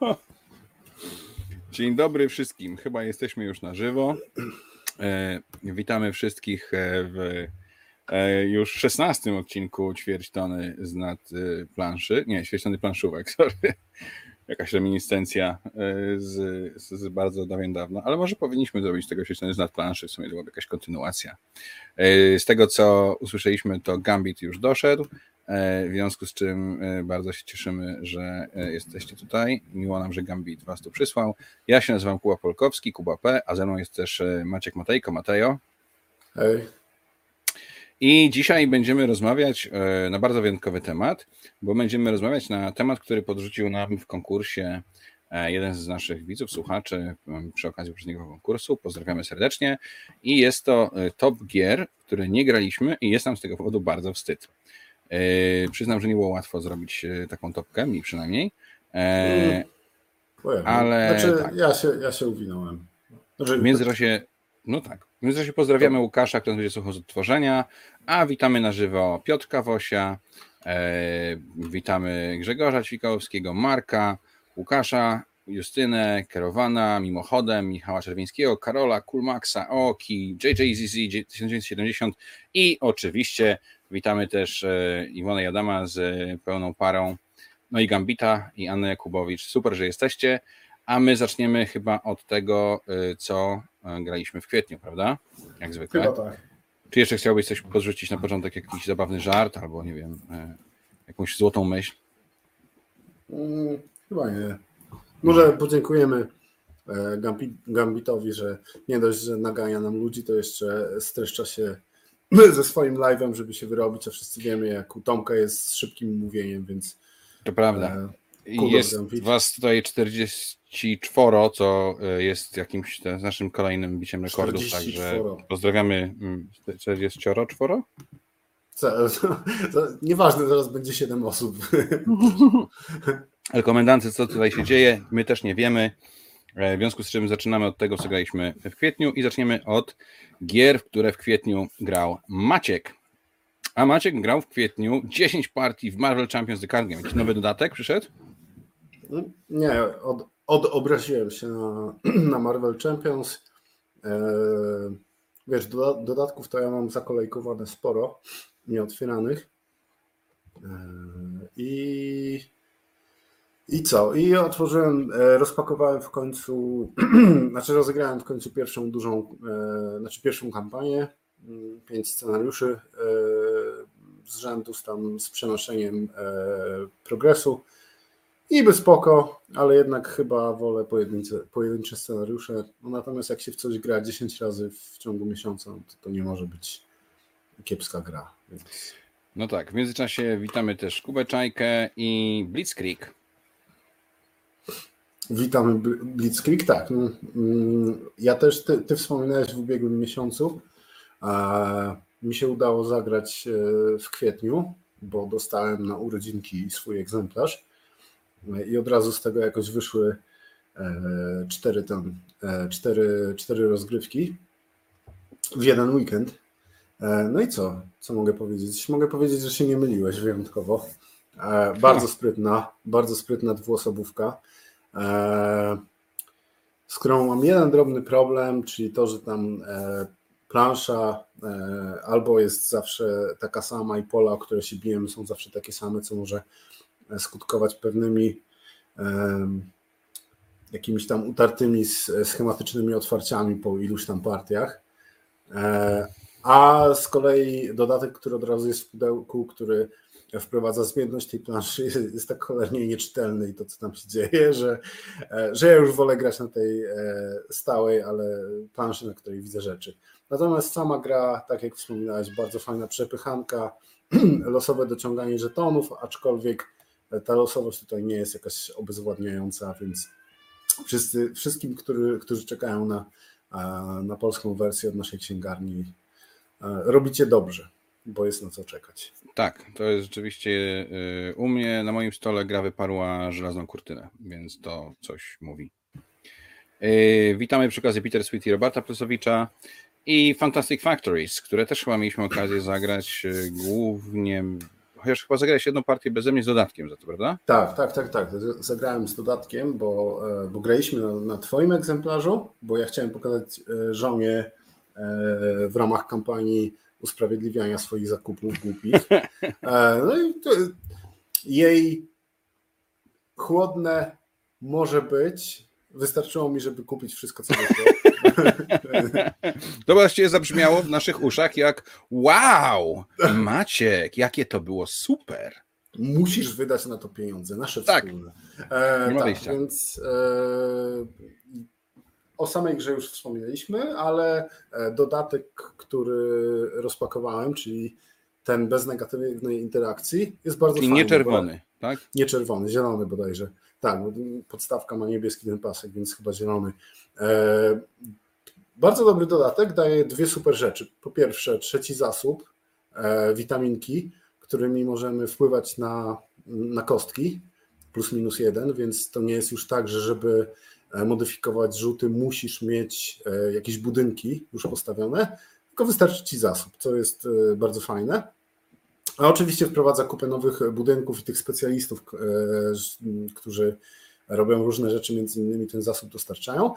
Dzień dobry wszystkim. Chyba jesteśmy już na żywo. E, witamy wszystkich e, w e, już 16 odcinku ćwierć tony z nad planszy. Nie, ćwierć tony planszówek, sorry. Jakaś reminiscencja z, z, z bardzo dawien dawno, ale może powinniśmy zrobić tego ćwierć tony z nad planszy, w sumie to byłaby jakaś kontynuacja. Z tego, co usłyszeliśmy, to Gambit już doszedł. E, w związku z czym e, bardzo się cieszymy, że e, jesteście tutaj. Miło nam, że Gambit Was tu przysłał. Ja się nazywam Kuba Polkowski, Kuba P, a ze mną jest też Maciek Matejko. Matejo. Hej. I dzisiaj będziemy rozmawiać na bardzo wyjątkowy temat, bo będziemy rozmawiać na temat, który podrzucił nam w konkursie jeden z naszych widzów, słuchaczy przy okazji poprzedniego konkursu. Pozdrawiamy serdecznie. I jest to top gier, które nie graliśmy i jest nam z tego powodu bardzo wstyd. E, przyznam, że nie było łatwo zrobić e, taką topkę, mi przynajmniej. E, mm. ale znaczy, tak. ja, się, ja się uwinąłem. Znaczy, w międzyczasie, no tak, w międzyczasie pozdrawiamy to... Łukasza, który będzie słuchał z odtworzenia, a witamy na żywo Piotrka Wosia, e, witamy Grzegorza Ćwikałowskiego, Marka, Łukasza, Justynę, Kerowana, mimochodem, Michała Czerwińskiego, Karola, Kulmaxa, Oki, JJZZ 1970 i oczywiście Witamy też e, Iwonę Jadama z pełną parą, no i Gambita i Annę Jakubowicz. Super, że jesteście, a my zaczniemy chyba od tego, e, co e, graliśmy w kwietniu, prawda? Jak zwykle. Chyba tak. Czy jeszcze chciałbyś coś podrzucić na początek, jakiś zabawny żart albo nie wiem, jakąś złotą myśl? Hmm, chyba nie. Może podziękujemy Gambitowi, że nie dość, że nagania nam ludzi, to jeszcze streszcza się ze swoim live'em, żeby się wyrobić, a wszyscy wiemy, jak u Tomka jest z szybkim mówieniem, więc. To prawda. E, jest was tutaj 44, co e, jest jakimś z naszym kolejnym biciem rekordów, także pozdrawiamy 44? Mm, co, nieważne, zaraz będzie 7 osób. Ale komendancy, co tutaj się dzieje, my też nie wiemy. E, w związku z czym zaczynamy od tego, co graliśmy w kwietniu i zaczniemy od gier, w które w kwietniu grał Maciek. A Maciek grał w kwietniu 10 partii w Marvel Champions The Card Game. Jakiś nowy dodatek przyszedł? Nie, od, odobraziłem się na, na Marvel Champions. E, wiesz, dodatków to ja mam zakolejkowane sporo, nieotwieranych. E, I i co? I otworzyłem, e, rozpakowałem w końcu, znaczy rozegrałem w końcu pierwszą dużą, e, znaczy pierwszą kampanię, mm, pięć scenariuszy e, z rzędu z tam z przenoszeniem progresu. I by spoko, ale jednak chyba wolę pojedyncze, pojedyncze scenariusze. No natomiast jak się w coś gra 10 razy w ciągu miesiąca, no to, to nie może być kiepska gra. Więc... No tak, w międzyczasie witamy też Kubę Czajkę i Blitzkrieg. Witamy Blitzkrieg. Tak, no, mm, ja też, ty, ty wspominałeś w ubiegłym miesiącu. Mi się udało zagrać e, w kwietniu, bo dostałem na urodzinki swój egzemplarz i od razu z tego jakoś wyszły e, cztery, e, cztery, cztery rozgrywki w jeden weekend. No i co? Co mogę powiedzieć? Mogę powiedzieć, że się nie myliłeś wyjątkowo. Bardzo sprytna, bardzo sprytna dwuosobówka. E, z którą mam jeden drobny problem, czyli to, że tam e, plansza e, albo jest zawsze taka sama i pola, o które się bijemy, są zawsze takie same, co może skutkować pewnymi jakimiś tam utartymi schematycznymi otwarciami po iluś tam partiach. A z kolei dodatek, który od razu jest w pudełku, który wprowadza zmienność tej planszy, jest tak cholernie nieczytelny i to, co tam się dzieje, że, e, że ja już wolę grać na tej e, stałej, ale planszy, na której widzę rzeczy. Natomiast sama gra, tak jak wspominałeś, bardzo fajna przepychanka, losowe dociąganie żetonów, aczkolwiek ta losowość tutaj nie jest jakaś obezwładniająca, więc wszyscy, wszystkim, którzy, którzy czekają na, na polską wersję od naszej księgarni, e, robicie dobrze bo jest na co czekać. Tak, to jest rzeczywiście y, u mnie na moim stole gra wyparła żelazną kurtynę, więc to coś mówi. Y, witamy przy okazji Peter Sweet i Roberta Plesowicza i Fantastic Factories, które też chyba mieliśmy okazję zagrać y, głównie, chociaż chyba zagrałeś jedną partię beze mnie z dodatkiem za to, prawda? Tak, tak, tak, tak. Zagrałem z dodatkiem, bo, e, bo graliśmy na, na Twoim egzemplarzu, bo ja chciałem pokazać e, żonie w ramach kampanii usprawiedliwiania swoich zakupów głupich. No i jej chłodne może być. Wystarczyło mi, żeby kupić wszystko, co wyszło. To właściwie zabrzmiało w naszych uszach jak wow, Maciek, jakie to było super. Musisz wydać na to pieniądze, nasze tak. wspólne. E, tak, więc e, o samej grze już wspominaliśmy, ale e, dodatek, który rozpakowałem, czyli ten bez negatywnej interakcji, jest bardzo czyli fajny. nie czerwony, tak? Nie czerwony, zielony bodajże. Tak, podstawka ma niebieski ten pasek, więc chyba zielony. E, bardzo dobry dodatek, daje dwie super rzeczy. Po pierwsze, trzeci zasób, e, witaminki, którymi możemy wpływać na, na kostki, plus minus jeden, więc to nie jest już tak, że żeby modyfikować rzuty, musisz mieć jakieś budynki już postawione, tylko wystarczy ci zasób, co jest bardzo fajne. A oczywiście wprowadza kupę nowych budynków i tych specjalistów, którzy robią różne rzeczy, między innymi ten zasób dostarczają.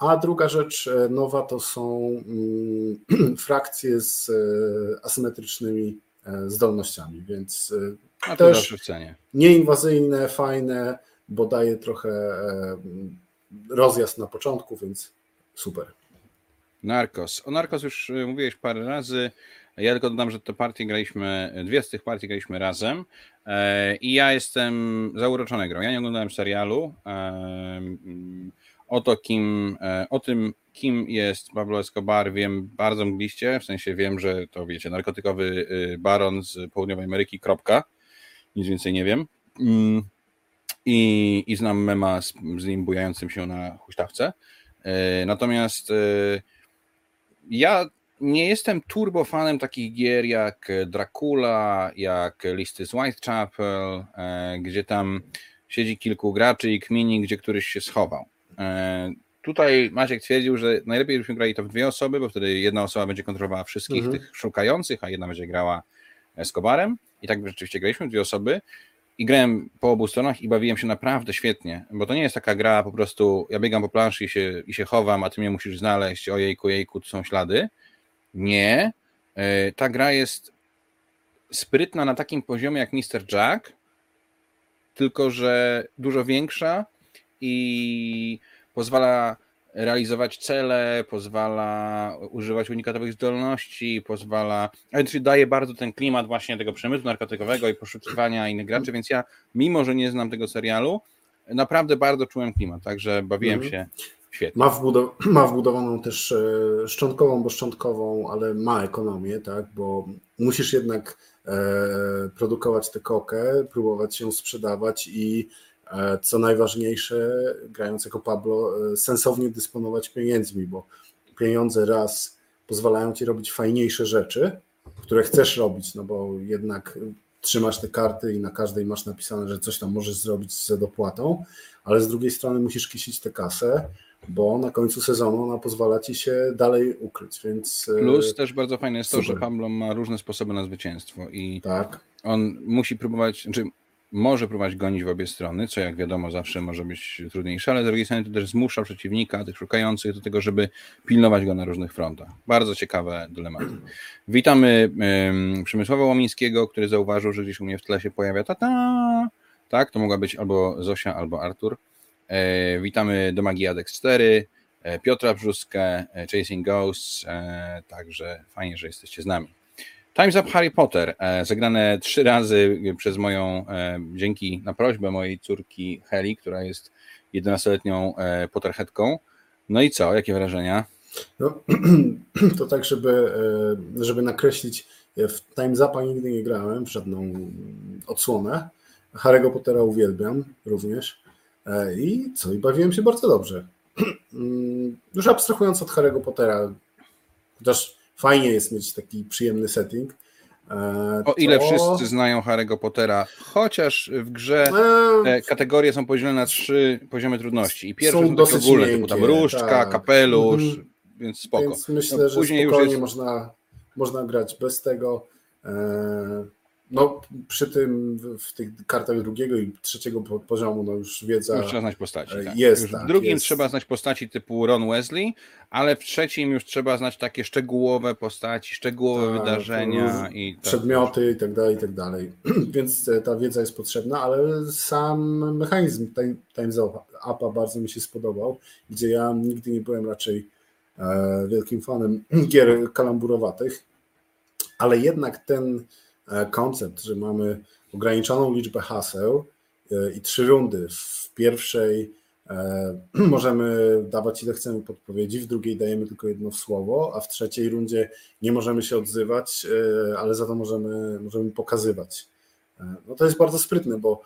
A druga rzecz e, nowa to są mm, frakcje z e, asymetrycznymi e, zdolnościami, więc A to też nieinwazyjne, fajne, bo daje trochę rozjazd na początku, więc super. Narcos. O Narcos już mówiłeś parę razy. Ja tylko dodam, że te partie graliśmy, dwie z tych partii graliśmy razem i ja jestem zauroczony grą. Ja nie oglądałem serialu o to, kim, e, o tym, kim jest Pablo Escobar, wiem bardzo mgliście, w sensie wiem, że to wiecie, narkotykowy y, baron z południowej Ameryki, kropka, nic więcej nie wiem. I, i znam mema z, z nim bujającym się na huśtawce. E, natomiast e, ja nie jestem turbofanem takich gier jak Dracula, jak Listy z Whitechapel, gdzie tam siedzi kilku graczy i kmini, gdzie któryś się schował. E, tutaj Maciek twierdził, że najlepiej byśmy grali to w dwie osoby, bo wtedy jedna osoba będzie kontrolowała wszystkich mhm. tych szukających, a jedna będzie grała Escobarem. I tak rzeczywiście graliśmy dwie osoby. I grałem po obu stronach i bawiłem się naprawdę świetnie, bo to nie jest taka gra po prostu, ja biegam po planszy i się, i się chowam, a ty mnie musisz znaleźć, ojejku, jejku, tu są ślady. Nie. E, ta gra jest sprytna na takim poziomie jak Mr. Jack, tylko że dużo większa i pozwala realizować cele, pozwala używać unikatowych zdolności, pozwala, czyli daje bardzo ten klimat właśnie tego przemysłu narkotykowego i poszukiwania innych graczy, więc ja, mimo że nie znam tego serialu, naprawdę bardzo czułem klimat, także bawiłem mhm. się świetnie. Ma, wbudow ma wbudowaną też e, szczątkową, bo szczątkową, ale ma ekonomię, tak, bo musisz jednak e, produkować tę kokę, próbować ją sprzedawać i co najważniejsze, grając jako Pablo, e, sensownie dysponować pieniędzmi, bo pieniądze raz pozwalają ci robić fajniejsze rzeczy, które chcesz robić, no bo jednak trzymasz te karty i na każdej masz napisane, że coś tam możesz zrobić z dopłatą, ale z drugiej strony musisz kisić tę kasę, bo na końcu sezonu ona pozwala ci się dalej ukryć, więc... E, Plus też bardzo fajne jest super. to, że Pablo ma różne sposoby na zwycięstwo i tak. on musi próbować, znaczy może próbować gonić w obie strony, co jak wiadomo zawsze może być trudniejsze, ale z drugiej strony to też zmusza przeciwnika, tych szukających do tego, żeby pilnować go na różnych frontach. Bardzo ciekawe dylematy. Witamy um, Przemysława Łomińskiego, który zauważył, że gdzieś u mnie w tle się pojawia tata. Tak, to mogła być albo Zosia, albo Artur. E, witamy do Magii Adex 4, e, Piotra Brzuskę, e, Chasing Ghosts, e, także fajnie, że jesteście z nami. Time's Up Harry Potter, e, zagrane trzy razy przez moją, e, dzięki na prośbę mojej córki Heli, która jest 11-letnią e, Potterheadką. No i co, jakie wrażenia? No, to tak, żeby, żeby nakreślić, w Time's Upa nigdy nie grałem w żadną odsłonę. Harry'ego Pottera uwielbiam również. I co, i bawiłem się bardzo dobrze. Mm, już abstrahując od Harry'ego Pottera, chociaż fajnie jest mieć taki przyjemny setting. E, o ile wszyscy znają Harry'ego Pottera, chociaż w grze e, kategorie są podzielone na trzy poziomy trudności. I pierwsze są, są dosyć ogólne, typu tam różdżka, tak. kapelusz, mhm. więc spoko. Więc myślę, no, że spokojnie jest... można, można grać bez tego. E, no przy tym w tych kartach drugiego i trzeciego poziomu no już wiedza już trzeba znać postaci. E, tak. Jest, już tak, w drugim jest. trzeba znać postaci typu Ron Wesley, ale w trzecim już trzeba znać takie szczegółowe postaci, szczegółowe Tak, wydarzenia i tak. przedmioty i tak dalej, i tak dalej. Więc e, ta wiedza jest potrzebna, ale sam mechanizm time- Times Upa bardzo mi się spodobał, gdzie ja nigdy nie byłem raczej e, wielkim fanem gier kalamburowatych, ale jednak ten koncept, że mamy ograniczoną liczbę haseł e, i trzy rundy. W pierwszej e, możemy dawać ile chcemy podpowiedzi, w drugiej dajemy tylko jedno słowo, a w trzeciej rundzie nie możemy się odzywać, e, ale za to możemy, możemy pokazywać. E, No to jest bardzo sprytne, bo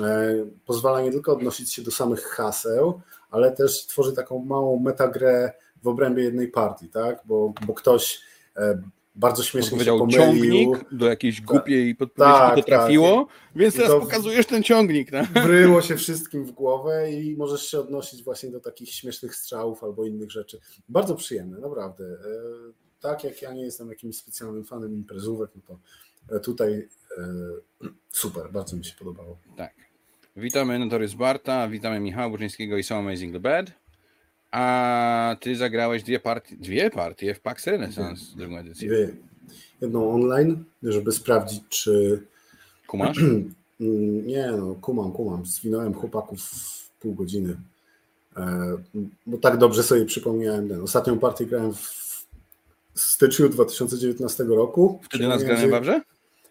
e, pozwala nie tylko odnosić się do samych haseł, ale też tworzy taką małą metagrę w obrębie jednej partii, tak? Bo, bo ktoś e, bardzo śmiesznie się pomylił. ciągnik do jakiejś głupiej podpowiedzi Tak, to trafiło, więc I teraz pokazujesz ten ciągnik. Tak? Wryło się wszystkim w głowę i możesz się odnosić właśnie do takich śmiesznych strzałów albo innych rzeczy. Bardzo przyjemne, naprawdę. E, Tak jak ja nie jestem jakimś specjalnym fanem imprezówek, no to e, tutaj e, super, bardzo mi się podobało. Tak. Witamy Notorious Barta, witamy Michała Burzyńskiego i So Amazing the Bad. A ty zagrałeś dwie partie, dwie partie w PAX Renaissance, drugą edycję. Dwie. Jedną online, żeby sprawdzić, czy Kumasz? Nie, no, kumam, kumam. Zwinąłem chłopaków w pół godziny. E, Bo tak dobrze sobie przypomniałem ten. Ostatnią partię grałem w styczniu 2019 roku. Wtedy nas grałem w Wawrze?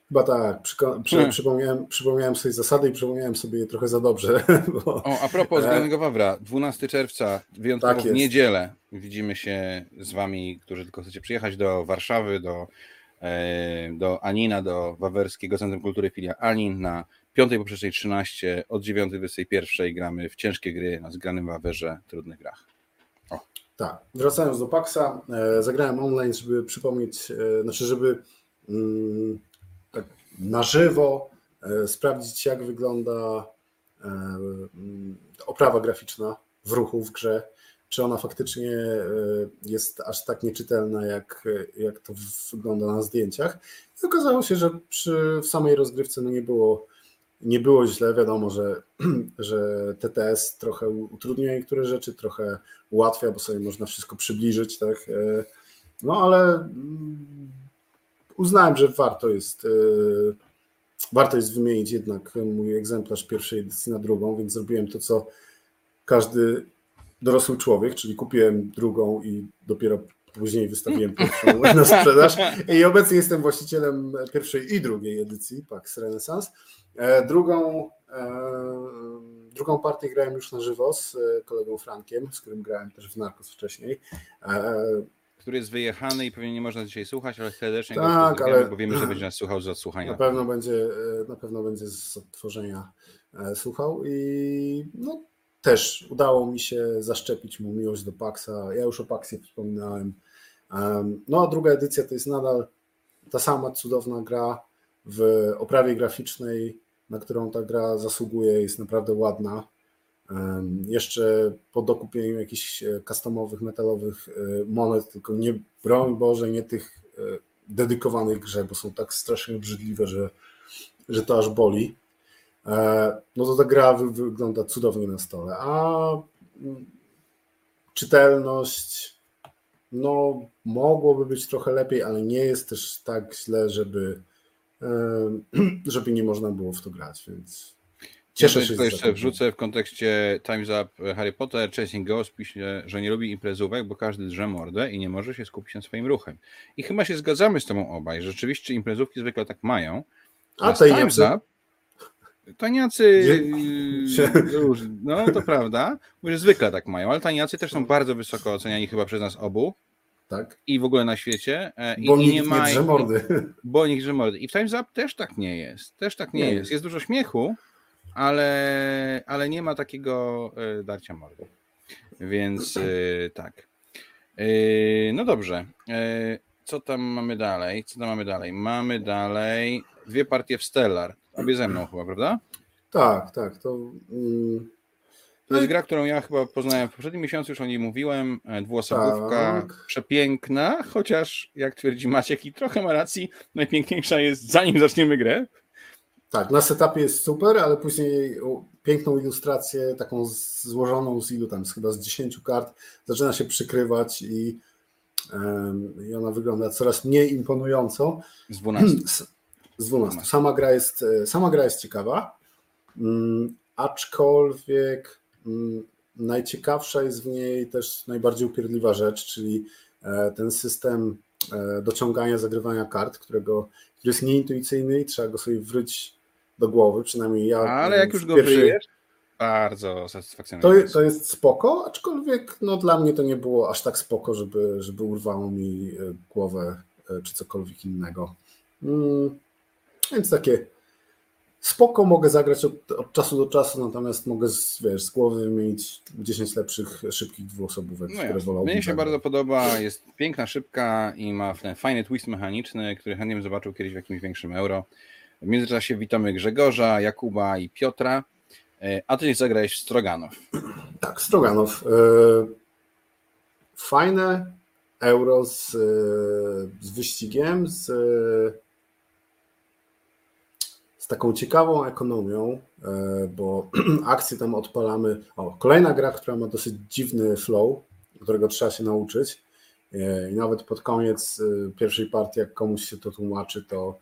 Chyba tak. Przyko- przy, Hmm. przypomniałem, przypomniałem sobie zasady i przypomniałem sobie je trochę za dobrze. Bo, O, a propos E, zgranego Wawra, 12 czerwca, wyjątkowo Tak w niedzielę widzimy się z wami, którzy tylko chcecie przyjechać do Warszawy, do, e, do Anina, do Wawerskiego Centrum Kultury Filia Anin na 5 poprzecznej 13 od 9 do 21 gramy w ciężkie gry na zgranym Wawerze, trudnych grach. Tak, wracając do Paxa, e, zagrałem online, żeby przypomnieć, znaczy, żeby mm, na żywo e, sprawdzić, jak wygląda e, mm, oprawa graficzna w ruchu w grze, czy ona faktycznie e, jest aż tak nieczytelna, jak, jak to wygląda na zdjęciach. I okazało się, że przy w samej rozgrywce no nie było nie było źle, wiadomo, że, że TTS trochę utrudnia niektóre rzeczy, trochę ułatwia, bo sobie można wszystko przybliżyć, tak. No ale mm, uznałem, że warto jest e, warto jest wymienić jednak mój egzemplarz pierwszej edycji na drugą, więc zrobiłem to, co każdy dorosły człowiek, czyli kupiłem drugą i dopiero później wystawiłem pierwszą na sprzedaż. I obecnie jestem właścicielem pierwszej i drugiej edycji PAX Renaissance. E, Drugą, e, drugą partię grałem już na żywo z kolegą Frankiem, z którym grałem też w Narcos wcześniej. Który jest wyjechany i pewnie nie można dzisiaj słuchać, ale serdecznie go Tak, pozdrawiamy, ale- bo wiemy, że będzie nas słuchał z odsłuchania. Na pewno będzie, e, na pewno będzie z odtworzenia e, słuchał i no, też udało mi się zaszczepić mu miłość do Paxa. Ja już o Paxie wspominałem. Em, No a druga edycja to jest nadal ta sama cudowna gra w oprawie graficznej, na którą ta gra zasługuje, jest naprawdę ładna. Jeszcze po dokupieniu jakichś e, customowych, metalowych e, monet, tylko nie, broń Boże, nie tych e, dedykowanych grze, bo są tak strasznie obrzydliwe, że, że to aż boli. No to ta gra wy- wygląda cudownie na stole. A mm, czytelność, no mogłoby być trochę lepiej, ale nie jest też tak źle, żeby, żeby nie można było w to grać, więc cieszę Ja się. jeszcze zakupu. wrzucę w kontekście Time's Up Harry Potter, Chasing Ghost pisze, że nie lubi imprezówek, bo każdy drze mordę i nie może się skupić na swoim ruchem. I chyba się zgadzamy z tobą obaj, że rzeczywiście imprezówki zwykle tak mają. A tej Time's Up Taniacy, róż- no to prawda, że zwykle tak mają, ale taniacy też są bardzo wysoko oceniani chyba przez nas obu Tak? i w ogóle na świecie. e, I, Bo i nie ma. Bo nikt drze mordy. I w Time's Up też tak nie jest. Też tak nie, Nie jest. jest. Jest dużo śmiechu, ale, ale nie ma takiego e, darcia mordy. Więc e, tak. E, No dobrze. Co tam mamy dalej? Co tam mamy dalej? Mamy dalej dwie partie w Stellar. Obie ze mną chyba, prawda? Tak, tak. To mm, To jest gra, którą ja chyba poznałem w poprzednim miesiącu, już o niej mówiłem. Dwuosobówka, Tak. przepiękna, chociaż jak twierdzi Maciek i trochę ma racji, najpiękniejsza jest zanim zaczniemy grę. Tak, na setupie jest super, ale później piękną ilustrację, taką złożoną z ilu tam, z chyba z 10 kart, zaczyna się przykrywać i, i ona wygląda coraz mniej imponująco. Z 12. Z, z 12. Sama gra jest, e, sama gra jest ciekawa, mm, aczkolwiek mm, najciekawsza jest w niej też najbardziej upierdliwa rzecz, czyli e, ten system e, dociągania, zagrywania kart, którego, który jest nieintuicyjny i trzeba go sobie wryć do głowy, przynajmniej ja. Ale jak już go pierwszej- wyjesz, bardzo to, satysfakcjonujące. to jest spoko, aczkolwiek no, dla mnie to nie było aż tak spoko, żeby, żeby urwało mi e, głowę e, czy cokolwiek innego. Mm, więc takie spoko mogę zagrać od, od czasu do czasu, natomiast mogę z, wiesz, z głowy wymienić 10 lepszych, szybkich dwuosobówek, No które wolałbym Mnie się bardzo podoba, jest piękna, szybka i ma ten fajny twist mechaniczny, który chętnie bym zobaczył kiedyś w jakimś większym euro. W międzyczasie witamy Grzegorza, Jakuba i Piotra, E, a ty zagrałeś w Stroganow. Tak, Stroganow. e, Fajne euro z, e, z wyścigiem, z, z taką ciekawą ekonomią, bo akcje tam odpalamy. O, kolejna gra, która ma dosyć dziwny flow, którego trzeba się nauczyć. E, I nawet pod koniec e, pierwszej partii, jak komuś się to tłumaczy, to,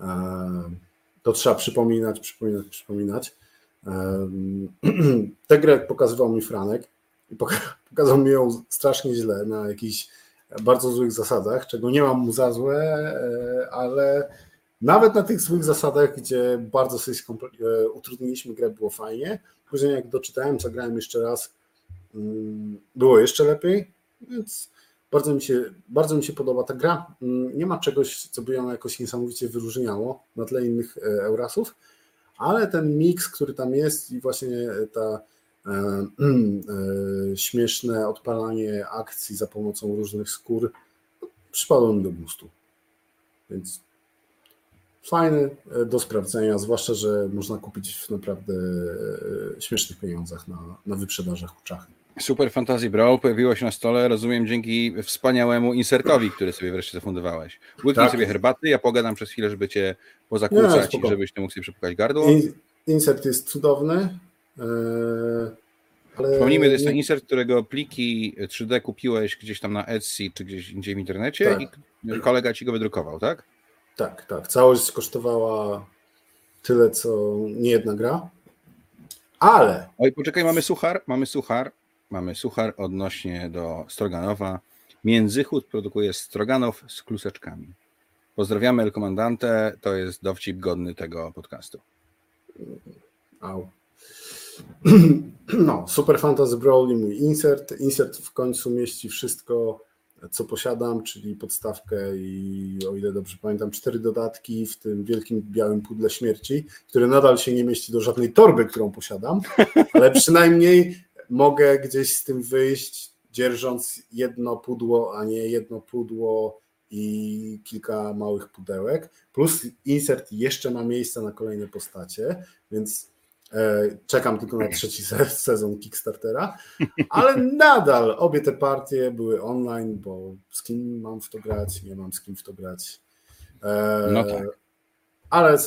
e, to trzeba przypominać, przypominać, przypominać. Tę grę pokazywał mi Franek i poka- pokazał mi ją strasznie źle, na jakichś bardzo złych zasadach, czego nie mam mu za złe, ale nawet na tych złych zasadach, gdzie bardzo sobie utrudniliśmy grę, było fajnie. Później jak doczytałem, zagrałem jeszcze raz, mm, było jeszcze lepiej, więc bardzo mi się, bardzo mi się podoba ta gra. Mm, Nie ma czegoś, co by ją jakoś niesamowicie wyróżniało na tle innych e, Eurasów, ale ten miks, który tam jest i właśnie ta e, e, śmieszne odpalanie akcji za pomocą różnych skór no, przypadło mi do gustu. Więc fajny e, do sprawdzenia, zwłaszcza, że można kupić w naprawdę e, śmiesznych pieniądzach na, na wyprzedażach u Czachy. Super Fantasy Brawl pojawiło się na stole, rozumiem, dzięki wspaniałemu insertowi, który sobie wreszcie zafundowałeś. Łyknij Tak. sobie herbaty, ja pogadam przez chwilę, żeby cię pozakłócać i żebyś ty mógł sobie przepukać gardło. In- Insert jest cudowny. e, Ale Przypomnijmy, to jest nie- ten insert, którego pliki 3D kupiłeś gdzieś tam na Etsy czy gdzieś indziej w internecie Tak. i kolega ci go wydrukował, tak? Tak, tak. Całość kosztowała tyle, co nie jedna gra. Ale Oj, poczekaj, mamy suchar, mamy suchar, mamy suchar odnośnie do Stroganowa. Międzychód produkuje Stroganow z kluseczkami. Pozdrawiamy El Comandante, to jest dowcip godny tego podcastu. Au. No, Super Fantasy Brawl i mój insert. Insert w końcu mieści wszystko, co posiadam, czyli podstawkę i o ile dobrze pamiętam, cztery dodatki w tym wielkim białym pudle śmierci, które nadal się nie mieści do żadnej torby, którą posiadam, ale przynajmniej mogę gdzieś z tym wyjść, dzierżąc jedno pudło, a nie jedno pudło i kilka małych pudełek. Plus insert jeszcze ma miejsce na kolejne postacie, więc e, czekam tylko na trzeci se- sezon Kickstartera, ale nadal obie te partie były online, bo z kim mam w to grać, nie mam z kim w to grać. E, No tak. Ale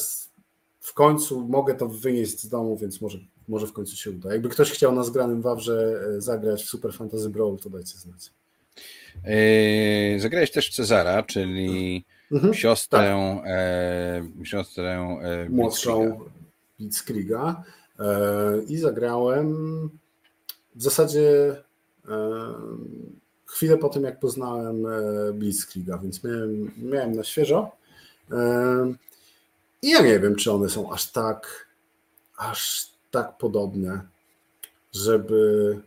w końcu mogę to wynieść z domu, więc może, może w końcu się uda. Jakby ktoś chciał na zgranym Wawrze e, zagrać w Super Fantasy Brawl, to dajcie znać. Yy, zagrałeś też Cezara, czyli Mhm. siostrę, e, siostrę e, młodszą Blitzkriega e, i zagrałem w zasadzie e, chwilę po tym, jak poznałem e, Blitzkriega, więc miałem, miałem na świeżo. I ja nie wiem, czy one są aż tak, aż tak podobne, żeby,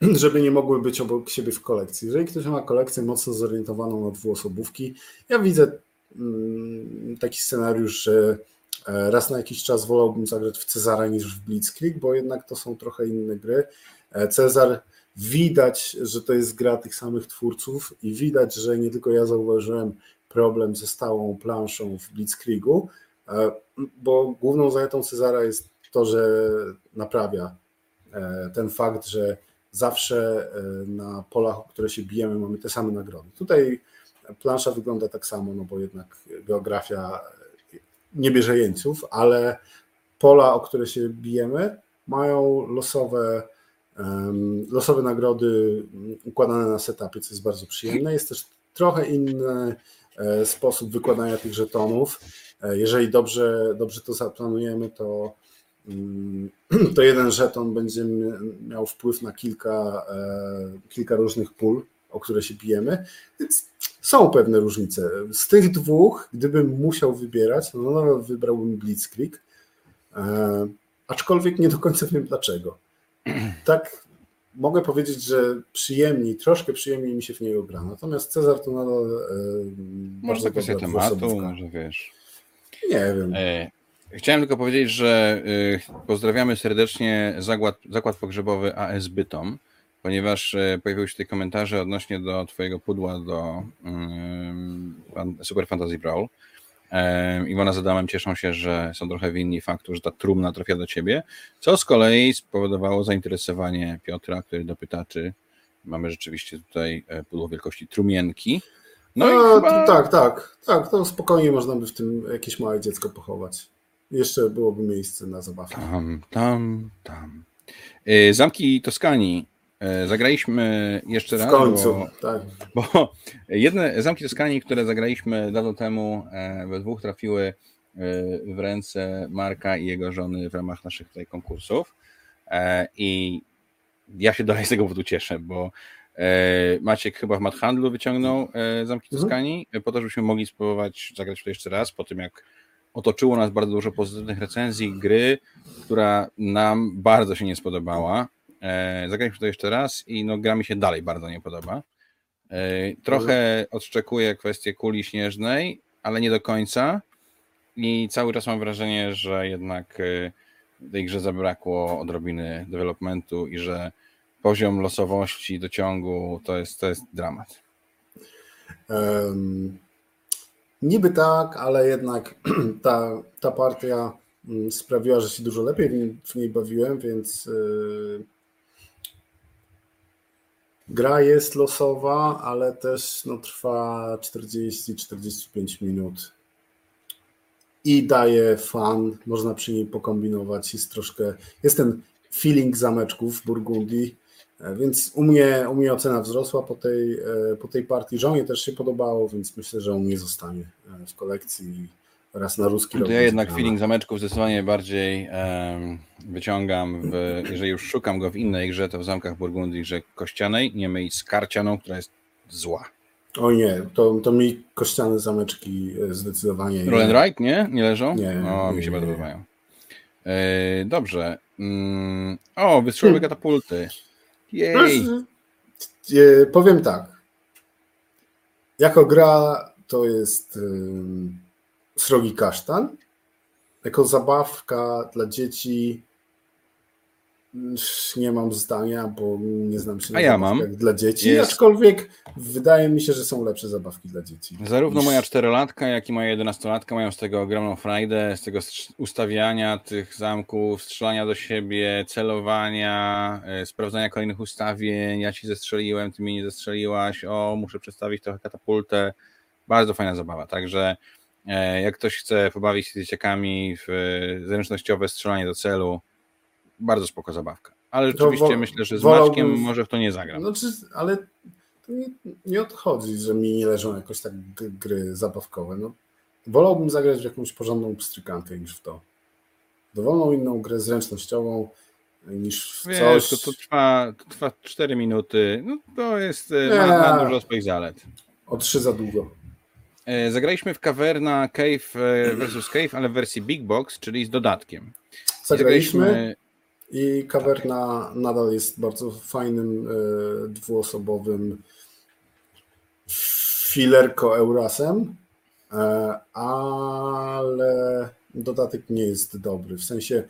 żeby nie mogły być obok siebie w kolekcji. Jeżeli ktoś ma kolekcję mocno zorientowaną na dwuosobówki, ja widzę mm, taki scenariusz, że e, raz na jakiś czas wolałbym zagrać w Cezara niż w Blitzkrieg, bo jednak to są trochę inne gry. E, Cezar widać, że to jest gra tych samych twórców i widać, że nie tylko ja zauważyłem problem ze stałą planszą w Blitzkriegu, e, bo główną zaletą Cezara jest to, że naprawia ten fakt, że zawsze na polach, o które się bijemy, mamy te same nagrody. Tutaj plansza wygląda tak samo, no bo jednak geografia nie bierze jeńców, ale pola, o które się bijemy, mają losowe, losowe nagrody układane na setupie, co jest bardzo przyjemne. Jest też trochę inny e, sposób wykładania tych żetonów. E, jeżeli dobrze, dobrze to zaplanujemy, to, mm, to jeden żeton będzie miał wpływ na kilka, e, kilka różnych pól, o które się bijemy. Więc są pewne różnice. Z tych dwóch, gdybym musiał wybierać, no nadal wybrałbym Blitzkrieg, e, aczkolwiek nie do końca wiem dlaczego. Tak mogę powiedzieć, że przyjemniej, troszkę przyjemniej mi się w niego gra. Natomiast Cezar to nadal. E, może to kwestia tematu, może wiesz. Nie wiem. E, chciałem tylko powiedzieć, że e, pozdrawiamy serdecznie zakład, zakład pogrzebowy AS Bytom ponieważ e, pojawiły się tutaj komentarze odnośnie do twojego pudła do um, Super Fantasy Brawl. Um, Iwona z Adamem cieszą się, że są trochę winni faktu, że ta trumna trafia do ciebie, co z kolei spowodowało zainteresowanie Piotra, który dopyta, czy mamy rzeczywiście tutaj e, pudło wielkości trumienki. No, no i chyba... tak, tak, tak, to spokojnie można by w tym jakieś małe dziecko pochować. Jeszcze byłoby miejsce na zabawkę. Tam, tam, tam. Zamki Toskanii E, zagraliśmy jeszcze raz. W końcu, bo, tak. Bo jedne zamki Toskanii, które zagraliśmy dawno temu, e, we dwóch trafiły e, w ręce Marka i jego żony w ramach naszych tutaj konkursów. I ja się dalej z tego powodu cieszę, bo Maciek chyba w Madhandlu wyciągnął zamki mhm. Toskanii, po to, żebyśmy mogli spróbować zagrać to jeszcze raz, po tym jak otoczyło nas bardzo dużo pozytywnych recenzji gry, która nam bardzo się nie spodobała. E, zagraliśmy to jeszcze raz i no, gra mi się dalej bardzo nie podoba. E, trochę odszczekuję kwestię kuli śnieżnej, ale nie do końca. I cały czas mam wrażenie, że jednak e, tej grze zabrakło odrobiny developmentu i że poziom losowości do ciągu to jest, to jest dramat. Niby tak, ale jednak ta, ta partia mm, sprawiła, że się dużo lepiej w niej bawiłem, więc Gra jest losowa, ale też no, trwa 40-45 minut i daje fan. Można przy niej pokombinować. Jest troszkę, jest ten feeling zameczków w Burgundii, więc u mnie, u mnie ocena wzrosła po tej, e, po tej partii. Żonie też się podobało, więc myślę, że u mnie zostanie e, w kolekcji raz na ruski rok. Ja jednak feeling zameczków zdecydowanie bardziej um, wyciągam, w, jeżeli już szukam go w innej grze, to w Zamkach Burgundii grze kościanej, nie myj z karcianą, która jest zła. O nie, to, to mi kościane zameczki e, zdecydowanie. Roll and Right, nie? Nie leżą? Nie. O, mi się bardzo podobają. E, dobrze. Mm, o, wystrzelmy hmm. katapulty. Jej. E, powiem tak. Jako gra to jest srogi kasztan. Jako zabawka dla dzieci nie mam zdania, bo nie znam się na A ja mam. dla dzieci, jest... aczkolwiek wydaje mi się, że są lepsze zabawki dla dzieci. Zarówno moja czterolatka, jak i moja jedenastolatka mają z tego ogromną frajdę, z tego ustawiania tych zamków, strzelania do siebie, celowania, yy, sprawdzania kolejnych ustawień, ja ci zestrzeliłem, ty mi nie zestrzeliłaś, o, muszę przedstawić trochę katapultę. Bardzo fajna zabawa, także E, jak ktoś chce pobawić się z dzieciakami w e, zręcznościowe strzelanie do celu, bardzo spoko zabawka. Ale rzeczywiście myślę, że z Maćkiem może w to nie zagram. Znaczy, ale to nie, nie odchodzi, że mi nie leżą jakoś tak gry zabawkowe. No, wolałbym zagrać w jakąś porządną pstrykankę niż w to. Dowolną inną grę zręcznościową niż w Wiesz, coś... To, to, trwa, to trwa 4 minuty. No, to jest, e, ma, ma dużo swoich zalet. O 3 za długo. E, zagraliśmy w Caverna Cave e, versus Cave, ale w wersji Big Box, czyli z dodatkiem. Zagraliśmy i Caverna tak. nadal jest bardzo fajnym e, dwuosobowym filerko Eurasem, ale dodatek nie jest dobry. W sensie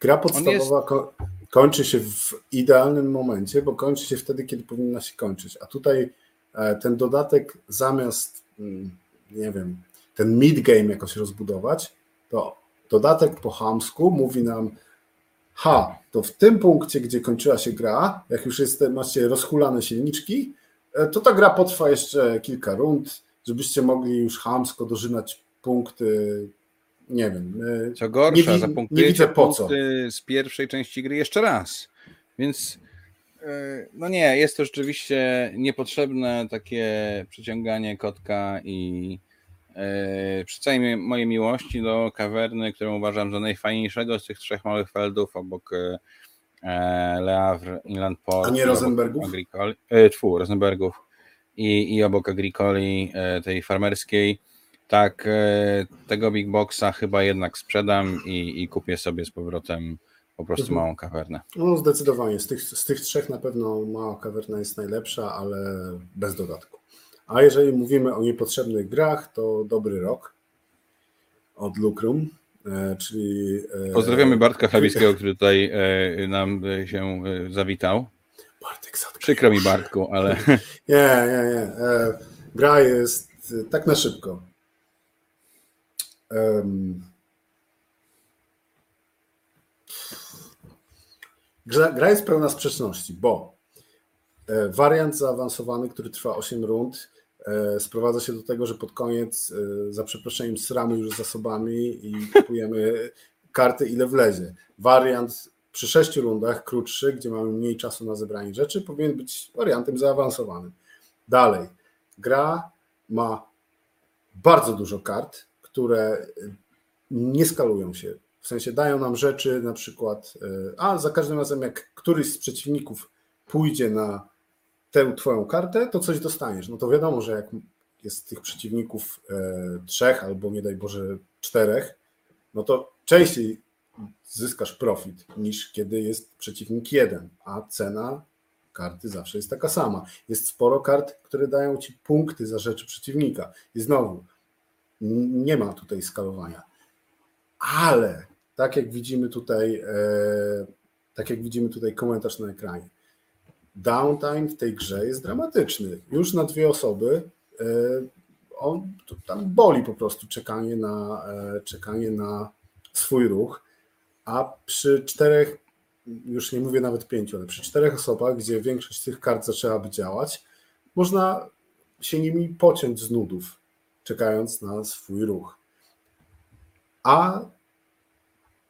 gra podstawowa jest... kończy się w idealnym momencie, bo kończy się wtedy, kiedy powinna się kończyć. A tutaj ten dodatek zamiast mm, nie wiem, ten mid-game jakoś rozbudować, to dodatek po hamsku mówi nam ha, to w tym punkcie, gdzie kończyła się gra, jak już jest, macie rozhulane silniczki, e, to ta gra potrwa jeszcze kilka rund, żebyście mogli już hamsko dożynać punkty nie wiem. E, co gorsza, za nie widzę po co. z pierwszej części gry jeszcze raz. Więc e, no nie, jest to rzeczywiście niepotrzebne takie przyciąganie kotka i przy całej mojej miłości do kawerny, którą uważam za najfajniejszego z tych trzech małych feldów obok Le Havre, Inland Port. A nie Rosenbergów? Agricoli, tfu, Rosenbergów i, i obok Agricoli, tej farmerskiej tak, e, tego Big Boxa chyba jednak sprzedam i, i kupię sobie z powrotem po prostu mhm. małą kawernę. No zdecydowanie, z tych, z tych trzech na pewno mała kawerna jest najlepsza, ale bez dodatku. A jeżeli mówimy o niepotrzebnych grach, to dobry rok od Lucrum, e, czyli... E, Pozdrawiamy Bartka Chlebickiego, który tutaj nam się zawitał. Bartek Przykro mi Bartku, ale... Nie, nie, nie. Gra jest tak na szybko Gra, jest pełna sprzeczności, bo e, wariant zaawansowany, który trwa 8 rund, e, sprowadza się do tego, że pod koniec, e, za przeproszeniem, sramy już zasobami i kupujemy karty ile wlezie. Wariant przy 6 rundach, krótszy, gdzie mamy mniej czasu na zebranie rzeczy, powinien być wariantem zaawansowanym. Dalej, gra ma bardzo dużo kart, które nie skalują się. W sensie dają nam rzeczy, na przykład, e, a za każdym razem, jak któryś z przeciwników pójdzie na tę twoją kartę, to coś dostaniesz. No to wiadomo, że jak jest tych przeciwników e, trzech albo nie daj Boże czterech, no to częściej zyskasz profit niż kiedy jest przeciwnik jeden, a cena karty zawsze jest taka sama. Jest sporo kart, które dają ci punkty za rzeczy przeciwnika. I znowu, nie ma tutaj skalowania. Ale tak jak widzimy tutaj, e, tak jak widzimy tutaj komentarz na ekranie, downtime w tej grze jest dramatyczny. Już na dwie osoby e, on tam boli po prostu czekanie na, e, czekanie na swój ruch, a przy czterech, już nie mówię nawet pięciu, ale przy czterech osobach, gdzie większość tych kart zaczęłaby działać, można się nimi pociąć z nudów czekając na swój ruch. A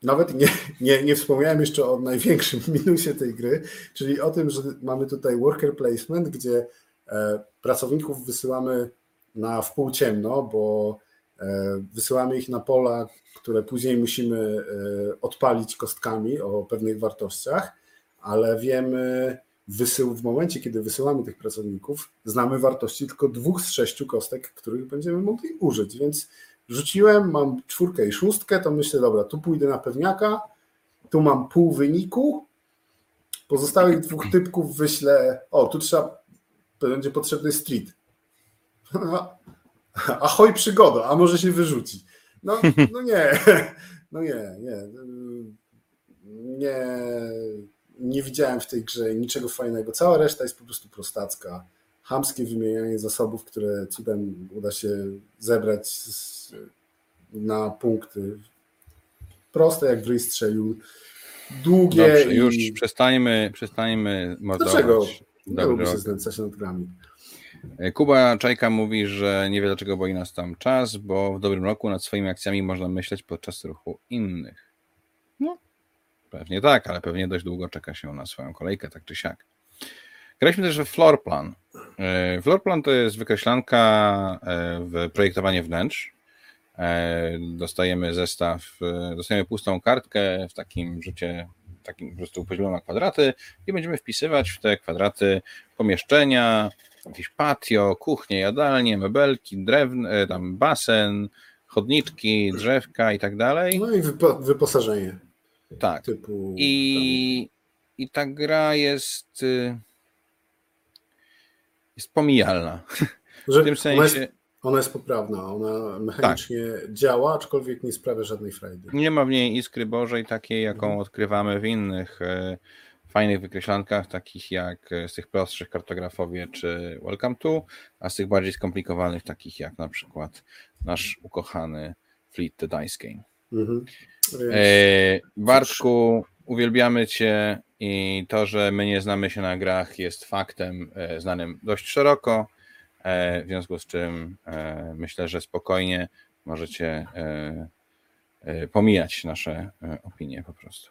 nawet nie, nie, nie wspomniałem jeszcze o największym minusie tej gry, czyli o tym, że mamy tutaj worker placement, gdzie e, pracowników wysyłamy na wpół ciemno, bo e, wysyłamy ich na pola, które później musimy e, odpalić kostkami o pewnych wartościach, ale wiemy, wysył, w momencie, kiedy wysyłamy tych pracowników, znamy wartości tylko dwóch z sześciu kostek, których będziemy mogli użyć, więc rzuciłem, mam czwórkę i szóstkę, to myślę, dobra, tu pójdę na pewniaka, tu mam pół wyniku, pozostałych dwóch typków wyślę, o, tu trzeba, będzie potrzebny street. Ahoj przygoda, a może się wyrzuci. No, no nie, no nie, nie, nie, nie widziałem w tej grze niczego fajnego. Cała reszta jest po prostu prostacka. Hamskie wymienianie zasobów, które cudem uda się zebrać z, na punkty. Proste jak w strzelił. Długie. Dobrze, już i... przestańmy, przestańmy mordować. Dlaczego? Nie lubię się znęcać nad grami. Kuba Czajka mówi, że nie wie dlaczego boi nas tam czas, bo w dobrym roku nad swoimi akcjami można myśleć podczas ruchu innych. No, Pewnie tak, ale pewnie dość długo czeka się na swoją kolejkę, tak czy siak. Graliśmy też w floor E, floor plan to jest wykreślanka e, w projektowanie wnętrz. E, dostajemy zestaw, dostajemy pustą kartkę w takim rzucie, takim po prostu podzielona kwadraty i będziemy wpisywać w te kwadraty pomieszczenia, jakieś patio, kuchnie, jadalnie, mebelki, drewne, tam basen, chodniczki, drzewka i tak dalej. No i wyposażenie. Tak. Typu, I, I ta gra jest y, jest pomijalna. Że w tym sensie. Ona jest, ona jest poprawna, ona mechanicznie tak. działa, aczkolwiek nie sprawia żadnej frajdy. Nie ma w niej iskry Bożej takiej, jaką mhm. odkrywamy w innych e, fajnych wykreślankach, takich jak e, z tych prostszych kartografowie czy Welcome to, a z tych bardziej skomplikowanych, takich jak na przykład nasz ukochany Fleet the Dice Game. Mhm. E, Bartku, uwielbiamy Cię i to, że my nie znamy się na grach jest faktem e, znanym dość szeroko, e, w związku z czym e, myślę, że spokojnie możecie pomijać nasze opinie po prostu.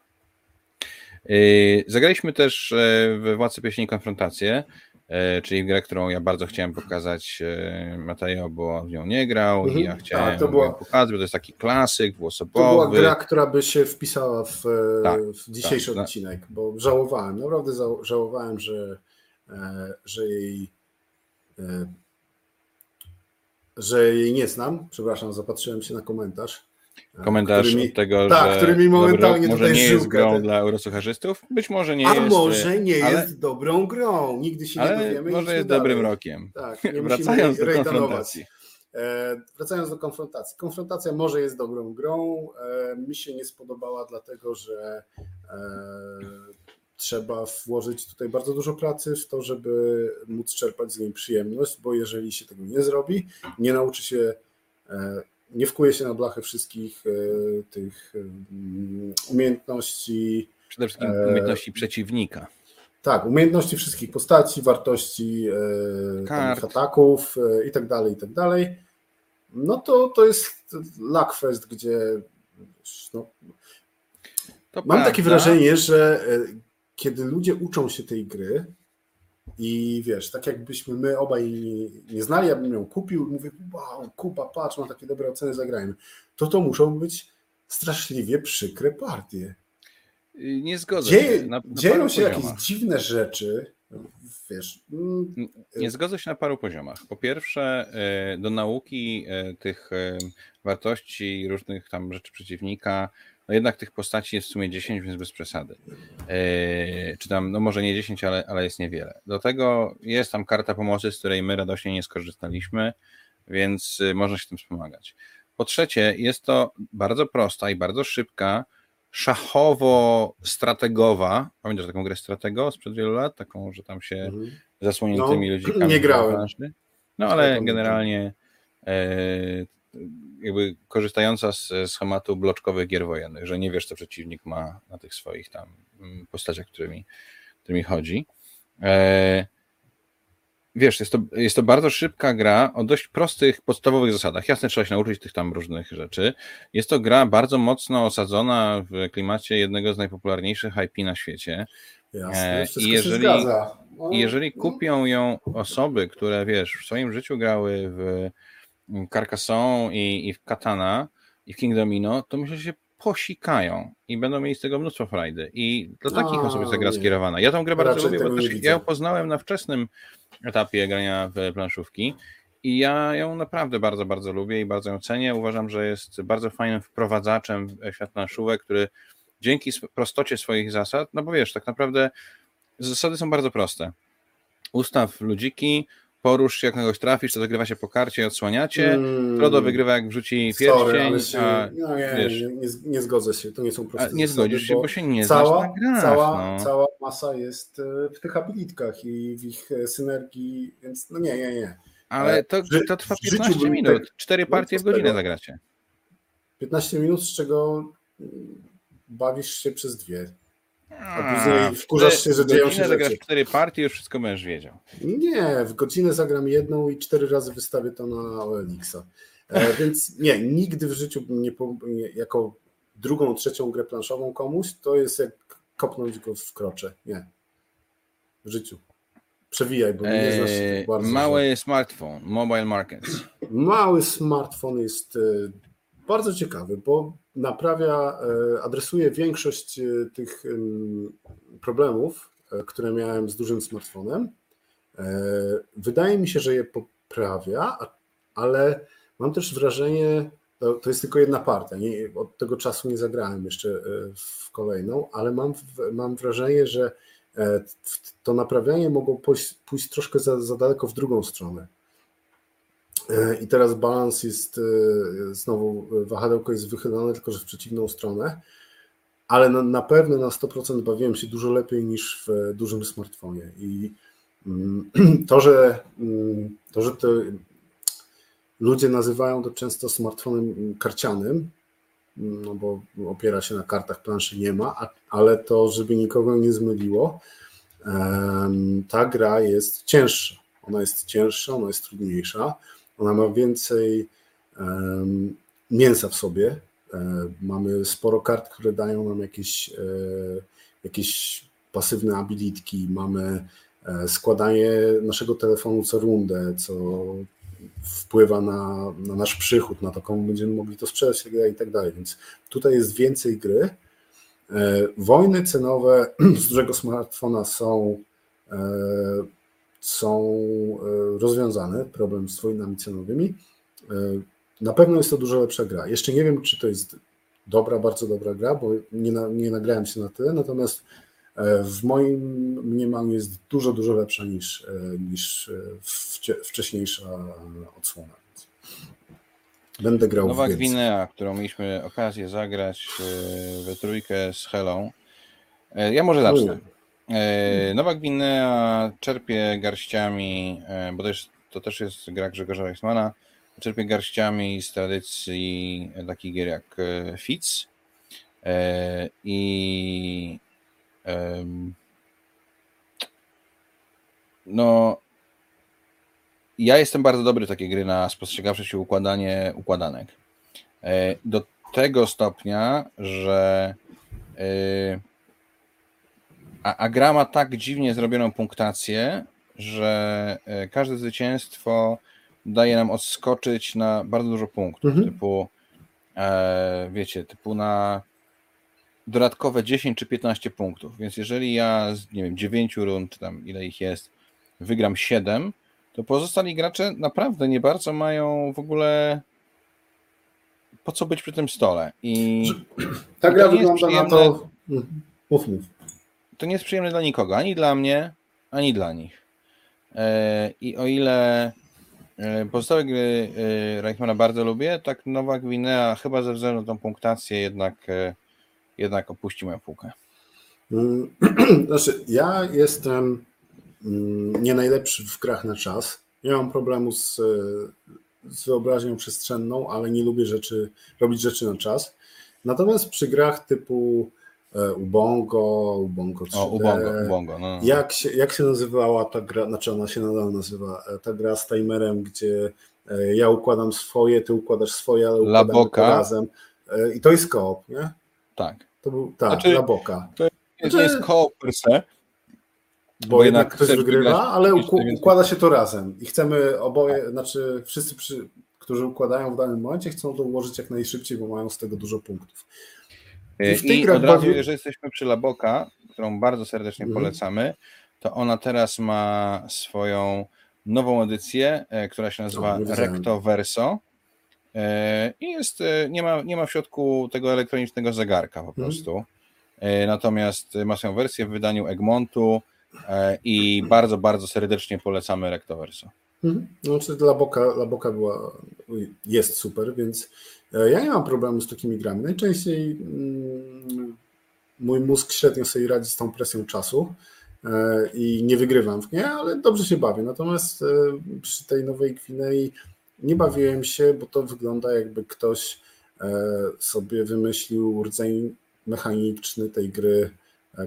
Zagraliśmy też w Władcy Pieśni Konfrontację. E, czyli grę, którą ja bardzo chciałem pokazać e, Mateo, bo w nią nie grał mhm. i ja chciałem tak, to była, pokazać, bo to jest taki klasyk dwuosobowy. To była gra, która by się wpisała w, e, tak, w dzisiejszy tak, odcinek, bo żałowałem, naprawdę żałowałem, że, że jej że jej nie znam. Przepraszam, zapatrzyłem się na komentarz. Komentarz mi, od tego, tak, że który mi momentalnie może tutaj nie jest grą dla eurosucharzystów? Być może nie A jest. A może nie ale, jest dobrą grą. Nigdy się ale nie dowiemy. Może jest dobrym rokiem. Tak, wracając do konfrontacji. E, wracając do konfrontacji. Konfrontacja może jest dobrą grą. E, mi się nie spodobała, dlatego że e, trzeba włożyć tutaj bardzo dużo pracy w to, żeby móc czerpać z niej przyjemność, bo jeżeli się tego nie zrobi, nie nauczy się e, nie wkuje się na blachę wszystkich e, tych e, umiejętności. Przede wszystkim e, umiejętności przeciwnika. Tak, umiejętności wszystkich postaci, wartości ataków i tak dalej, i tak dalej. No to, to jest Luckfest, gdzie no, mam prawda. takie wrażenie, że kiedy ludzie uczą się tej gry, i wiesz, tak jakbyśmy my obaj nie znali, ja bym ją kupił mówię, wow, Kuba, patrz, ma takie dobre oceny, zagrajmy. To to muszą być straszliwie przykre partie. Nie zgodzę Dzieje, się. Na, na dzieją się poziomach. jakieś dziwne rzeczy, wiesz. Mm, nie zgodzę się na paru poziomach. Po pierwsze, e, do nauki tych wartości, różnych tam rzeczy przeciwnika, no jednak tych postaci jest w sumie 10, więc bez przesady. Yy, czy tam, no może nie 10, ale, ale jest niewiele. Do tego jest tam karta pomocy, z której my radośnie nie skorzystaliśmy, więc yy, można się tym wspomagać. Po trzecie, jest to bardzo prosta i bardzo szybka, szachowo-strategowa. Pamiętasz taką grę stratego sprzed wielu lat? Taką, że tam się mhm. zasłoniętymi no, ludzikami. Nie grałem. No ale generalnie e, jakby korzystająca z schematu bloczkowych gier wojennych, że nie wiesz, co przeciwnik ma na tych swoich tam mm, postaciach, którymi, którymi chodzi. E, wiesz, jest to, jest to bardzo szybka gra o dość prostych, podstawowych zasadach. Jasne, trzeba się nauczyć tych tam różnych rzeczy. Jest to gra bardzo mocno osadzona w klimacie jednego z najpopularniejszych IP na świecie. Jasne, e, I jeżeli, no, jeżeli kupią ją osoby, które wiesz, w swoim życiu grały w Carcassonne i, i w Katana i w King Domino, to myślę, że się posikają i będą mieli z tego mnóstwo frajdy. I dla takich A, osób jest ta gra skierowana. Ja tą grę bardzo lubię, bo też ja ją poznałem na wczesnym etapie grania w planszówki i ja ją naprawdę bardzo, bardzo lubię i bardzo ją cenię. Uważam, że jest bardzo fajnym wprowadzaczem w świat planszówek, który dzięki prostocie swoich zasad, no bo wiesz, tak naprawdę zasady są bardzo proste. Ustaw ludziki, porusz się, jak kogoś trafisz, to zagrywa się po karcie, odsłaniacie. Mm. Frodo wygrywa, jak wrzuci pierścień. Się, a, no nie, wiesz, nie, nie, nie, zgodzę się, to nie są proste Nie zgodzisz się, bo, się nie cała, grach, cała, no. cała masa jest e, w tych abilitkach i w ich e, synergii, więc no nie, nie, nie. Ale e, to, to trwa 15 minut, tak, cztery partie w godzinę zagracie. 15 minut, z czego bawisz się przez dwie. A później wkurzasz się, że dzieją się rzeczy. cztery partie, już wszystko będziesz wiedział. Nie, w godzinę zagram jedną i cztery razy wystawię to na OLX-a. E, więc nie, nigdy w życiu nie, nie, jako drugą, trzecią grę planszową komuś, to jest jak kopnąć go w krocze. Nie. W życiu. Przewijaj, bo nie znasz się bardzo. Mały smartfon, mobile markets. Mały smartfon jest e, bardzo ciekawy, bo naprawia, e, adresuje większość e, tych problemów, e, które miałem z dużym smartfonem. Wydaje mi się, że je poprawia, ale mam też wrażenie, to jest tylko jedna partia, nie, od tego czasu nie zagrałem jeszcze w kolejną, ale mam, mam wrażenie, że to naprawianie mogło pójść, pójść troszkę za, za daleko w drugą stronę I teraz balans jest e, znowu, wahadełko jest wychylone, tylko że w przeciwną stronę, ale na, na pewno na 100% bawiłem się dużo lepiej niż w dużym smartfonie. I mm, to, że mm, to, że te ludzie nazywają to często smartfonem karcianym, no bo opiera się na kartach planszy, nie ma, ale to, żeby nikogo nie zmyliło, ta gra jest cięższa. Ona jest cięższa, ona jest trudniejsza, ona ma więcej mięsa w sobie. E, mamy sporo kart, które dają nam jakieś, e, jakieś pasywne abilitki, mamy e, składanie naszego telefonu co rundę, co wpływa na, na nasz przychód, na to, komu będziemy mogli to sprzedać i tak dalej. Więc tutaj jest więcej gry. Wojny cenowe z dużego smartfona są, są rozwiązane, problem z wojnami cenowymi. Na pewno jest to dużo lepsza gra. Jeszcze nie wiem, czy to jest dobra, bardzo dobra gra, bo nie, na, nie nagrałem się na tyle, natomiast e, w moim mniemaniu jest dużo, dużo lepsza niż, e, niż e, wcześniejsza odsłona. Będę grał Nowa w Gwinea, którą mieliśmy okazję zagrać we trójkę z Helą. Ja może zacznę. Nowa Gwinea czerpie garściami, bo to, jest, to też jest gra Grzegorza Weissmana, czerpię garściami z tradycji takich gier jak e, Fitz e, i no ja jestem bardzo dobry w takie gry na spostrzegawczość i układanie układanek. E, do tego stopnia, że a, a gra ma tak dziwnie zrobioną punktację, że każde zwycięstwo daje nam odskoczyć na bardzo dużo punktów, mhm. typu e, wiecie, typu na dodatkowe 10 czy 15 punktów. Więc jeżeli ja z nie wiem, 9 rund, tam ile ich jest, wygram 7, to pozostali gracze naprawdę nie bardzo mają w ogóle po co być przy tym stole. I ta gra wygląda na to. Mów, mów. To nie jest przyjemne dla nikogo, ani dla mnie, ani dla nich. E, I o ile E, pozostałe gry e, Reichmana bardzo lubię, tak Nowa Gwinea chyba ze względu na tą punktację jednak, jednak opuści moją półkę. Mm, znaczy, ja jestem mm, nie najlepszy w grach na czas. Nie mam problemu z, z wyobraźnią przestrzenną, ale nie lubię rzeczy, robić rzeczy na czas. Natomiast przy grach typu Ubongo, Ubongo 3D. O, Ubongo, Ubongo no. jak, się, jak się nazywała ta gra, znaczy ona się nadal nazywa, e, ta gra z timerem, gdzie e, ja układam swoje, ty układasz swoje, ale układamy razem. I to jest koop, nie? Tak. To był, tak, znaczy, Laboka. To jest, znaczy, jest koop per se, bo, bo jednak ktoś wygrywa, ale układa się to razem i chcemy oboje, znaczy wszyscy, przy, którzy układają w danym momencie, chcą to ułożyć jak najszybciej, bo mają z tego dużo punktów. I, I od razu, jeżeli jesteśmy przy Laboka, którą bardzo serdecznie mhm. polecamy, to ona teraz ma swoją nową edycję, e, która się nazywa Recto Verso. E, I jest, e, nie ma, nie ma w środku tego elektronicznego zegarka po mhm. prostu. Natomiast ma swoją wersję w wydaniu Egmontu i bardzo, bardzo serdecznie polecamy Recto Verso. Mhm. No, czy dla Boka, dla Boka była, jest super, więc ja nie mam problemu z takimi grami. Najczęściej mm, mój mózg średnio sobie radzi z tą presją czasu e, i nie wygrywam w nie, ale dobrze się bawię. Natomiast e, przy tej nowej Gwinei nie bawiłem się, bo to wygląda jakby ktoś e, sobie wymyślił rdzeń mechaniczny tej gry,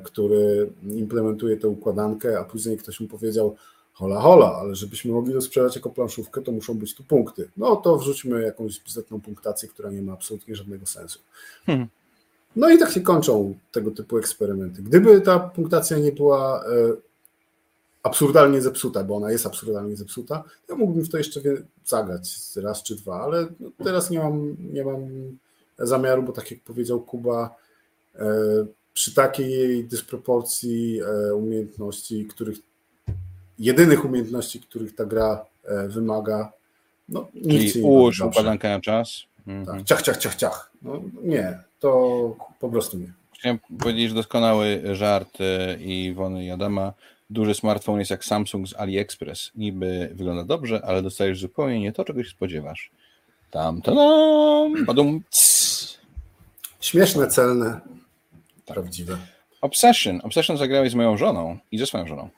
który implementuje tę układankę, a później ktoś mu powiedział, hola hola, ale żebyśmy mogli to sprzedać jako planszówkę, to muszą być tu punkty. No to wrzućmy jakąś bzdetną punktację, która nie ma absolutnie żadnego sensu. Hmm. No i tak się kończą tego typu eksperymenty. Gdyby ta punktacja nie była e, absurdalnie zepsuta, bo ona jest absurdalnie zepsuta, ja mógłbym w to jeszcze zagrać raz czy dwa, ale no teraz nie mam, nie mam zamiaru, bo tak jak powiedział Kuba, e, przy takiej jej dysproporcji e, umiejętności, których jedynych umiejętności, których ta gra e, wymaga. No, Czyli ułóż układankę na czas. Mhm. Tak, ciach, ciach, ciach, ciach. No, nie, to po prostu nie. Chciałem powiedzieć, że doskonały żart e, Iwony i Adama. Duży smartfon jest jak Samsung z AliExpress. Niby wygląda dobrze, ale dostajesz zupełnie nie to, czego się spodziewasz. Tam, tam, padum, Śmieszne, celne, tak. prawdziwe. Obsession. Obsession zagrałeś z moją żoną i ze swoją żoną.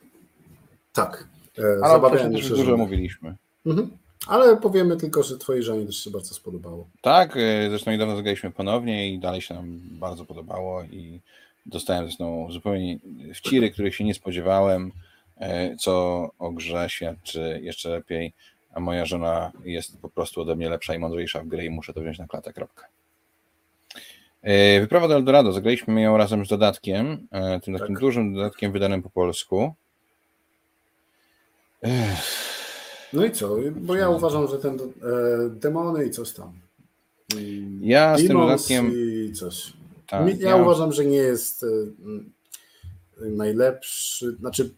Tak. Ale Zabawiałem się, dużo mówiliśmy. Mhm. Ale powiemy tylko, że twojej żonie też się bardzo spodobało. Tak, e, zresztą niedawno zagraliśmy ponownie i dalej się nam bardzo podobało i dostałem zresztą zupełnie wciry, których się nie spodziewałem, e, co o grze świadczy jeszcze lepiej, a moja żona jest po prostu ode mnie lepsza i mądrzejsza w gry i muszę to wziąć na klatę, kropka. E, wyprawa do Eldorado, zagraliśmy ją razem z dodatkiem, tym takim Tak. dużym dodatkiem wydanym po polsku. No i co? Bo ja uważam, że ten e, demony i coś tam. Ja z tym dodatkiem- I coś. Tak, Mi- ja, uważam, że nie jest e, najlepszy. Znaczy,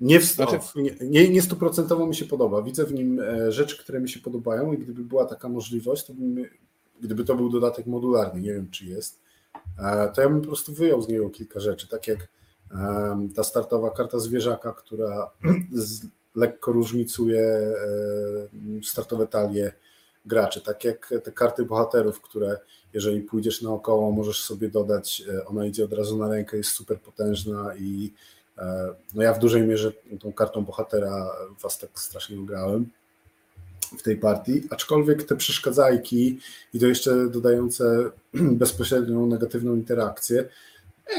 nie, w, Znaczy- o, nie, nie, stuprocentowo mi się podoba. Widzę w nim e, rzeczy, które mi się podobają, i gdyby była taka możliwość, to bym, gdyby to był dodatek modularny, nie wiem czy jest, e, to ja bym po prostu wyjął z niego kilka rzeczy. Tak jak ta startowa karta zwierzaka, która z, lekko różnicuje e, startowe talie graczy. Tak jak te karty bohaterów, które jeżeli pójdziesz naokoło, możesz sobie dodać, e, ona idzie od razu na rękę, jest super potężna i e, no ja w dużej mierze tą kartą bohatera was tak strasznie grałem w tej partii, aczkolwiek te przeszkadzajki i to jeszcze dodające bezpośrednią negatywną interakcję,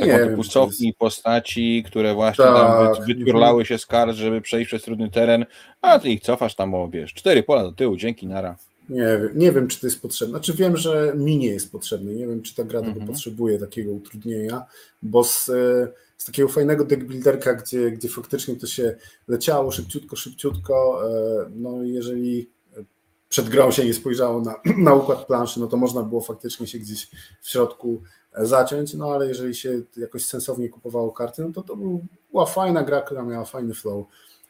nie typu to jest- postaci, które właśnie Tak. tam wy- wyturlały się z kart, żeby przejść przez trudny teren, a ty ich cofasz tam o, wiesz, cztery pola do tyłu, dzięki, nara. Nie, wiem- nie wiem, czy to jest potrzebne. Znaczy wiem, że mi nie jest potrzebne. Nie wiem, czy ta gra tego Mhm. potrzebuje, takiego utrudnienia, bo z, e, z takiego fajnego deckbuilderka, gdzie, gdzie faktycznie to się leciało szybciutko, szybciutko, e, no jeżeli przed grą się nie spojrzało na, na układ planszy, no to można było faktycznie się gdzieś w środku e, zaciąć, no ale jeżeli się jakoś sensownie kupowało karty, no to to był- była fajna gra, która miała fajny flow.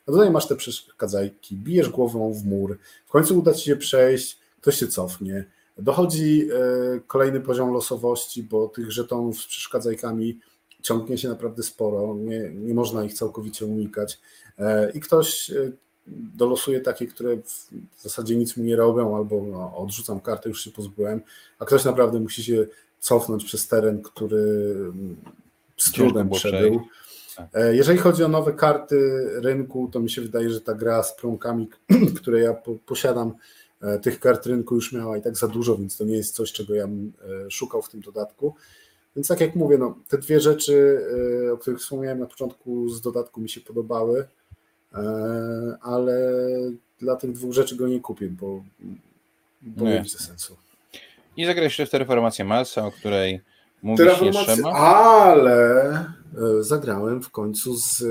A tutaj masz te przeszkadzajki, bijesz głową w mur, w końcu uda ci się przejść, ktoś się cofnie. Dochodzi e, kolejny poziom losowości, bo tych żetonów z przeszkadzajkami ciągnie się naprawdę sporo, nie, nie można ich całkowicie unikać. E, I ktoś dolosuje takie, które w zasadzie nic mu nie robią, albo no, odrzucam kartę, już się pozbyłem, a ktoś naprawdę musi się cofnąć przez teren, który mm, z trudem przebył. E, Jeżeli chodzi o nowe karty rynku, to mi się wydaje, że ta gra z prąkami, które ja po, posiadam, e, tych kart rynku już miała i tak za dużo, więc to nie jest coś, czego ja bym e, szukał w tym dodatku. Więc tak jak mówię, no, te dwie rzeczy, o których wspomniałem na początku z dodatku mi się podobały, ale dla tych dwóch rzeczy go nie kupię, bo, bo Nie. nie widzę sensu. I zagrałeś jeszcze w Terraformację Marsa, o której mówić nie Terraformację, trzeba. ale e, zagrałem w końcu z,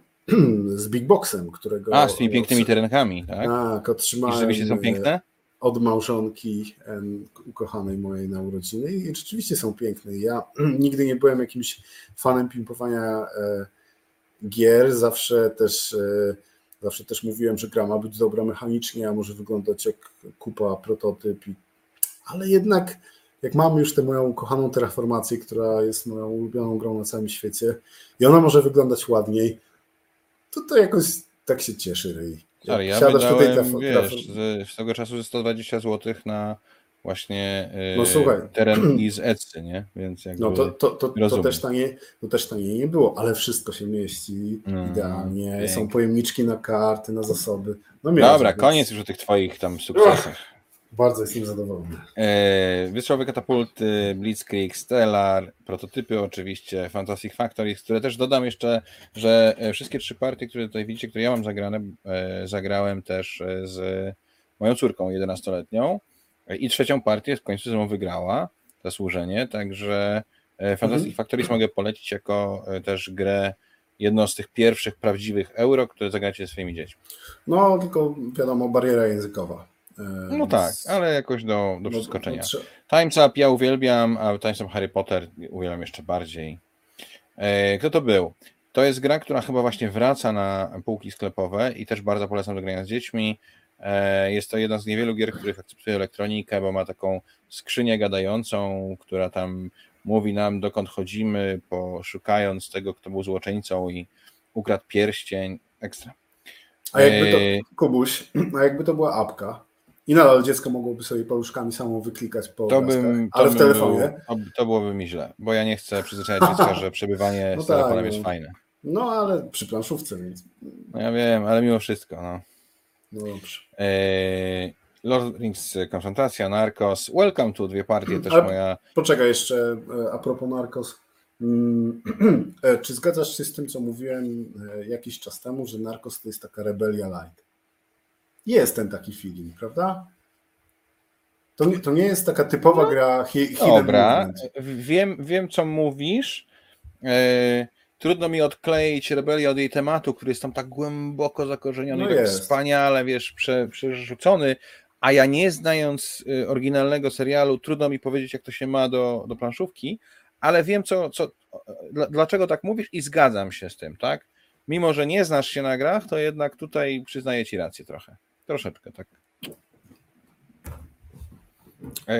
z Big Boxem, którego... A, z tymi pięknymi terenkami, tak? Tak, I otrzymałem rzeczywiście są e, piękne? od małżonki ukochanej mojej na urodziny i rzeczywiście są piękne. Ja nigdy nie byłem jakimś fanem pimpowania e, gier, zawsze też e, zawsze też mówiłem, że gra ma być dobra mechanicznie, a może wyglądać jak kupa, prototyp, i, ale jednak jak mamy już tę moją ukochaną terraformację, która jest moją ulubioną grą na całym świecie i ona może wyglądać ładniej, to to jakoś tak się cieszy ryj. Sorry, ja wydałem, wiesz, tego czasu ze 120 zł na właśnie yy, No słuchaj. teren i z Etsy, nie? Więc jakby... No to, to, to, to, też tanie, to też taniej nie było, ale wszystko się mieści Mm, idealnie. pięknie. Są pojemniczki na karty, na zasoby. No Dobra, więc koniec już o tych twoich tam sukcesach. Bardzo jestem zadowolony. E, Wystrzałowe katapulty, Blitzkrieg, Stellar, prototypy oczywiście, Fantastic Factories, które też dodam jeszcze, że e, wszystkie trzy partie, które tutaj widzicie, które ja mam zagrane, e, zagrałem też e, z moją córką 11-letnią e, i trzecią partię w końcu ze mną wygrała zasłużenie, także e, Fantastic Mhm. Factories mogę polecić jako e, też grę jedną z tych pierwszych prawdziwych euro, które zagracie ze swoimi dziećmi. No tylko wiadomo, bariera językowa. E, No więc- tak, ale jakoś do, do no, przeskoczenia. no, Time's Up ja uwielbiam, a Time's Up Harry Potter uwielbiam jeszcze bardziej. Kto to był? To jest gra, która chyba właśnie wraca na półki sklepowe i też bardzo polecam do grania z dziećmi. E, Jest to jedna z niewielu gier, których akceptuje elektronikę, bo ma taką skrzynię gadającą, która tam mówi nam, dokąd chodzimy, poszukając tego, kto był złoczyńcą i ukradł pierścień. Ekstra. A jakby to, E, Kubuś, a jakby to była apka i nadal dziecko mogłoby sobie paluszkami samo wyklikać po To obrazkach, bym, to ale w telefonie. Był, to, byłoby mi źle, bo ja nie chcę przyzwyczajać dziecka, że przebywanie No z tak, telefonem no. jest fajne. No ale przy planszówce, więc No ja wiem, ale mimo wszystko, no. No dobrze. Lord the Rings konfrontacja, Narcos, Welcome to dwie partie też Ale moja. Poczekaj jeszcze a propos Narcos. Mm, Czy zgadzasz się z tym, co mówiłem jakiś czas temu, że Narcos to jest taka rebelia light? Jest ten taki feeling, prawda? To nie, to nie jest taka typowa no, gra hidden Dobra, movement. wiem, wiem co mówisz. E, trudno mi odkleić rebelię od jej tematu, który jest tam tak głęboko zakorzeniony No tak wspaniale, wiesz, prze, przerzucony, a ja nie znając y, oryginalnego serialu, trudno mi powiedzieć, jak to się ma do, do planszówki, ale wiem, co, co, dla- dlaczego tak mówisz i zgadzam się z tym, tak? Mimo, że nie znasz się na grach, to jednak tutaj przyznaję ci rację trochę. Troszeczkę, tak.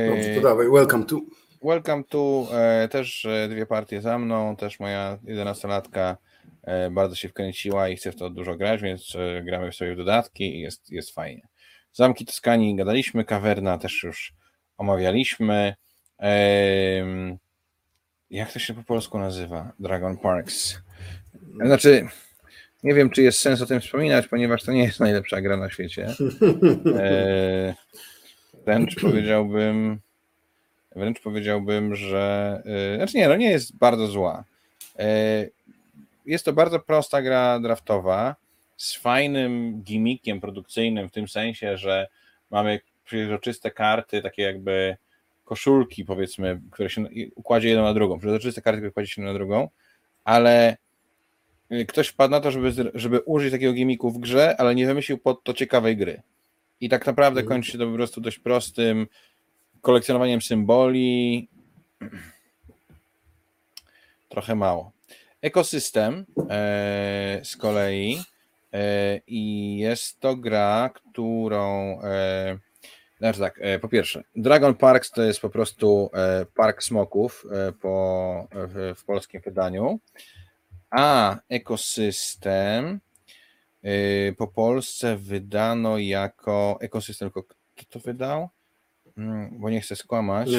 Dobrze, to dawaj, welcome to. Welcome to e, też e, dwie partie za mną, też moja 11-latka e, bardzo się wkręciła i chce w to dużo grać, więc e, gramy sobie w dodatki i jest, jest fajnie. Zamki Toskanii gadaliśmy, Kawerna też już omawialiśmy. Jak to się po polsku nazywa? Dragon Parks. Znaczy, nie wiem, czy jest sens o tym wspominać, ponieważ to nie jest najlepsza gra na świecie. E, wręcz powiedziałbym, wręcz powiedziałbym, że. e, Znaczy nie, no nie jest bardzo zła. E, Jest to bardzo prosta gra draftowa z fajnym gimmickiem produkcyjnym w tym sensie, że mamy przezroczyste karty, takie jakby koszulki, powiedzmy, które się układzie jedną na drugą. Przezroczyste karty, które kładzie się na drugą, ale y, ktoś wpadł na to, żeby, żeby użyć takiego gimmicku w grze, ale nie wymyślił pod to ciekawej gry. I tak naprawdę Mhm. kończy się to po prostu dość prostym kolekcjonowaniem symboli. Trochę mało. Ekosystem e, z kolei e, i jest to gra, którą e, znaczy tak, po pierwsze, Dragon Parks to jest po prostu park smoków po, w, w polskim wydaniu, a ekosystem po Polsce wydano jako ekosystem, kto to wydał? Mm, Bo nie chcę skłamać. Nie.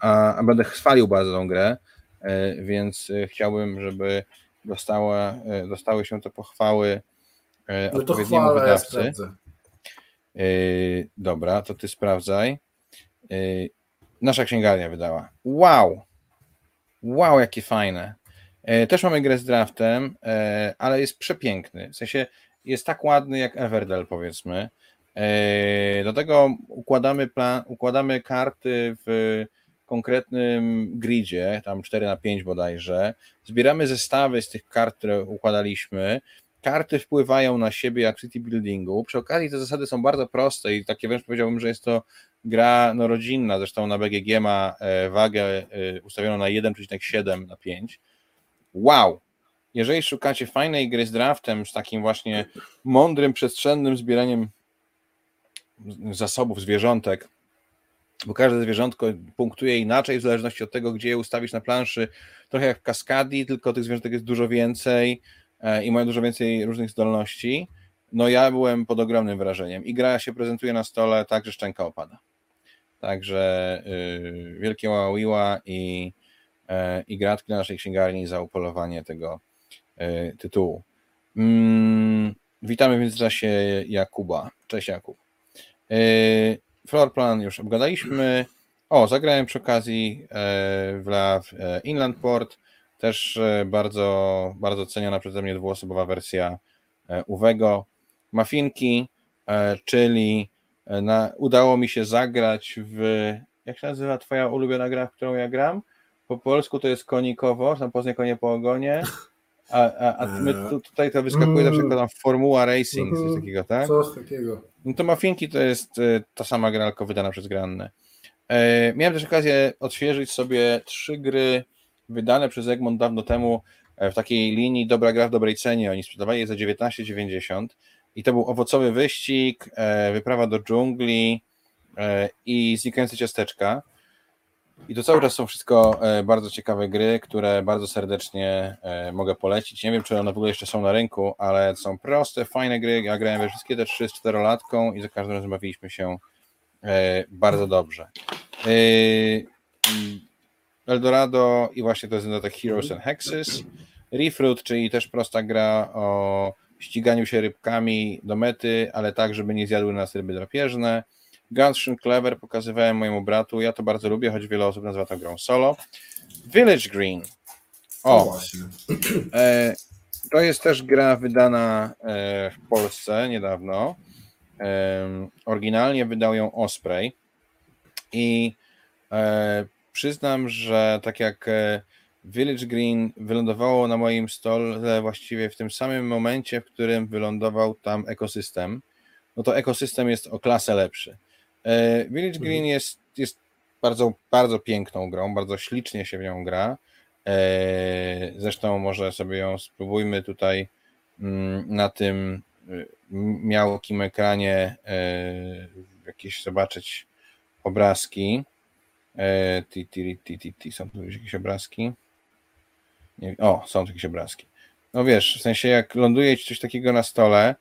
A, a będę chwalił bardzo tą grę, e, więc e, chciałbym, żeby dostała, e, dostały się te pochwały No odpowiedniemu chwalę, ja wydawcy. Yy, dobra, to ty sprawdzaj. Nasza księgarnia wydała. Wow! Wow, jakie fajne. Też mamy grę z draftem, ale jest przepiękny. W sensie jest tak ładny jak Everdell, powiedzmy. Yy, do tego układamy, plan, układamy karty w konkretnym gridzie, tam 4 na 5 bodajże. Zbieramy zestawy z tych kart, które układaliśmy karty wpływają na siebie jak city buildingu. Przy okazji te zasady są bardzo proste i takie wręcz powiedziałbym, że jest to gra no, rodzinna. Zresztą na BGG ma e, wagę e, ustawioną na 1,7 na 5. Wow! Jeżeli szukacie fajnej gry z draftem, z takim właśnie mądrym, przestrzennym zbieraniem zasobów, zwierzątek, bo każde zwierzątko punktuje inaczej w zależności od tego, gdzie je ustawić na planszy. Trochę jak w Kaskadii, tylko tych zwierzątek jest dużo więcej e, i mają dużo więcej różnych zdolności. No ja byłem pod ogromnym wrażeniem i gra się prezentuje na stole tak, że szczęka opada. Także yy, wielkie ławiła i, e, i gratki na naszej księgarni za upolowanie tego e, tytułu. Mm, witamy w międzyczasie Jakuba. Cześć Jakub. E, floor plan już obgadaliśmy. O, zagrałem przy okazji e, w LAW e, Inland Port. Też bardzo, bardzo ceniona przeze mnie dwuosobowa wersja Uwego. Mafinki, czyli na, udało mi się zagrać w. Jak się nazywa Twoja ulubiona gra, w którą ja gram? Po polsku to jest konikowo, tam Poznań konie po ogonie. A, a, a my tu, tutaj to wyskakuje zawsze jako tam Formuła Racing, coś takiego, tak? Coś takiego. No to Mafinki to jest e, ta sama gra, tylko wydana przez Grannę. E, miałem też okazję odświeżyć sobie trzy gry wydane przez Egmont dawno temu e, w takiej linii Dobra gra w dobrej cenie. Oni sprzedawali je za 19,90 i to był Owocowy Wyścig, e, Wyprawa do dżungli e, i Znikające ciasteczka. I to cały czas są wszystko e, bardzo ciekawe gry, które bardzo serdecznie e, mogę polecić. Nie wiem, czy one w ogóle jeszcze są na rynku, ale są proste, fajne gry. Ja grałem we wszystkie te trzy z czterolatką i za każdym razem bawiliśmy się e, bardzo dobrze. Eldorado i właśnie to jest dodatek Heroes and Hexes. Refruit, czyli też prosta gra o ściganiu się rybkami do mety, ale tak, żeby nie zjadły nas ryby drapieżne. Gunshot Clever pokazywałem mojemu bratu, ja to bardzo lubię, choć wiele osób nazywa to grą solo. Village Green. O, e, to jest też gra wydana e, w Polsce niedawno. E, oryginalnie wydał ją Osprey i e, przyznam, że tak jak e, Village Green wylądowało na moim stole właściwie w tym samym momencie, w którym wylądował tam ekosystem, no to ekosystem jest o klasę lepszy. E, Village Green mhm. jest, jest bardzo, bardzo piękną grą, bardzo ślicznie się w nią gra. E, zresztą może sobie ją spróbujmy tutaj mm, na tym miałkim ekranie jakieś zobaczyć obrazki. Ti, ti, ti, ti, ti. Są tu jakieś obrazki? Nie, o, są jakieś obrazki. No wiesz, w sensie jak ląduje ci coś takiego na stole, e,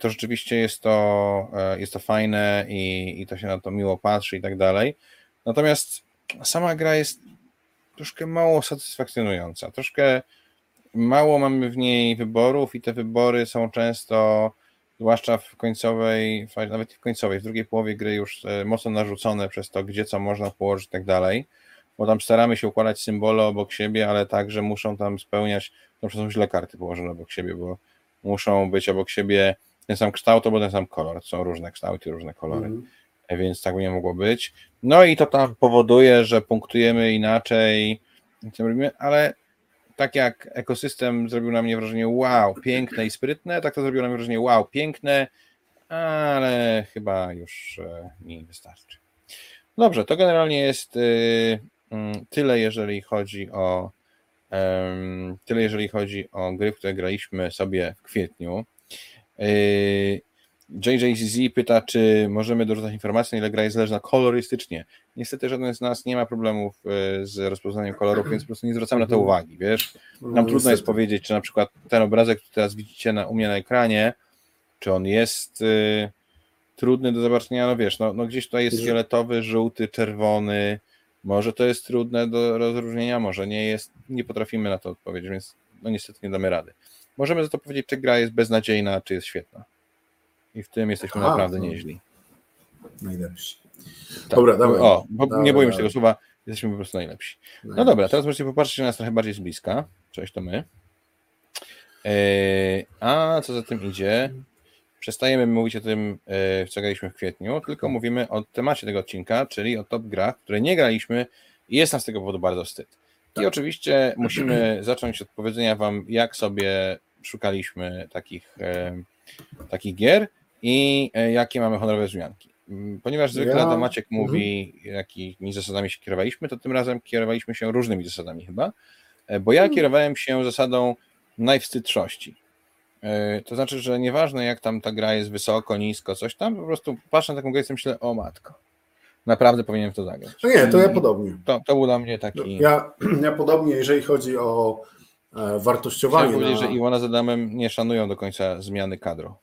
to rzeczywiście jest to, e, jest to fajne i, i to się na to miło patrzy i tak dalej. Natomiast sama gra jest troszkę mało satysfakcjonująca. Troszkę mało mamy w niej wyborów i te wybory są często, zwłaszcza w końcowej, nawet w końcowej, w drugiej połowie gry już e, mocno narzucone przez to, gdzie co można położyć i tak dalej bo tam staramy się układać symbole obok siebie, ale także muszą tam spełniać, to są źle karty położone obok siebie, bo muszą być obok siebie ten sam kształt albo ten sam kolor. Są różne kształty, różne kolory, mm. więc tak by nie mogło być. No i to tam powoduje, że punktujemy inaczej, ale tak jak ekosystem zrobił na mnie wrażenie wow, piękne i sprytne, tak to zrobiło na mnie wrażenie wow, piękne, ale chyba już e, mi wystarczy. Dobrze, to generalnie jest y, Mm, tyle jeżeli chodzi o tyle jeżeli chodzi o gry, które graliśmy sobie w kwietniu. JJZZ y, pyta, czy możemy dorzucać informację, na ile gra jest zależna kolorystycznie. Niestety żaden z nas nie ma problemów y, z rozpoznaniem kolorów, więc po prostu nie zwracamy na to mhm. uwagi, wiesz? Nam no, trudno jest powiedzieć, czy na przykład ten obrazek, który teraz widzicie na, u mnie na ekranie, czy on jest y, trudny do zobaczenia, no wiesz, no, no gdzieś tutaj jest fioletowy, żółty, czerwony, może to jest trudne do rozróżnienia, może nie jest, nie potrafimy na to odpowiedzieć, więc no niestety nie damy rady. Możemy za to powiedzieć, czy gra jest beznadziejna, czy jest świetna. I w tym jesteśmy Aha, naprawdę nieźli. Najlepsi. Tak. Dobra, dawaj. O, bo dawaj, nie boimy się tego słowa, jesteśmy po prostu najlepsi. No najlepsi. No dobra, teraz możecie popatrzeć na nas trochę bardziej z bliska. Cześć, to my. Eee, a co za tym idzie? Przestajemy mówić o tym, e, co graliśmy w kwietniu, tylko mówimy o temacie tego odcinka, czyli o top grach, które nie graliśmy i jest nam z tego powodu bardzo wstyd. Tak. I oczywiście musimy zacząć od powiedzenia Wam, jak sobie szukaliśmy takich, e, takich gier i e, jakie mamy honorowe wzmianki. Mm, ponieważ zwykle ja... Maciek mhm. mówi, jakimi zasadami się kierowaliśmy, to tym razem kierowaliśmy się różnymi zasadami chyba, bo ja mhm. kierowałem się zasadą najwstydczości. E, to znaczy, że nieważne jak tam ta gra jest wysoko, nisko, coś tam, po prostu patrzę na taką grę i myślę, o matko, naprawdę powinienem w to zagrać. No nie, to ja podobnie. To, to był dla mnie taki... Ja, ja podobnie, jeżeli chodzi o e, wartościowanie. Chciałem powiedzieć, na... że Iwona z Adamem nie szanują do końca zmiany kadro.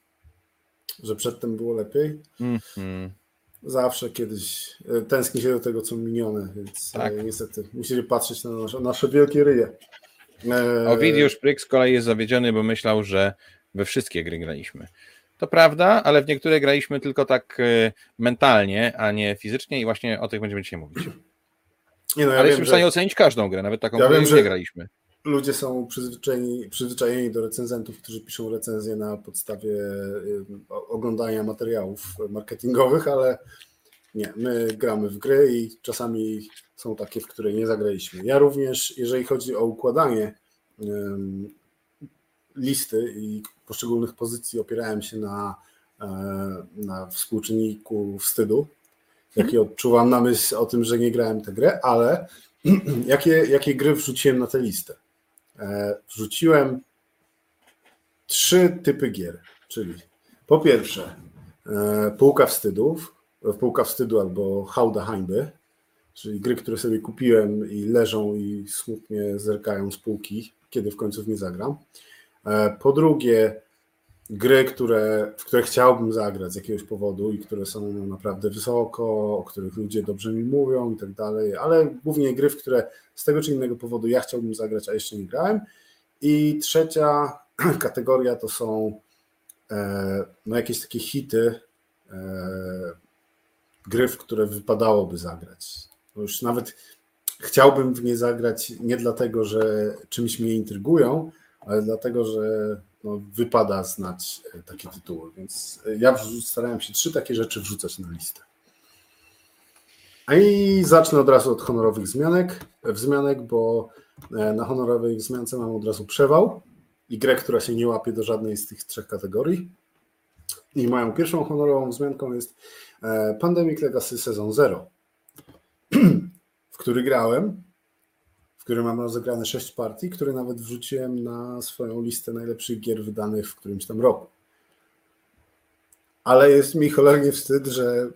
Że przedtem było lepiej? Mm -hmm. Zawsze kiedyś e, tęskni się do tego, co minione, więc tak. niestety musicie patrzeć na nasze, nasze wielkie ryje. Eee... Ovidiusz Pryk z kolei jest zawiedziony, bo myślał, że we wszystkie gry graliśmy. To prawda, ale w niektóre graliśmy tylko tak e, mentalnie, a nie fizycznie i właśnie o tych będziemy dzisiaj mówić. Nie no, ja ale wiem, jesteśmy w stanie że... ocenić każdą grę, nawet taką, ja którą nie graliśmy. Ludzie są przyzwyczajeni, przyzwyczajeni do recenzentów, którzy piszą recenzje na podstawie e, oglądania materiałów marketingowych, ale nie, my gramy w gry i czasami są takie, w które nie zagraliśmy. Ja również, jeżeli chodzi o układanie listy i poszczególnych pozycji, opierałem się na, e, na współczynniku wstydu, jaki mhm. odczuwam na myśl o tym, że nie grałem tę grę, ale jakie, jakie gry wrzuciłem na tę listę? E, wrzuciłem trzy typy gier, czyli po pierwsze e, półka wstydów, półka wstydu albo hałda hańby, czyli gry, które sobie kupiłem i leżą i smutnie zerkają z półki, kiedy w końcu w nie zagram. E, po drugie, gry, które, w które chciałbym zagrać z jakiegoś powodu i które są naprawdę wysoko, o których ludzie dobrze mi mówią i tak dalej, ale głównie gry, w które z tego czy innego powodu ja chciałbym zagrać, a jeszcze nie grałem. I trzecia kategoria to są e, no, jakieś takie hity, e, gry, w które wypadałoby zagrać. Już nawet chciałbym w nie zagrać nie dlatego, że czymś mnie intrygują, ale dlatego, że no, wypada znać takie tytuły. Więc ja starałem się trzy takie rzeczy wrzucać na listę. I zacznę od razu od honorowych zmianek, wzmianek, bo e, na honorowej wzmiance mam od razu przewał i grę, która się nie łapie do żadnej z tych trzech kategorii. I moją pierwszą honorową wzmianką jest e, Pandemic Legacy Sezon 0, w który grałem, w którym mam rozegrane 6 partii, które nawet wrzuciłem na swoją listę najlepszych gier wydanych w którymś tam roku. Ale jest mi cholernie wstyd, że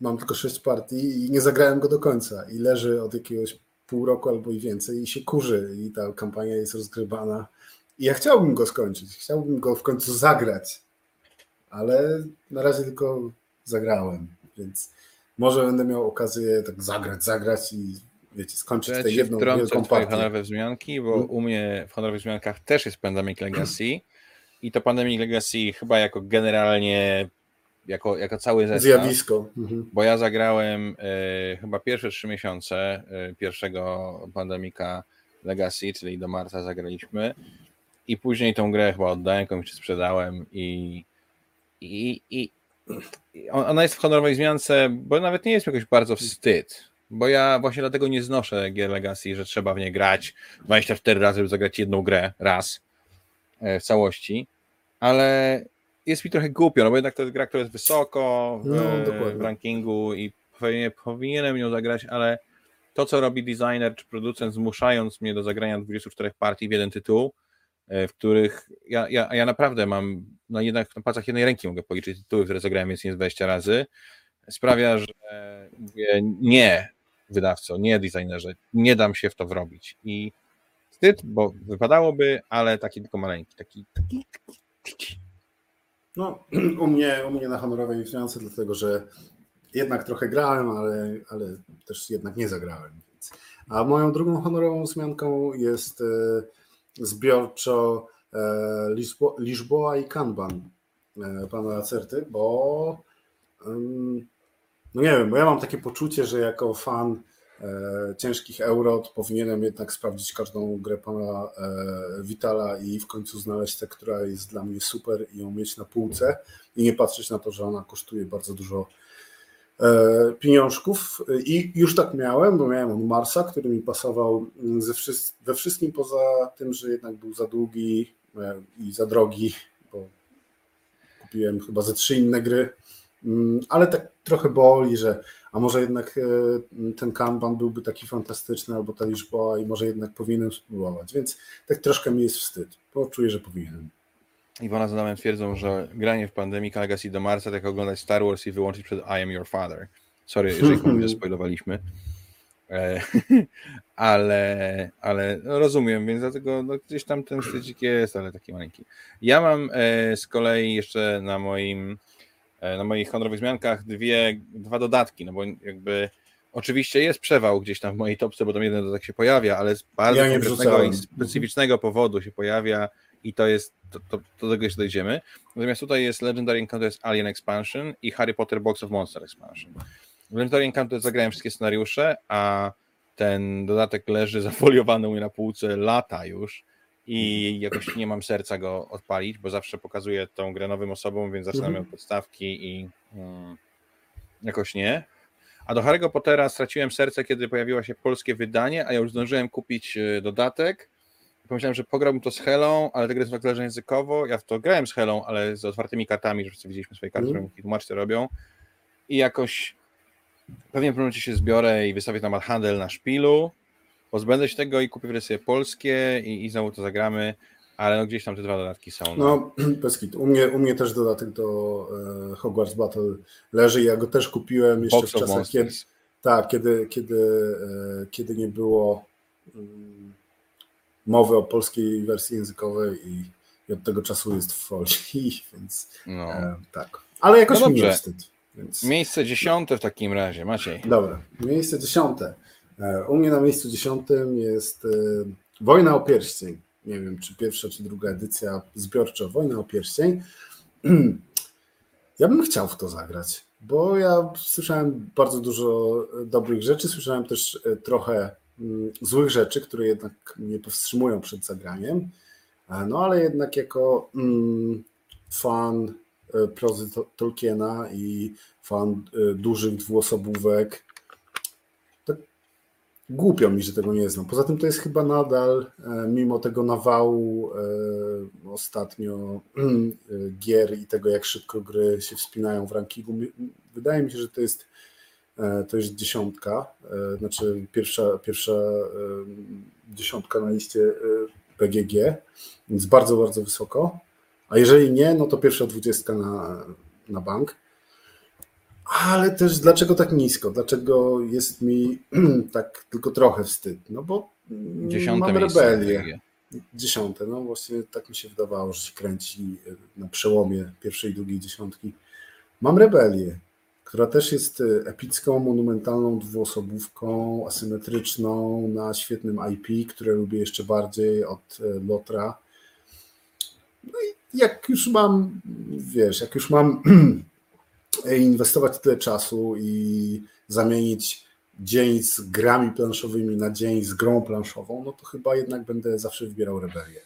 mam tylko 6 partii i nie zagrałem go do końca i leży od jakiegoś pół roku albo i więcej i się kurzy i ta kampania jest rozgrywana. I ja chciałbym go skończyć, chciałbym go w końcu zagrać, ale na razie tylko zagrałem, więc może będę miał okazję tak zagrać, zagrać i wiecie, skończyć tę jedną wielką partię. honorowe wzmianki, bo hmm? u mnie w honorowych wzmiankach też jest Pandemic Legacy i to Pandemic Legacy chyba jako generalnie jako, jako cały zestaw. Zjawisko. Mhm. Bo ja zagrałem e, chyba pierwsze trzy miesiące e, pierwszego pandemika Legacy, czyli do marca zagraliśmy i później tą grę chyba oddałem komuś, czy sprzedałem i, i, i ona jest w honorowej zmiance, bo nawet nie jest jakoś bardzo wstyd, bo ja właśnie dlatego nie znoszę gier Legacy, że trzeba w nie grać 24 razy, żeby zagrać jedną grę raz e, w całości, ale jest mi trochę głupio, no bo jednak to jest gra, która jest wysoko w, no, w rankingu i powinienem ją zagrać, ale to, co robi designer czy producent, zmuszając mnie do zagrania 24 partii w jeden tytuł, w których ja, ja, ja naprawdę mam, no jednak na palcach jednej ręki mogę policzyć tytuły, które zagrałem więcej niż 20 razy, sprawia, że mówię nie wydawco, nie designerze, nie dam się w to wrobić. I wstyd, bo wypadałoby, ale taki tylko maleńki, taki, no, u mnie, u mnie na honorowej wzmiance, dlatego że jednak trochę grałem, ale, ale też jednak nie zagrałem. A moją drugą honorową wzmianką jest e, zbiorczo e, Lisboa i Kanban e, pana Acerty, bo no nie wiem, bo ja mam takie poczucie, że jako fan E, ciężkich euro, powinienem jednak sprawdzić każdą grę pana Vitala i w końcu znaleźć tę, która jest dla mnie super i ją mieć na półce i nie patrzeć na to, że ona kosztuje bardzo dużo pieniążków. I już tak miałem, bo miałem Marsa, który mi pasował wszy- we wszystkim poza tym, że jednak był za długi i za drogi, bo kupiłem chyba ze trzy inne gry, mm, ale tak trochę boli, że a może jednak e, ten Kanban byłby taki fantastyczny, albo ta liczba i może jednak powinienem spróbować, więc tak troszkę mi jest wstyd, bo czuję, że powinienem. Iwona z Adamem twierdzą, że granie w Pandemic Legacy do marca, tak oglądać Star Wars i wyłączyć przed I am your father. Sorry, jeżeli komuś spoilowaliśmy. E, ale, ale no rozumiem, więc dlatego no, gdzieś tam ten wstydzik jest, ale taki maleńki. Ja mam e, z kolei jeszcze na moim E, na moich honorowych zmiankach dwie, dwa dodatki, no bo jakby oczywiście jest przewał gdzieś tam w mojej topce, bo tam jeden dodatek się pojawia, ale z bardzo ja konkretnego i specyficznego powodu się pojawia i to jest, to, to, do tego jeszcze dojdziemy. Natomiast tutaj jest Legendary Encounters Alien Expansion i Harry Potter Box of Monster Expansion. W Legendary Encounters zagrałem wszystkie scenariusze, a ten dodatek leży zafoliowany u mnie na półce lata już i jakoś nie mam serca go odpalić, bo zawsze pokazuję tą grę nowym osobom, więc zaczynam mhm. od podstawki i hmm, jakoś nie. A do Harry'ego Pottera straciłem serce, kiedy pojawiło się polskie wydanie, a ja już zdążyłem kupić e, dodatek. Pomyślałem, że pograłbym to z Helą, ale ta gra jest w ogóle językowo. Ja w to grałem z Helą, ale z otwartymi kartami, że wszyscy widzieliśmy swoje karty, mm. które tłumaczcy robią. I jakoś pewnie w pewnym momencie się zbiorę i wystawię tam handel na szpilu pozbędę się tego i kupię wersje polskie i, i znowu to zagramy, ale no gdzieś tam te dwa dodatki są. No, no u mnie, u mnie też dodatek do e, Hogwarts Battle leży, ja go też kupiłem jeszcze Box w czasach, kiedy, tak, kiedy, kiedy, e, kiedy nie było um, mowy o polskiej wersji językowej i, i, od tego czasu jest w folii, więc no. e, tak. Ale jakoś no mi nie wstyd. Więc... Miejsce dziesiąte w takim razie, Maciej. Dobra, miejsce dziesiąte. E, u mnie na miejscu dziesiątym jest e, Wojna o Pierścień. nie wiem, czy pierwsza, czy druga edycja zbiorcza Wojna o Pierścień. Ja bym chciał w to zagrać, bo ja słyszałem bardzo dużo dobrych rzeczy, słyszałem też e, trochę złych rzeczy, które jednak mnie powstrzymują przed zagraniem. No ale jednak jako mm, fan e, prozy Tolkiena i fan e, dużych dwuosobówek, tak głupio mi, że tego nie znam. Poza tym to jest chyba nadal, e, mimo tego nawału ostatnio gier i tego, jak szybko gry się wspinają w rankingu, wydaje mi się, że to jest to jest dziesiątka, znaczy pierwsza, pierwsza dziesiątka na liście PGG, więc bardzo, bardzo wysoko. A jeżeli nie, no to pierwsza dwudziestka na, na bank. Ale też dlaczego tak nisko? Dlaczego jest mi tak tylko trochę wstyd? No bo Dziesiąte mam rebelię. Dziesiąte, no właśnie tak mi się wydawało, że się kręci na przełomie pierwszej i drugiej dziesiątki. Mam rebelię która też jest e, epicką, monumentalną dwuosobówką, asymetryczną, na świetnym IP, które lubię jeszcze bardziej od e, Lotra. No i jak już mam, wiesz, jak już mam inwestować tyle czasu i zamienić dzień z grami planszowymi na dzień z grą planszową, no to chyba jednak będę zawsze wybierał Rebelię.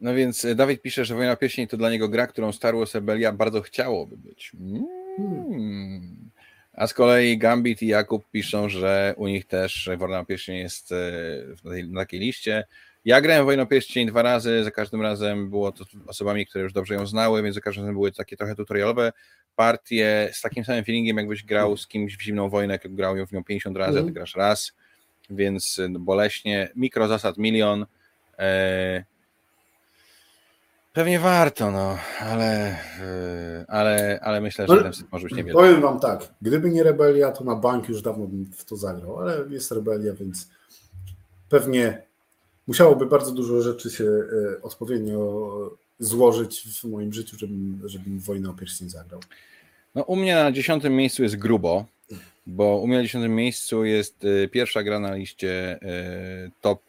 No więc e, Dawid pisze, że Wojna Pieśni to dla niego gra, którą Star Wars Rebellia bardzo chciałoby być. Mm. Hmm. A z kolei Gambit i Jakub piszą, że u nich też Wojna Pierścień jest e, na takiej liście. Ja grałem w Wojnę Pierścień dwa razy, za każdym razem było to osobami, które już dobrze ją znały, więc za każdym razem były takie trochę tutorialowe partie z takim samym feelingiem, jakbyś grał z kimś w zimną wojnę, jak grał ją w nią 50 razy, mm. a ty grasz raz, więc no, boleśnie. Mikro zasad milion. E, Pewnie warto, no, ale, yy, ale, ale myślę, że no, ten może być niewiele. Powiem wam tak, gdyby nie rebelia, to na bank już dawno bym w to zagrał, ale jest rebelia, więc pewnie musiałoby bardzo dużo rzeczy się e, odpowiednio złożyć w moim życiu, żebym, żebym wojnę o pierścień zagrał. No u mnie na dziesiątym miejscu jest grubo, bo u mnie na dziesiątym miejscu jest e, pierwsza gra na liście e, top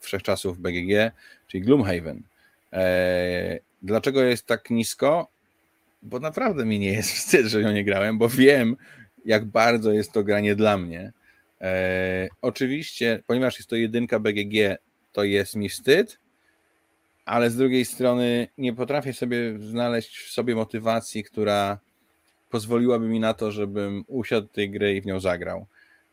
wszechczasów BGG, czyli Gloomhaven. E, dlaczego jest tak nisko? Bo naprawdę mi nie jest wstyd, że ją nie grałem, bo wiem, jak bardzo jest to granie dla mnie. E, oczywiście, ponieważ jest to jedynka BGG, to jest mi wstyd, ale z drugiej strony nie potrafię sobie znaleźć w sobie motywacji, która pozwoliłaby mi na to, żebym usiadł tej gry i w nią zagrał.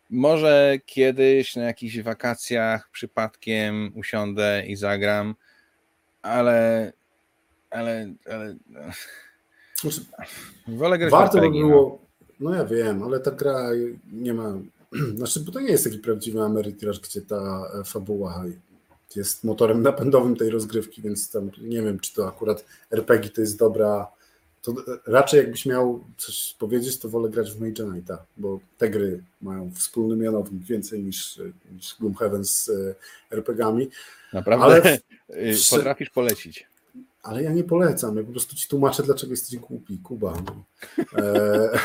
Może kiedyś na jakichś wakacjach przypadkiem usiądę i zagram, ale, ale, ale znaczy, wolę grać Warto by było, no. ja wiem, ale ta gra nie ma, znaczy, bo to nie jest taki prawdziwy Ameritraż, gdzie ta e, fabuła jest motorem napędowym tej rozgrywki, więc tam nie wiem, czy to akurat RPG to jest dobra. To raczej jakbyś miał coś powiedzieć, to wolę grać w Major Knighta, bo te gry mają wspólny mianownik więcej niż, niż Gloomhaven z e, RPGami. Naprawdę? Ale Y, potrafisz polecić. Ale ja nie polecam. Ja po prostu ci tłumaczę, dlaczego jesteś głupi, Kuba. No. E...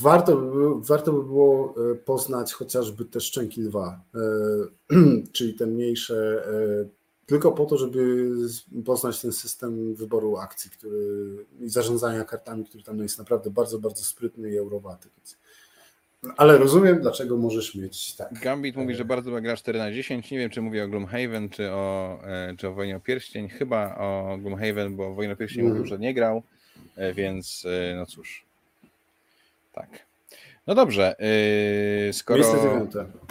warto, by, warto by było e, poznać chociażby te szczęki lwa, e... czyli te mniejsze. Tylko po to, żeby poznać ten system wyboru akcji który, i zarządzania kartami, który tam jest naprawdę bardzo, bardzo sprytny i eurowaty. Ale rozumiem, dlaczego możesz mieć tak. Gambit mówi, że bardzo gra 4 na 10. Nie wiem, czy mówi o Gloomhaven, czy o, e, czy o Wojnie o Pierścień. Chyba o Gloomhaven, bo Wojnie o Pierścień mm. mówił, że nie grał, e, więc e, no cóż. Tak. No dobrze, skoro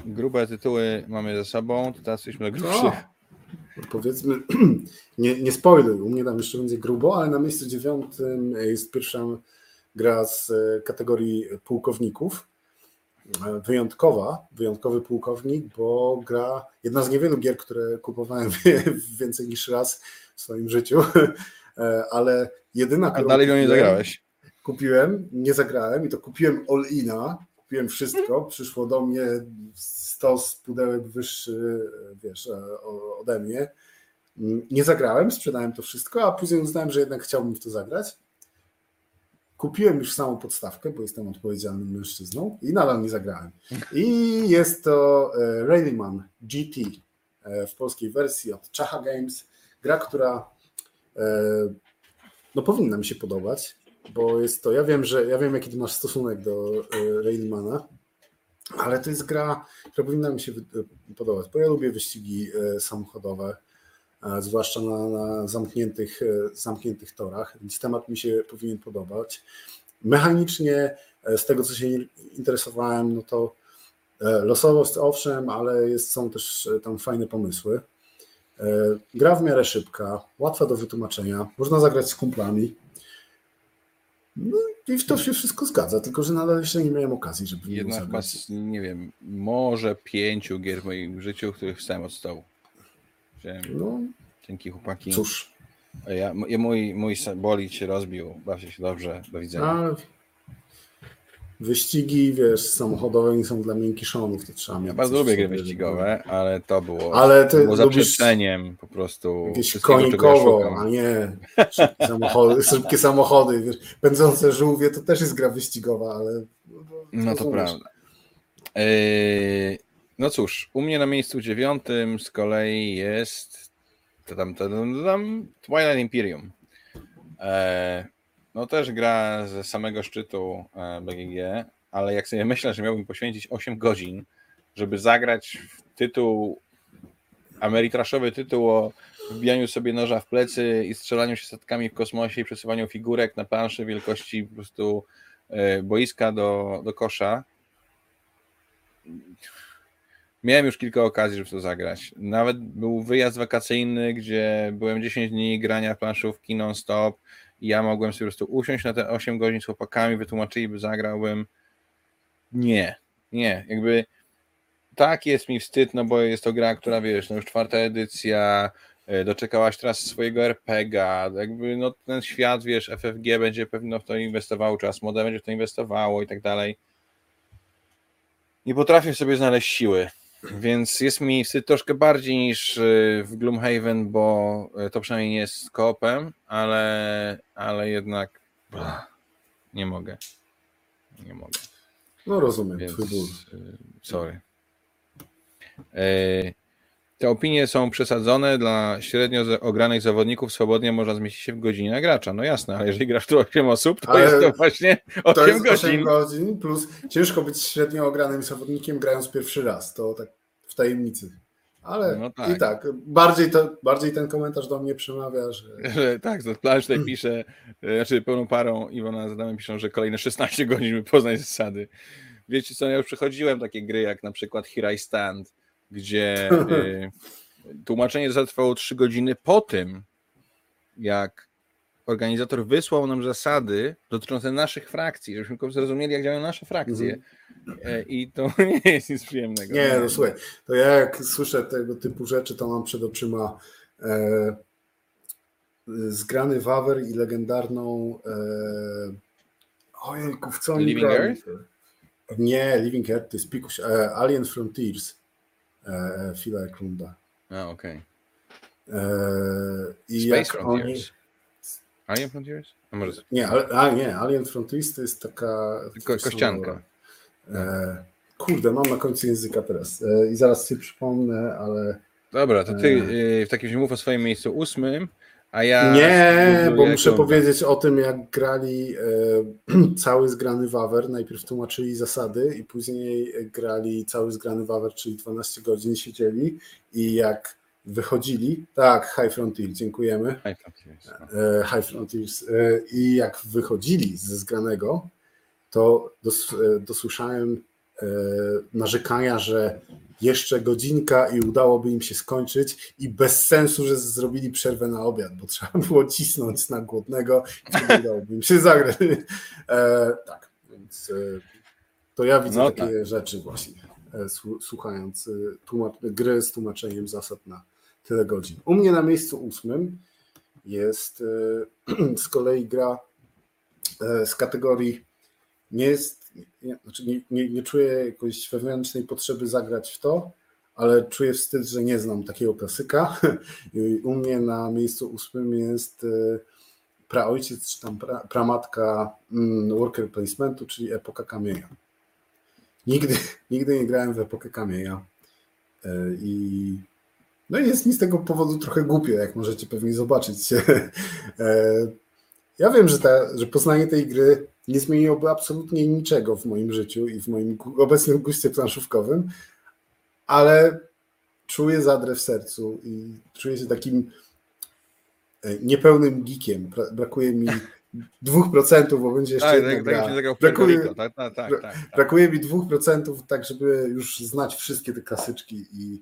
grube tytuły mamy ze sobą, to teraz jesteśmy do grubszych. Powiedzmy, nie, nie spoiluj, u mnie tam jeszcze będzie grubo, ale na miejscu dziewiątym jest pierwsza gra z kategorii pułkowników wyjątkowa, wyjątkowy pułkownik, bo gra jedna z niewielu gier, które kupowałem więcej niż raz w swoim życiu, ale jedyna, A dalej go nie zagrałeś. Kupiłem, nie zagrałem i to kupiłem all-ina, kupiłem wszystko, przyszło do mnie 100 pudełek wyższy, wiesz, ode mnie. Nie zagrałem, sprzedałem to wszystko, a później uznałem, że jednak chciałbym w to zagrać Kupiłem już samą podstawkę, bo jestem odpowiedzialnym mężczyzną i nadal nie zagrałem. I jest to e, Rallyman GT. w polskiej wersji od Chacha Games. Gra, która no, powinna mi się podobać, bo jest to, ja wiem, że ja wiem, jaki ty masz stosunek do Railmana, ale to jest gra, która powinna mi się podobać, bo ja lubię wyścigi samochodowe, zwłaszcza na, na zamkniętych, zamkniętych torach, więc temat mi się powinien podobać. Mechanicznie, e, z tego co się interesowałem, no to e, losowość owszem, ale jest, są też e, tam fajne pomysły. Gra w miarę szybka, łatwa do wytłumaczenia, można zagrać z kumplami. No i to się wszystko zgadza, tylko że nadal jeszcze nie miałem okazji, żeby Jedna chyba, nie wiem, może pięciu gier w moim życiu, których wstałem od stołu. no, dzięki chłopaki. Cóż, ja, mój, mój bolid się rozbił, bawcie się dobrze, do widzenia. A, wyścigi, wiesz, samochodowe nie są dla miękiszonów, to trzeba mieć. Ja bardzo lubię gry wyścigowe, ale to było, ale ty było zaprzeczeniem po prostu. Jakieś konikowo, a nie szybkie samochody, szybkie samochody wiesz, pędzące żółwie, to też jest gra wyścigowa, ale... No, to prawda. Yy, no cóż, u mnie na miejscu dziewiątym z kolei jest to tam, to tam Twilight Imperium. E, no też gra ze samego szczytu e, BGG, ale jak sobie myślę, że miałbym poświęcić 8 godzin, żeby zagrać w tytuł, ameritraszowy tytuł o wbijaniu sobie noża w plecy i strzelaniu się statkami w kosmosie i przesuwaniu figurek na planszy wielkości po prostu e, boiska do, do kosza, Miałem już kilka okazji, żeby to zagrać. Nawet był wyjazd wakacyjny, gdzie byłem 10 dni grania planszówki non-stop i ja mogłem sobie po prostu usiąść na te 8 godzin z chłopakami, wytłumaczyli, by zagrałbym. Nie, nie, jakby tak jest mi wstyd, no bo jest to gra, która wiesz, no już czwarta edycja, e, doczekałaś teraz swojego RPGa, jakby no ten świat, wiesz, FFG będzie pewno w to inwestował czas, Mode będzie w to inwestowało i tak dalej. Nie potrafię sobie znaleźć siły więc jest mi wstyd troszkę bardziej niż y, w Gloomhaven, bo y, to przynajmniej nie jest koopem, ale, ale jednak nie mogę. Nie mogę. No rozumiem, Więc, twój ból. Te opinie są przesadzone dla średnio ogranych zawodników, swobodnie można zmieścić się w godzinę gracza. No jasne, ale jeżeli grasz tu 8 osób, to ale jest to właśnie 8 to jest godzin. 8 godzin. Plus ciężko być średnio ogranym zawodnikiem grając pierwszy raz, to tak w tajemnicy. Ale no tak. i tak, bardziej, to, bardziej ten komentarz do mnie przemawia, że... tak, to plansz tutaj pisze, znaczy pełną parą Iwona z Adamem piszą, że kolejne 16 godzin, by poznać zasady. Wiecie co, ja już przechodziłem takie gry, jak na przykład Here I Stand, gdzie y, tłumaczenie zasad trwało 3 godziny po tym, jak organizator wysłał nam zasady dotyczące naszych frakcji, żebyśmy zrozumieli, jak działają nasze frakcje. Mm. I to nie jest nic przyjemnego. Nie, no słuchaj, to ja jak słyszę tego typu rzeczy, to mam przed oczyma e, zgrany Wawer i legendarną e, ojejku, w co oni Living Earth? Nie, Living Earth to jest pikuś, e, Alien Frontiers e, Phila Eklunda. A, okej. Okay. E, I Space jak Frontiers. oni Alien Frontiers? A może... Nie, a nie, Alien Frontiers to jest taka... Ko kościanka. E, kurde, mam na końcu języka teraz e, i zaraz sobie przypomnę, ale... Dobra, to ty e, w takim razie mów o swoim miejscu ósmym, a ja... Nie, bo muszę powiedzieć o tym, jak grali e, cały zgrany Wawer. Najpierw tłumaczyli zasady i później grali cały zgrany Wawer, czyli 12 godzin siedzieli i jak wychodzili, tak, High Frontier, dziękujemy. High Frontiers. No. High Frontiers. E, I jak wychodzili ze zgranego, to dos, e, dosłyszałem narzekania, że jeszcze godzinka i udałoby im się skończyć i bez sensu, że zrobili przerwę na obiad, bo trzeba było cisnąć na głodnego i udałoby im się zagrać. E, tak, więc to ja widzę no takie tak. rzeczy właśnie, słuchając gry z tłumaczeniem zasad na tyle godzin. U mnie na miejscu ósmym jest e, z kolei gra e, z kategorii nie jest, nie, znaczy nie, nie, nie czuję jakiejś wewnętrznej potrzeby zagrać w to, ale czuję wstyd, że nie znam takiego klasyka. U mnie na miejscu ósmym jest e, praojciec, czy tam pra, pramatka mm, worker placementu, czyli epoka kamienia. Nigdy, nigdy nie grałem w epokę kamienia i No jest mi z tego powodu trochę głupio, jak możecie pewnie zobaczyć. Ja wiem, że, ta, że poznanie tej gry nie zmieniłoby absolutnie niczego w moim życiu i w moim obecnym guście planszówkowym, ale czuję zadrę w sercu i czuję się takim e, niepełnym geekiem. Brakuje mi dwóch procentów, bo będzie jeszcze tak, jedna tak, gra. Tak, brakuje, tak, tak, tak, tak, brakuje mi dwóch procentów, tak żeby już znać wszystkie te klasyczki i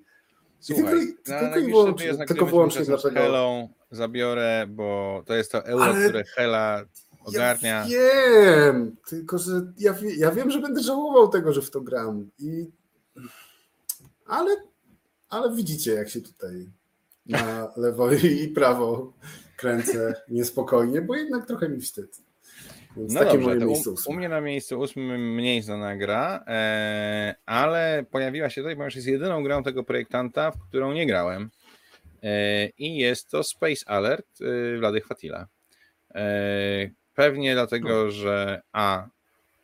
Słuchaj, I tylko, tylko, i wyłącznie, tylko wyłącznie dlatego. Helą zabiorę, bo to jest to euro, Ale... które Hela ogarnia. Ja wiem, tylko że ja, ja wiem, że będę żałował tego, że w to gram. I... Ale, ale widzicie, jak się tutaj na lewo i prawo kręcę niespokojnie, bo jednak trochę mi wstyd. Więc no dobrze, u, u, mnie na miejscu ósmym mniej znana gra, e, ale pojawiła się tutaj, ponieważ jest jedyną grą tego projektanta, w którą nie grałem. E, I jest to Space Alert e, Wlady Chwatila. E, pewnie dlatego, że A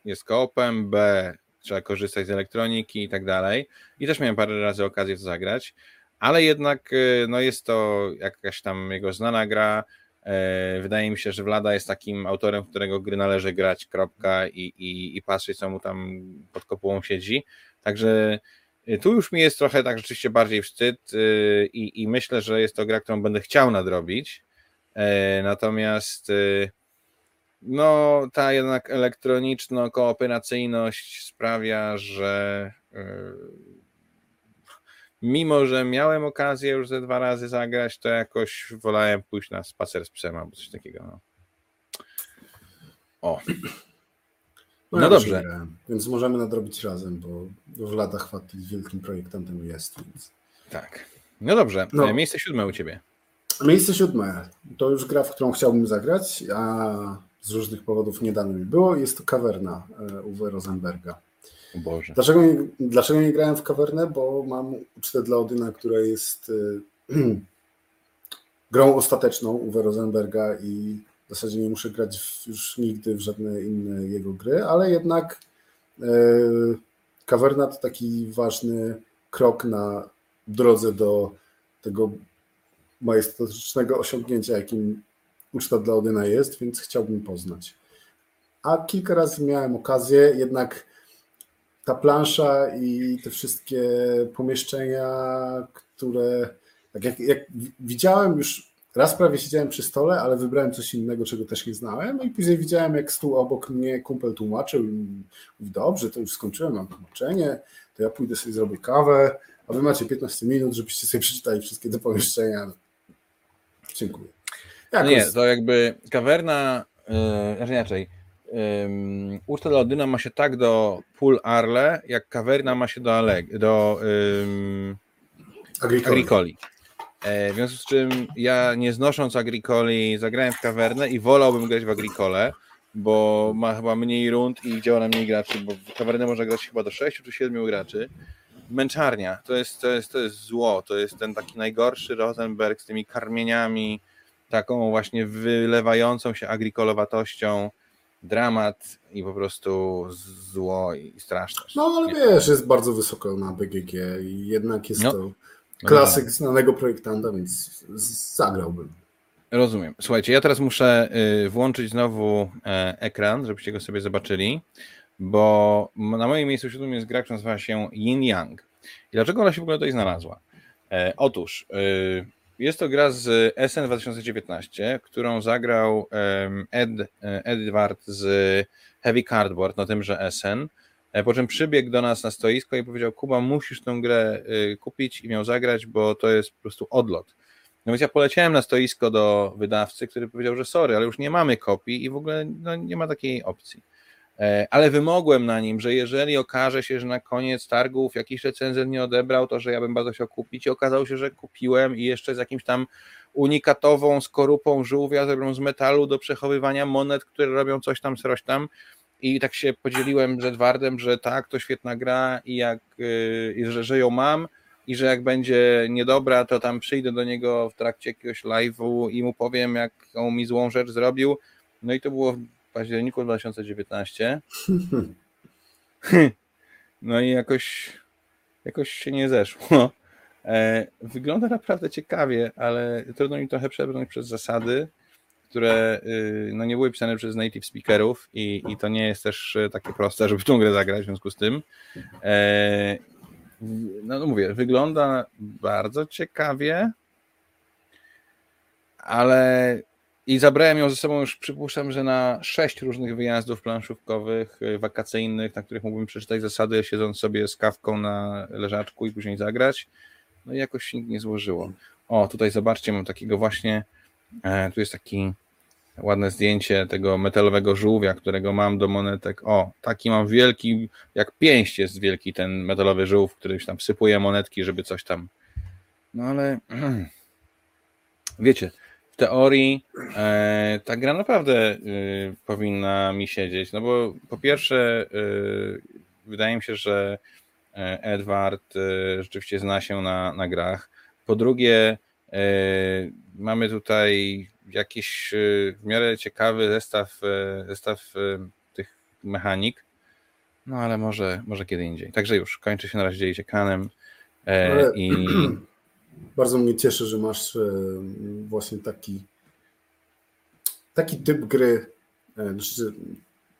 jest koopem, B trzeba korzystać z elektroniki i tak dalej. I też miałem parę razy okazję to zagrać, ale jednak e, no jest to jakaś tam jego znana gra E, wydaje mi się, że Wlada jest takim autorem, którego gry należy grać, kropka, i, i, i patrzeć, co mu tam pod kopułą siedzi. Także e, tu już mi jest trochę tak rzeczywiście bardziej wstyd e, i, i myślę, że jest to gra, którą będę chciał nadrobić. Natomiast no, ta jednak elektroniczno-kooperacyjność sprawia, że mimo że miałem okazję już ze dwa razy zagrać, to jakoś wolałem pójść na spacer z psem albo coś takiego. No. O. No, no dobrze. Grałem, więc możemy nadrobić razem, bo w latach Chwatli wielkim projektem jest. Więc... Tak. No dobrze. No. E, miejsce siódme u ciebie. Miejsce siódme. To już gra, w którą chciałbym zagrać, a z różnych powodów nie dane mi było. Jest to Kawerna e, Uwe Rosenberga. Boże. Dlaczego nie, dlaczego nie grałem w kawernę? Bo mam ucztę dla Odyna, która jest y, grą ostateczną Uwe Rosenberga i w zasadzie nie muszę grać w, już nigdy w żadne inne jego gry, ale jednak y, kawerna to taki ważny krok na drodze do tego majestatycznego osiągnięcia, jakim uczta dla Odyna jest, więc chciałbym poznać. A kilka razy miałem okazję, jednak ta plansza i te wszystkie pomieszczenia, które tak jak, jak widziałem już, raz prawie siedziałem przy stole, ale wybrałem coś innego, czego też nie znałem, no i później widziałem, jak stół obok mnie kumpel tłumaczył i mówi, dobrze, to już skończyłem, mam tłumaczenie, to ja pójdę sobie zrobię kawę, a wy macie 15 minut, żebyście sobie przeczytali wszystkie te pomieszczenia. Dziękuję. Jakoś... Nie, to jakby kawerna, yy, inaczej, um, Urta do Odyna ma się tak do Pól Arle, jak Kawerna ma się do, Aleg, do um, Agricoli. Agricoli. E, w związku z czym ja nie znosząc Agricoli zagrałem w Kawernę i wolałbym grać w Agricole, bo ma chyba mniej rund i działa na mniej graczy, bo w Kawernę można grać chyba do 6 czy 7 graczy. Męczarnia, to jest, to, jest, to jest zło, to jest ten taki najgorszy Rosenberg z tymi karmieniami, taką właśnie wylewającą się agrikolowatością, dramat i po prostu zło i straszność. No ale nie? wiesz, jest bardzo wysoko na BGG i jednak jest no. to klasyk no. znanego projektanta, więc zagrałbym. Rozumiem. Słuchajcie, ja teraz muszę y, włączyć znowu e, ekran, żebyście go sobie zobaczyli, bo na moim miejscu siódmym jest gra, która nazywa się Yin Yang. I dlaczego ona się w ogóle tutaj znalazła? E, otóż y, jest to gra z SN 2019, którą zagrał Ed, Edward z Heavy Cardboard na tymże SN. E, po czym przybiegł do nas na stoisko i powiedział: Kuba, musisz tę grę y, kupić i miał zagrać, bo to jest po prostu odlot. No więc ja poleciałem na stoisko do wydawcy, który powiedział, że sorry, ale już nie mamy kopii i w ogóle no, nie ma takiej opcji. E, ale wymogłem na nim, że jeżeli okaże się, że na koniec targów jakiś recenzent nie odebrał, to że ja bym bardzo chciał kupić i okazało się, że kupiłem i jeszcze z jakimś tam unikatową skorupą żółwia zrobią z metalu do przechowywania monet, które robią coś tam, coś tam i tak się podzieliłem z Edwardem, że tak, to świetna gra i jak, yy, że, że ją mam i że jak będzie niedobra, to tam przyjdę do niego w trakcie jakiegoś live'u i mu powiem, jaką mi złą rzecz zrobił. No i to było październiku 2019. No i jakoś, jakoś się nie zeszło. E, wygląda naprawdę ciekawie, ale trudno mi trochę przebrnąć przez zasady, które y, no, nie były pisane przez native speakerów i, i to nie jest też e, takie proste, żeby tą grę zagrać w związku z tym. E, no, no mówię, wygląda bardzo ciekawie, ale i zabrałem ją ze sobą już, przypuszczam, że na sześć różnych wyjazdów planszówkowych, y, wakacyjnych, na których mógłbym przeczytać zasady, siedząc sobie z kawką na leżaczku i później zagrać. No i jakoś się nie złożyło. O, tutaj zobaczcie, mam takiego właśnie, e, tu jest taki ładne zdjęcie tego metalowego żółwia, którego mam do monetek. O, taki mam wielki, jak pięść jest wielki ten metalowy żółw, który tam wsypuje monetki, żeby coś tam. No ale wiecie, w teorii e, ta gra naprawdę e, powinna mi siedzieć, no bo po pierwsze e, wydaje mi się, że e, Edward rzeczywiście zna się na, na grach. Po drugie, mamy tutaj jakiś w miarę ciekawy zestaw, zestaw tych mechanik, no ale może, może kiedy indziej. Także już, kończy się na razie dzielicie kanem i Bardzo mnie cieszy, że masz e, właśnie taki, taki typ gry e, znaczy,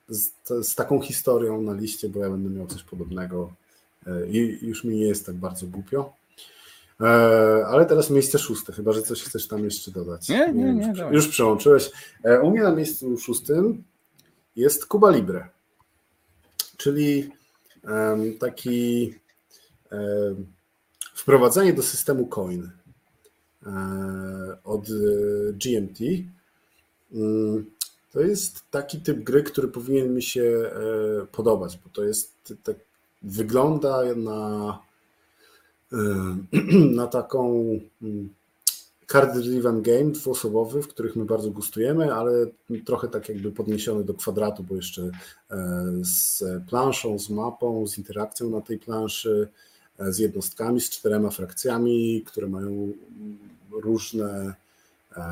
z, z, taką historią na liście, bo ja będę miał coś podobnego e, i już mi nie jest tak bardzo głupio. Ale teraz miejsce szóste, chyba że coś chcesz tam jeszcze dodać. Nie, nie, nie. Już, już przełączyłeś. U mnie na miejscu szóstym jest Cuba Libre, czyli taki wprowadzenie do systemu coin e, od e, GMT mm, to jest taki typ gry, który powinien mi się e, podobać, bo to jest tak, wygląda na, na taką mm, card-driven game dwuosobowy, w których my bardzo gustujemy, ale trochę tak jakby podniesiony do kwadratu, bo jeszcze z planszą, z mapą, z interakcją na tej planszy, z jednostkami, z czterema frakcjami, które mają różne e,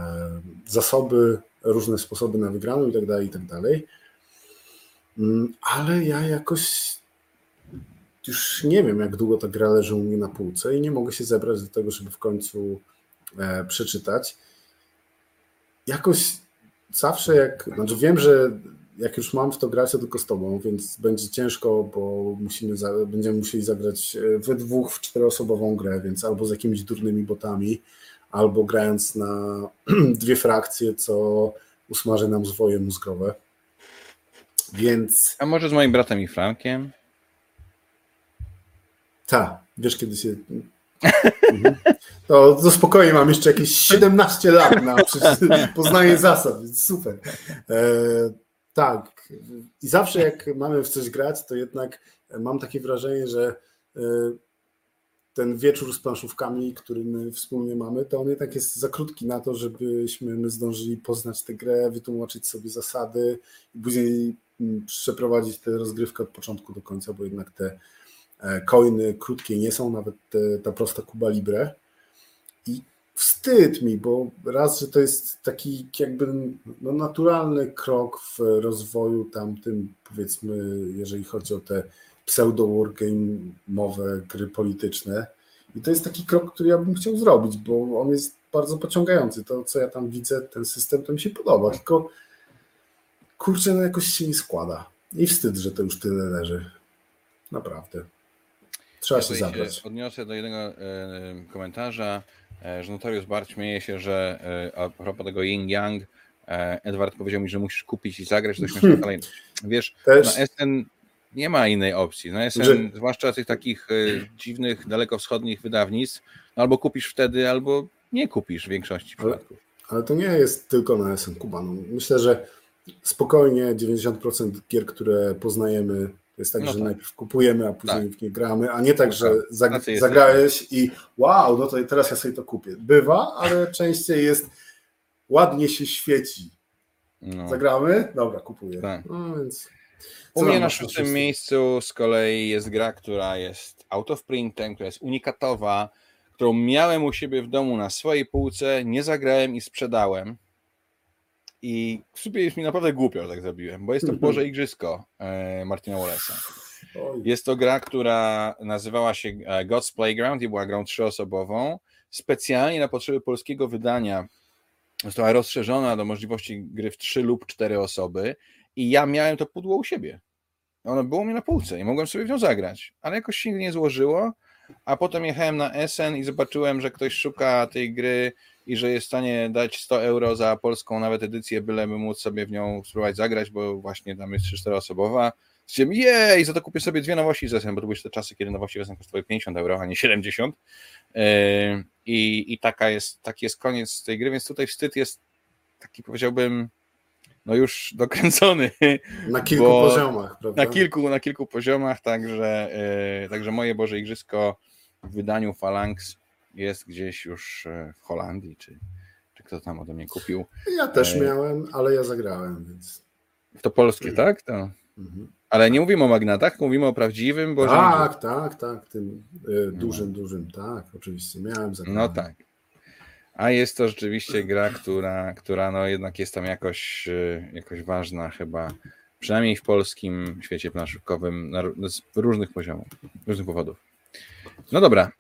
zasoby, różne sposoby na wygraną i tak dalej, i tak. Mm, ale ja jakoś już nie wiem, jak długo ta gra leży u mnie na półce i nie mogę się zebrać do tego, żeby w końcu e, przeczytać. Jakoś zawsze jak, znaczy wiem, że jak już mam w to grać, to tylko z tobą, więc będzie ciężko, bo musimy za, będziemy musieli zagrać e, we dwóch w czteroosobową grę, więc albo z jakimiś durnymi botami, albo grając na dwie frakcje, co usmaży nam zwoje mózgowe. Więc. A może z moim bratem i Frankiem? Tak, wiesz kiedy się. Mhm. To, to spokojnie, mam jeszcze jakieś 17 lat na poznanie zasad, więc super. E, tak. I zawsze jak mamy w coś grać, to jednak mam takie wrażenie, że e, ten wieczór z planszówkami, który my wspólnie mamy, to on jednak jest za krótki na to, żebyśmy my zdążyli poznać tę grę, wytłumaczyć sobie zasady i później mm, przeprowadzić tę rozgrywkę od początku do końca, bo jednak te coiny e, krótkie nie są, nawet te, ta prosta Kuba Libre. I wstyd mi, bo raz, że to jest taki jakby no, naturalny krok w rozwoju tamtym, powiedzmy, jeżeli chodzi o te pseudo-wargame'owe gry polityczne. I to jest taki krok, który ja bym chciał zrobić, bo on jest bardzo pociągający. To, co ja tam widzę, ten system, to mi się podoba, tylko kurczę, no jakoś się nie składa. I wstyd, że to już tyle leży. Naprawdę. Trzeba się zabrać. Się odniosę do jednego e, komentarza. E, że Notorius Bart śmieje się, że e, a propos tego Yin Yang, e, Edward powiedział mi, że musisz kupić i zagrać do śmiesznej kolejność. Wiesz, Też... na SN nie ma innej opcji. Na SN, że... zwłaszcza tych takich dziwnych, dalekowschodnich wydawnictw, no albo kupisz wtedy, albo nie kupisz w większości przypadków. Ale, ale to nie jest tylko na SN Kuba. No, myślę, że spokojnie 90% gier, które poznajemy to jest tak, no że tak. najpierw kupujemy, a później tak. w nie gramy, a nie tak, że tak. zag zagrałeś i wow, no to teraz ja sobie to kupię. Bywa, ale częściej jest ładnie się świeci. No. Zagramy? Dobra, kupuję. Tak. No, więc u mnie na szóstym miejscu z kolei jest gra, która jest out of printem, która jest unikatowa, którą miałem u siebie w domu na swojej półce, nie zagrałem i sprzedałem. I w sumie jest mi naprawdę głupio, że tak zrobiłem, bo jest to mhm. Boże Igrzysko e, Martina Wallace'a. Jest to gra, która nazywała się e, God's Playground i była grą trzyosobową. Specjalnie na potrzeby polskiego wydania została rozszerzona do możliwości gry w trzy lub cztery osoby i ja miałem to pudło u siebie. Ono było mi na półce i mogłem sobie w nią zagrać, ale jakoś się nie złożyło, a potem jechałem na SN i zobaczyłem, że ktoś szuka tej gry i że jest w stanie dać 100 euro za polską nawet edycję, byleby móc sobie w nią spróbować zagrać, bo właśnie tam jest 3-4 osobowa. Stwierdziłem, jej, za to kupię sobie dwie nowości z SN, bo to były te czasy, kiedy nowości z SN kosztowały 50 euro, a nie 70. Yy, I, i taka jest, taki jest koniec tej gry, więc tutaj wstyd jest taki powiedziałbym no już dokręcony. Na kilku bo- poziomach, prawda? Na kilku, na kilku poziomach, także, yy, także moje Boże Igrzysko w wydaniu Phalanx jest gdzieś już e, w Holandii, czy, czy kto tam ode mnie kupił. Ja też Ej. miałem, ale ja zagrałem, więc. To polskie, tak? To... Mhm. Ale nie mówimy o magnatach, mówimy o prawdziwym Boże Tak, tak, tak, tym y, dużym, dużym, tak, oczywiście. Miałem zagrałem. No tak. A jest to rzeczywiście gra, która, która no jednak jest tam jakoś, e, jakoś ważna chyba, przynajmniej w polskim świecie planszówkowym na, z różnych poziomów, różnych powodów. No dobra,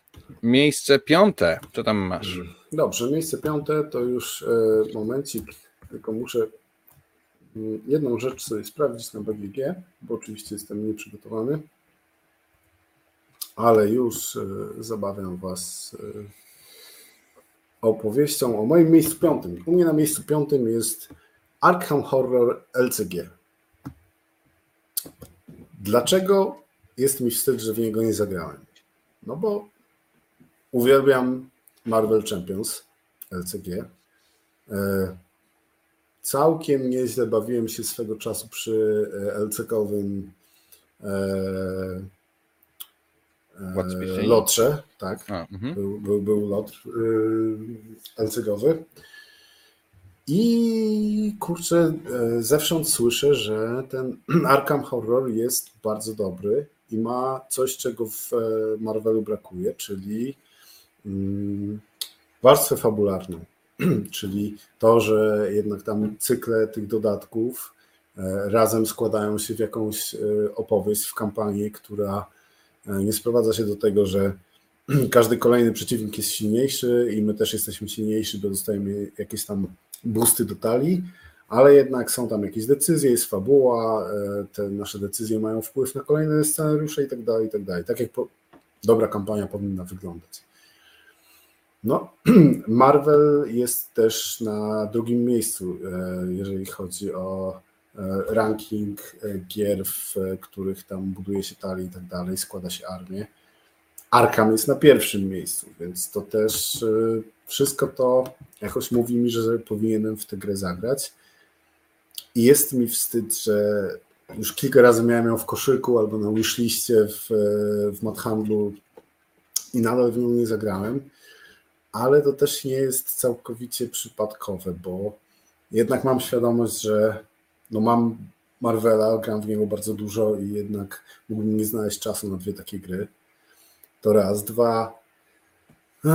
miejsce piąte, co tam masz? Dobrze, miejsce piąte to już e, momencik, tylko muszę mm, jedną rzecz sobie sprawdzić na BGG, bo oczywiście jestem nieprzygotowany, ale już e, zabawiam Was e, opowieścią o moim miejscu piątym. U mnie na miejscu piątym jest Arkham Horror LCG. Dlaczego jest mi wstyd, że w niego nie zagrałem? No bo uwielbiam Marvel Champions LCG. E, Całkiem nieźle bawiłem się swego czasu przy e, LCK-owym e, lotrze, tak. A, mhm. Był, był, był lot y, LCG-owy. I kurczę, zewsząd słyszę, że ten Arkham Horror jest bardzo dobry i ma coś, czego w Marvelu brakuje, czyli warstwę fabularną. czyli to, że jednak tam cykle tych dodatków e, razem składają się w jakąś e, opowieść, w kampanię, która e, nie sprowadza się do tego, że każdy kolejny przeciwnik jest silniejszy i my też jesteśmy silniejsi, bo dostajemy jakieś tam boosty do talii, ale jednak są tam jakieś decyzje, jest fabuła, te nasze decyzje mają wpływ na kolejne scenariusze i tak dalej, i tak dalej. Tak jak po, dobra kampania powinna wyglądać. No, Marvel jest też na drugim miejscu, e, jeżeli chodzi o e, ranking e, gier, w których tam buduje się talii i tak dalej, składa się armię. Arkham jest na pierwszym miejscu, więc to też wszystko to jakoś mówi mi, że powinienem w tę grę zagrać. I jest mi wstyd, że już kilka razy miałem ją w koszyku albo na wishliście w, w Madhandlu i nadal w nią nie zagrałem, ale to też nie jest całkowicie przypadkowe, bo jednak mam świadomość, że no mam Marvela, gram w niego bardzo dużo i jednak mógłbym nie znaleźć czasu na dwie takie gry. To raz. Dwa. eee,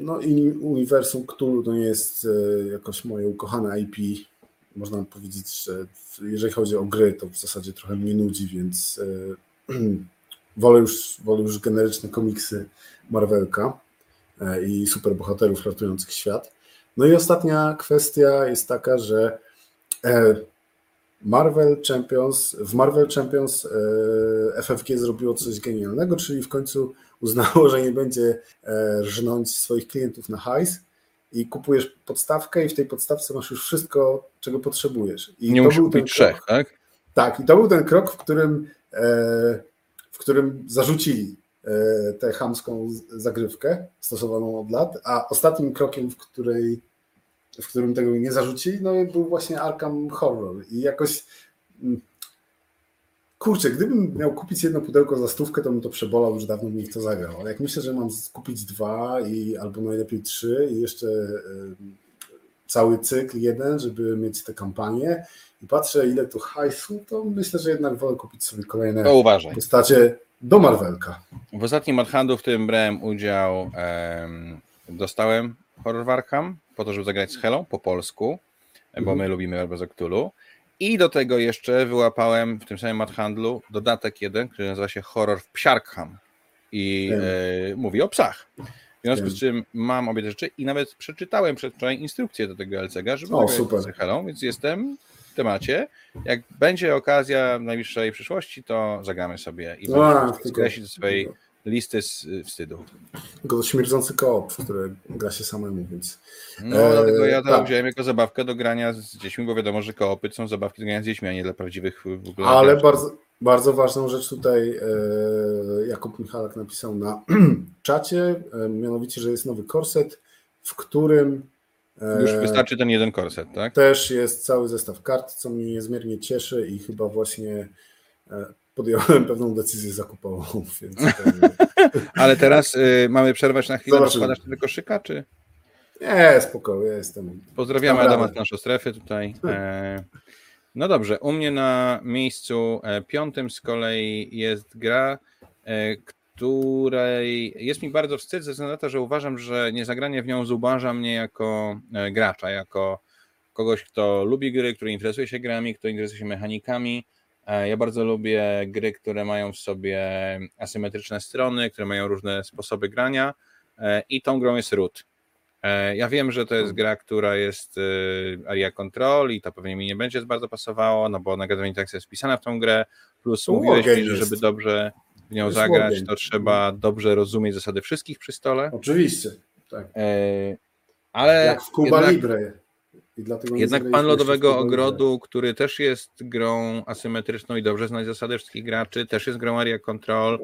No i uniwersum Cthulhu to nie jest e, jakoś moje ukochane IP. Można powiedzieć, że jeżeli chodzi o gry, to w zasadzie trochę mnie nudzi, więc e, wolę już, wolę już generyczne komiksy Marvelka e, i superbohaterów ratujących świat. No i ostatnia kwestia jest taka, że e, Marvel Champions, w Marvel Champions e, FFG zrobiło coś genialnego, czyli w końcu uznało, że nie będzie e, rżnąć swoich klientów na hajs i kupujesz podstawkę i w tej podstawce masz już wszystko, czego potrzebujesz. I Nie to musi był ten kupić trzech, tak? Tak, i to był ten krok, w którym, e, w którym zarzucili e, tę chamską zagrywkę stosowaną od lat, a ostatnim krokiem, w, której, w którym tego nie zarzucili, no był właśnie Arkham Horror. I jakoś mm, kurczę, gdybym miał kupić jedno pudełko za stówkę, to bym to przebolał, już dawno bym w to zagrał. Ale jak myślę, że mam kupić dwa i albo najlepiej trzy i jeszcze em, cały cykl jeden, żeby mieć tę kampanię i patrzę ile tu hajsu, to myślę, że jednak wolę kupić sobie kolejne To uważaj. postacie do Marvelka. W ostatnim Madhandu, w którym brałem udział, em, dostałem Horror Warham po to, żeby zagrać z Helą po polsku, bo Mhm. my lubimy Herba Cthulhu. I do tego jeszcze wyłapałem w tym samym handlu dodatek jeden, który nazywa się Horror w Psiarkham i e, mówi o psach. W związku z czym mam obie te rzeczy i nawet przeczytałem przedwczoraj instrukcję do tego LCG, żeby o, super. z Helą, więc jestem temacie. Jak będzie okazja w najbliższej przyszłości, to zagramy sobie i no, skreślić do swojej listy z wstydu. Tylko śmierdzący koop, w który gra się samemu, więc... No, e, dlatego ja to tak. wziąłem jako zabawkę do grania z dziećmi, bo wiadomo, że koopy są zabawki do grania z dziećmi, a nie dla prawdziwych w ogóle. Ale bardzo, bardzo ważną rzecz tutaj e, Jakub Michalak napisał na czacie, e, mianowicie, że jest nowy korset, w którym już wystarczy ten jeden korset, tak? Też jest cały zestaw kart, co mnie niezmiernie cieszy i chyba właśnie e, podjąłem pewną decyzję zakupową. Więc Ale teraz y, mamy przerwać na chwilę, składasz do koszyka, czy? Nie, spokojnie, jestem. Pozdrawiamy Adama z naszej strefy tutaj. E, no dobrze, u mnie na miejscu e, piątym z kolei jest gra, e, której jest mi bardzo wstyd ze względu na to, że uważam, że niezagranie w nią zubaża mnie jako gracza, jako kogoś, kto lubi gry, który interesuje się grami, kto interesuje się mechanikami, E, ja bardzo lubię gry, które mają w sobie asymetryczne strony, które mają różne sposoby grania e, i tą grą jest Root. E, ja wiem, że to jest gra, która jest area control i to pewnie mi nie będzie bardzo pasowało, no bo negatywa interakcja jest wpisana w tą grę, plus mówiłeś mi, że żeby dobrze w nią zagrać, to trzeba dobrze rozumieć zasady wszystkich przy stole. Oczywiście, tak. Ale Jak w Cuba jednak... Libre. Jednak Pan Lodowego Ogrodu, który też jest grą asymetryczną i dobrze znać zasady wszystkich graczy, też jest grą Area Control,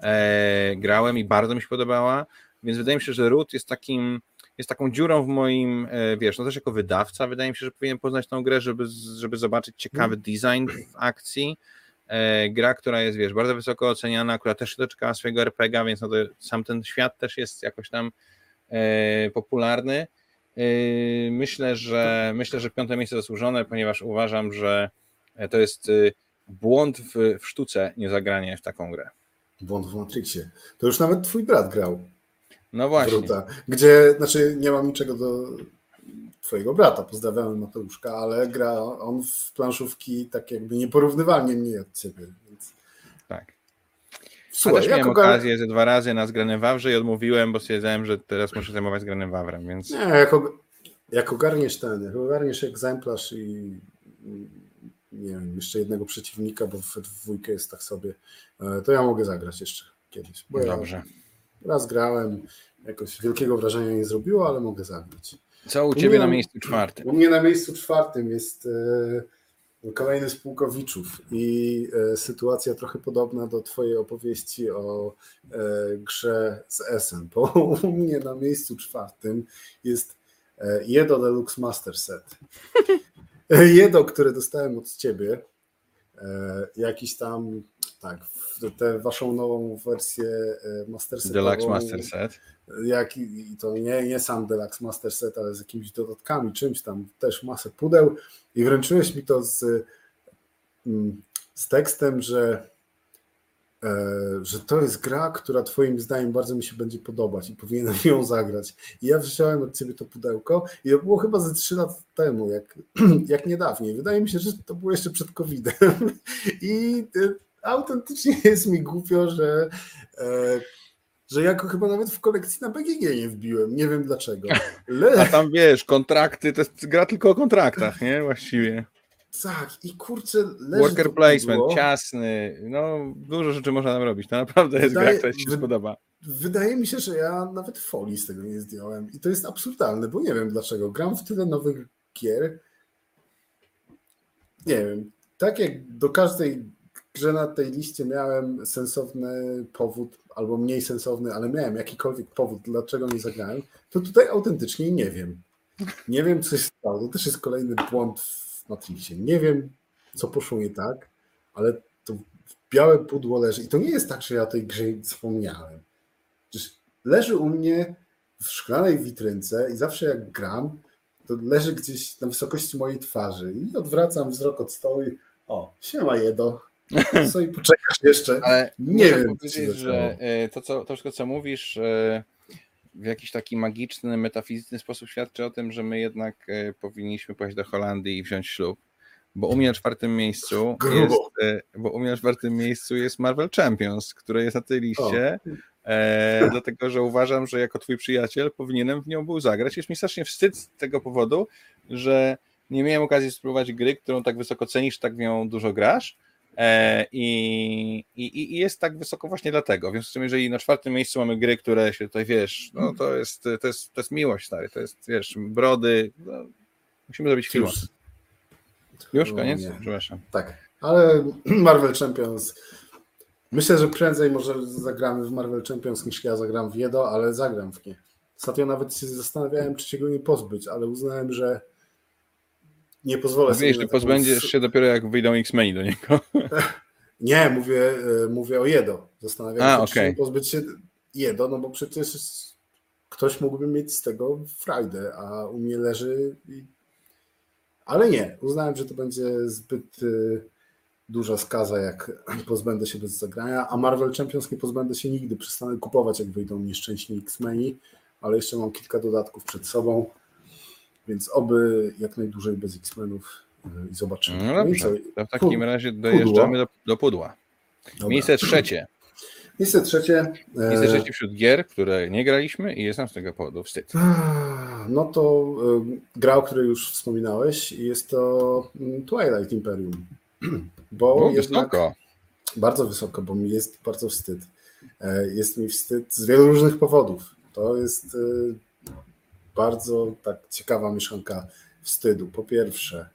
e, grałem i bardzo mi się podobała, więc wydaje mi się, że Root jest takim jest taką dziurą w moim, e, wiesz, no też jako wydawca wydaje mi się, że powinien poznać tą grę, żeby, żeby zobaczyć ciekawy hmm. design w akcji. E, gra, która jest, wiesz, bardzo wysoko oceniana, która też doczekała swojego RPGa, więc no to sam ten świat też jest jakoś tam e, popularny. Yy, myślę, że myślę, że piąte miejsce zasłużone, ponieważ uważam, że to jest błąd w, w sztuce nie zagranie w taką grę. Błąd w Matrixie. To już nawet twój brat grał. No właśnie. Gdzie, znaczy nie mam niczego do twojego brata, pozdrawiamy Mateuszka, ale gra on w planszówki tak jakby nieporównywalnie mniej od ciebie. Więc... Tak. Słuchaj, też miałem okazję ze dwa razy na zgrane wawrze i odmówiłem, bo stwierdzałem, że teraz muszę zajmować zgranym wawrem, więc... Nie, jako, jak ogarniesz ten, jak ogarniesz egzemplarz i nie wiem, jeszcze jednego przeciwnika, bo w dwójkę jest tak sobie, e, to ja mogę zagrać jeszcze kiedyś. Bo Dobrze. Ja raz grałem, jakoś wielkiego wrażenia nie zrobiło, ale mogę zagrać. Co u, u Ciebie na, na miejscu czwartym? U mnie na miejscu czwartym jest... E, kolejny z Pułkowiczów i e, sytuacja trochę podobna do Twojej opowieści o e, grze z Essen, bo u mnie na miejscu czwartym jest e, Jedo Deluxe Master Set. Jedo, które dostałem od Ciebie, jakiś tam, tak, tę Waszą nową wersję Master Setową. Deluxe Master Set. Jak, I to nie, nie sam Deluxe Master Set, ale z jakimiś dodatkami, czymś tam, też masę pudeł i wręczyłeś mi to z, mm, z tekstem, że, e, że to jest gra, która Twoim zdaniem bardzo mi się będzie podobać i powinienem ją zagrać. I ja wziąłem od Ciebie to pudełko i to było chyba ze trzy lata temu, jak, jak niedawniej. Wydaje mi się, że to było jeszcze przed COVID-em. I e, autentycznie jest mi głupio, że e, że ja go chyba nawet w kolekcji na BGG nie wbiłem. Nie wiem dlaczego. Le... A tam wiesz, kontrakty, to jest gra tylko o kontraktach, nie? Właściwie. Tak, i kurczę, leży Worker placement, pudło. ciasny, no dużo rzeczy można tam robić. To naprawdę jest wydaje, gra, która ci się spodoba. Wydaje mi się, że ja nawet folii z tego nie zdjąłem i to jest absurdalne, bo nie wiem dlaczego. Gram w tyle nowych gier. Nie wiem, tak jak do każdej grze na tej liście miałem sensowny powód, albo mniej sensowny, ale miałem jakikolwiek powód, dlaczego nie zagrałem, to tutaj autentycznie nie wiem. Nie wiem, co się stało. To też jest kolejny błąd w Matrixie. Nie wiem, co poszło nie tak, ale to białe pudło leży. I to nie jest tak, że ja tej grze zapomniałem. Przecież leży u mnie w szklanej witrynce i zawsze jak gram, to leży gdzieś na wysokości mojej twarzy i odwracam wzrok od stołu i o, siema jedo, co i poczekasz jeszcze. Ale nie wiem. Powiedzieć, że e, to, co, to wszystko, co mówisz, e, w jakiś taki magiczny, metafizyczny sposób świadczy o tym, że my jednak e, powinniśmy pojechać do Holandii i wziąć ślub. bo u mnie na czwartym miejscu jest, bo u mnie na czwartym miejscu jest Marvel Champions, które jest na tej liście, e, dlatego że uważam, że jako twój przyjaciel powinienem w nią był zagrać. Jest mi strasznie wstyd z tego powodu, że nie miałem okazji spróbować gry, którą tak wysoko cenisz, tak w nią dużo grasz. E, I, i, I, jest tak wysoko właśnie dlatego. Więc jeżeli na czwartym miejscu mamy gry, które się tutaj wiesz, no to jest, to jest, to jest miłość, stary, to jest, wiesz, brody. No, musimy zrobić film. Już, Już koniec? Nie. Przepraszam. Tak, ale Marvel Champions. Myślę, że prędzej może zagramy w Marvel Champions niż ja zagram w Jedo, ale zagram w nie. Ostatnio nawet się zastanawiałem, czy się go nie pozbyć, ale uznałem, że nie pozwolę sobie. Wiesz, pozbędziesz się dopiero jak wyjdą X-Meni do niego. Nie, mówię, e, mówię o Jedo. Zastanawiam się, okay. czy pozbyć się Jedo, no bo przecież ktoś mógłby mieć z tego frajdę, a u mnie leży. I... Ale nie, uznałem, że to będzie zbyt e, duża skaza, jak pozbędę się bez zagrania, a Marvel Champions nie pozbędę się nigdy. Przestanę kupować, jak wyjdą nieszczęśni X-Meni, ale jeszcze mam kilka dodatków przed sobą. Więc oby jak najdłużej bez X-Menów y, i zobaczymy. No dobrze, to w takim razie dojeżdżamy do, do pudła. Dobra. Miejsce trzecie. Miejsce trzecie. Miejsce e, trzecie wśród gier, które nie graliśmy i jest nam z tego powodu wstyd. No to y, gra, o której już wspominałeś, jest to mm, Twilight Imperium. Bo o, wysoko. Bardzo wysoko, bo mi jest bardzo wstyd. E, jest mi wstyd z wielu różnych powodów. To jest bardzo tak ciekawa mieszanka wstydu. Po pierwsze,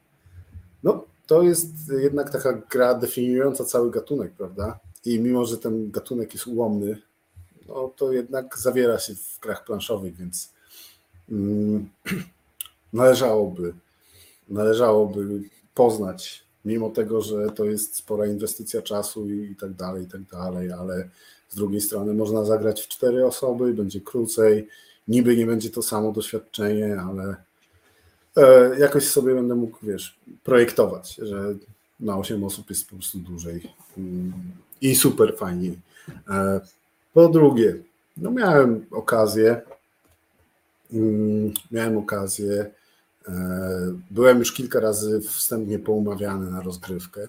no to jest jednak taka gra definiująca cały gatunek, prawda? I mimo, że ten gatunek jest ułomny, no to jednak zawiera się w grach planszowych, więc mm, należałoby, należałoby poznać, mimo tego, że to jest spora inwestycja czasu i, i tak dalej, i tak dalej, ale z drugiej strony można zagrać w cztery osoby, będzie krócej, niby nie będzie to samo doświadczenie, ale e, jakoś sobie będę mógł, wiesz, projektować, że na 8 osób jest po prostu dłużej mm, i super fajnie. E, po drugie, no miałem okazję, mm, miałem okazję, e, byłem już kilka razy wstępnie poumawiany na rozgrywkę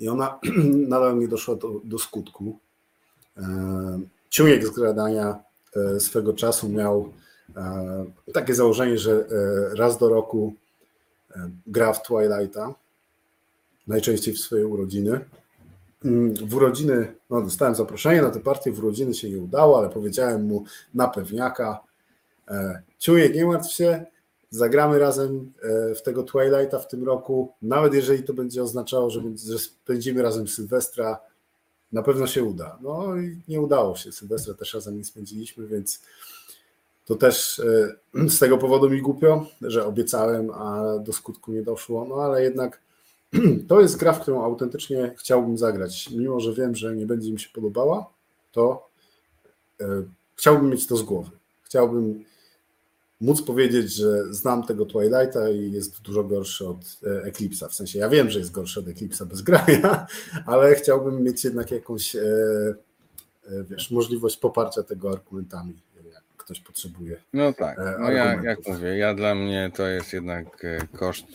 i ona nadal nie doszła do, do skutku. Ciuniek z gradania swego czasu miał e, takie założenie, że e, raz do roku gra w Twilighta, najczęściej w swoje urodziny. Mm, w urodziny, no dostałem zaproszenie na tę partię, w urodziny się nie udało, ale powiedziałem mu na pewniaka, Ciujek, nie martw się, zagramy razem w tego Twilighta w tym roku, nawet jeżeli to będzie oznaczało, że, że spędzimy razem Sylwestra, na pewno się uda. No i nie udało się. Sylwestra też razem nie spędziliśmy, więc to też e, z tego powodu mi głupio, że obiecałem, a do skutku nie doszło. No ale jednak to jest gra, w którą autentycznie chciałbym zagrać. Mimo, że wiem, że nie będzie mi się podobała, to e, chciałbym mieć to z głowy. Chciałbym móc powiedzieć, że znam tego Twilighta i jest dużo gorszy od e, Eclipse'a. W sensie ja wiem, że jest gorszy od Eclipse'a bez grania, ale chciałbym mieć jednak jakąś e, e, wiesz, możliwość poparcia tego argumentami, jak ktoś potrzebuje. No tak, no ja, jak mówię, ja dla mnie to jest jednak koszt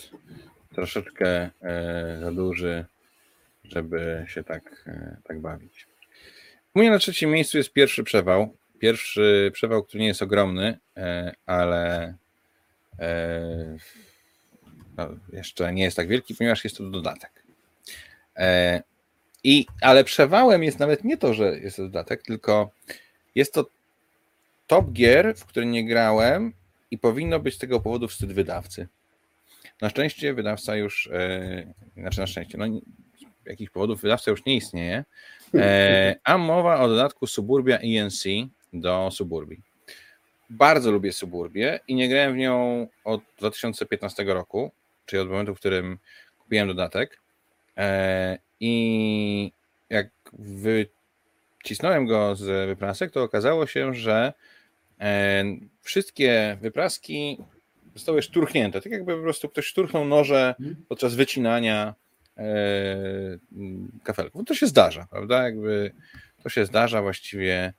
troszeczkę za duży, żeby się tak, tak bawić. U mnie na trzecim miejscu jest pierwszy przewał. Pierwszy przewał, który nie jest ogromny, e, ale e, no, jeszcze nie jest tak wielki, ponieważ jest to dodatek. E, I, ale przewałem jest nawet nie to, że jest to dodatek, tylko jest to top gier, w który nie grałem i powinno być z tego powodu wstyd wydawcy. Na szczęście wydawca już, znaczy na szczęście, no z jakichś powodów wydawca już nie istnieje, a mowa o dodatku Suburbia ENC, do Suburbii. Bardzo lubię Suburbię i nie grałem w nią od 2015 roku, czyli od momentu, w którym kupiłem dodatek. E, I jak wycisnąłem go z wyprasek, to okazało się, że e, wszystkie wypraski zostały szturchnięte. Tak jakby po prostu ktoś szturchnął noże podczas wycinania e, kafelków. To się zdarza, prawda? Jakby to się zdarza właściwie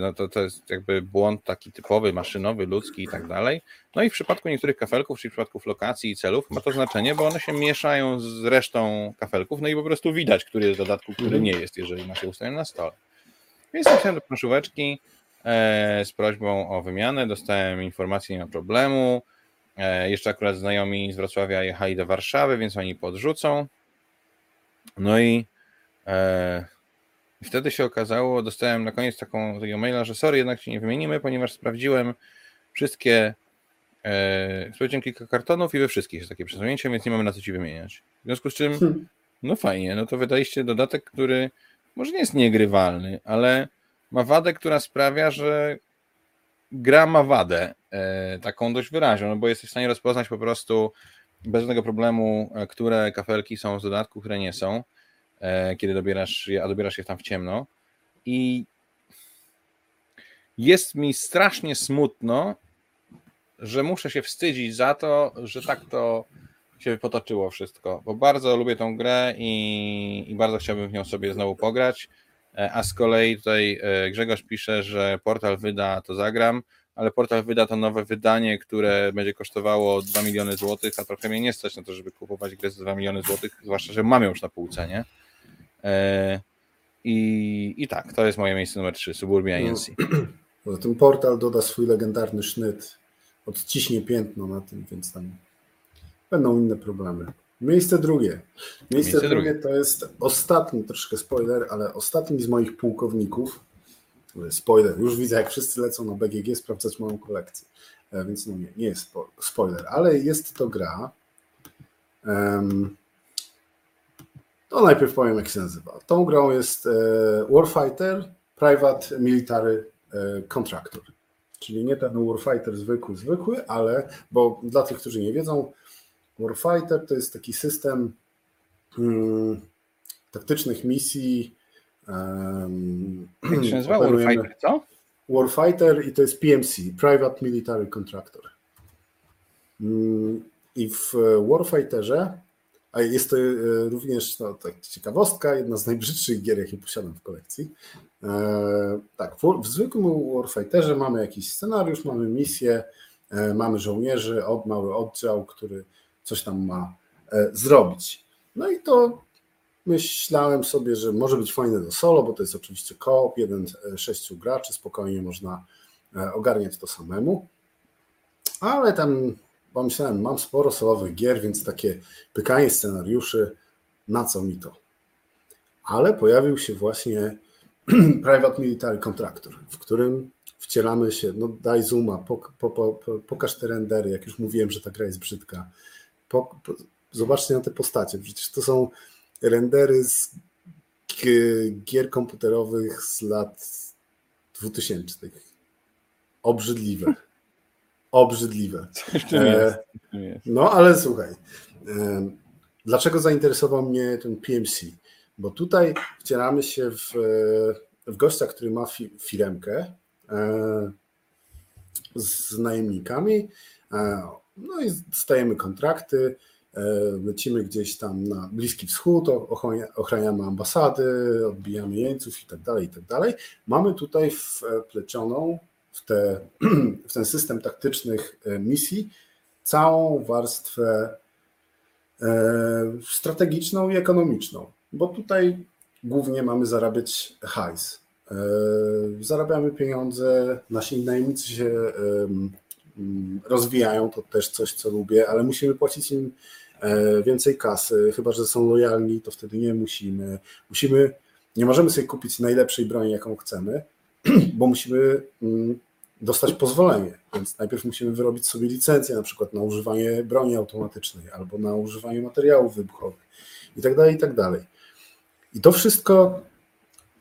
no to to jest jakby błąd taki typowy, maszynowy, ludzki i tak dalej. No i w przypadku niektórych kafelków, czyli w przypadku lokacji i celów, ma to znaczenie, bo one się mieszają z resztą kafelków, no i po prostu widać, który jest w dodatku, który mhm. nie jest, jeżeli ma się ustawiony na stole. Więc napisałem do planszóweczki e, z prośbą o wymianę, dostałem informację, nie ma problemu. E, jeszcze akurat znajomi z Wrocławia jechali do Warszawy, więc oni podrzucą. No i i wtedy się okazało, dostałem na koniec taką, takiego maila, że sorry, jednak się nie wymienimy, ponieważ sprawdziłem wszystkie, e, sprawdziłem kilka kartonów i we wszystkich jest takie przesunięcie, więc nie mamy na co ci wymieniać. W związku z czym, hmm. no fajnie, no to wydaliście dodatek, który może nie jest niegrywalny, ale ma wadę, która sprawia, że gra ma wadę, e, taką dość wyraźną, no bo jesteś w stanie rozpoznać po prostu bez żadnego problemu, e, które kafelki są z dodatku, które nie są. E, kiedy dobierasz je, a dobierasz je tam w ciemno. I jest mi strasznie smutno, że muszę się wstydzić za to, że tak to się potoczyło wszystko, bo bardzo lubię tą grę i, i bardzo chciałbym w nią sobie znowu pograć. E, a z kolei tutaj e, Grzegorz pisze, że portal wyda, to zagram, ale portal wyda to nowe wydanie, które będzie kosztowało 2 miliony złotych, a trochę mnie nie stać na to, żeby kupować grę za 2 miliony złotych, zwłaszcza, że mam ją już na półce, nie? E, I, I tak, to jest moje miejsce numer 3, Suburbia Agency. No, ten portal doda swój legendarny sznyt, odciśnie piętno na tym, więc tam będą inne problemy. Miejsce drugie. Miejsce, Miejsce drugie, drugie to jest ostatni, troszkę spoiler, ale ostatni z moich pułkowników. Spoiler, już widzę, jak wszyscy lecą na BGG sprawdzać moją kolekcję. E, więc no nie, nie jest spoiler, ale jest to gra. Um, to najpierw powiem, jak się nazywa. Tą grą jest e, Warfighter Private Military e, Contractor. Czyli nie ten Warfighter zwykły, zwykły, ale, bo dla tych, którzy nie wiedzą, Warfighter to jest taki system hmm, taktycznych misji. Um, Jak się nazywa Warfighter, co? Warfighter i to jest PMC, Private Military Contractor. Hmm, I w Warfighterze a jest to e, również no, tak, ciekawostka, jedna z najbrzydszych gier, jakie posiadam w kolekcji. E, tak, w, w zwykłym Warfighterze mamy jakiś scenariusz, mamy misję, e, mamy żołnierzy, od, mały oddział, który coś tam ma e, zrobić. No i to myślałem sobie, że może być fajne do solo, bo to jest oczywiście koop, jeden e, sześciu graczy, spokojnie można e, ogarniać to samemu. Ale tam pomyślałem, mam sporo solowych gier, więc takie pykanie scenariuszy, na co mi to? Ale pojawił się właśnie Private Military Contractor, w którym wcielamy się, no daj zooma, pok, po, po, pokaż te rendery, jak już mówiłem, że ta gra jest brzydka. Po, zobaczcie na te postacie, przecież to są rendery z gier komputerowych z lat 2000. Obrzydliwe obrzydliwe. E, no ale słuchaj, e, dlaczego zainteresował mnie ten PMC? Bo tutaj wcieramy się w, w gościa, który ma fi, firemkę e, z najemnikami, no i stajemy kontrakty, lecimy gdzieś tam na Bliski Wschód, ochraniamy ambasady, odbijamy jeńców i tak dalej, i tak dalej. Mamy tutaj wplecioną w, te, w ten system taktycznych e, misji całą warstwę e, strategiczną i ekonomiczną, bo tutaj głównie mamy zarabiać hajs. E, zarabiamy pieniądze, nasi najemnicy się rozwijają, to też coś, co lubię, ale musimy płacić im więcej kasy, chyba że są lojalni, to wtedy nie musimy. Musimy, nie możemy sobie kupić najlepszej broni, jaką chcemy, bo musimy mm, dostać pozwolenie. Więc najpierw musimy wyrobić sobie licencję, na przykład na używanie broni automatycznej albo na używanie materiałów wybuchowych i tak dalej, i tak dalej. I to wszystko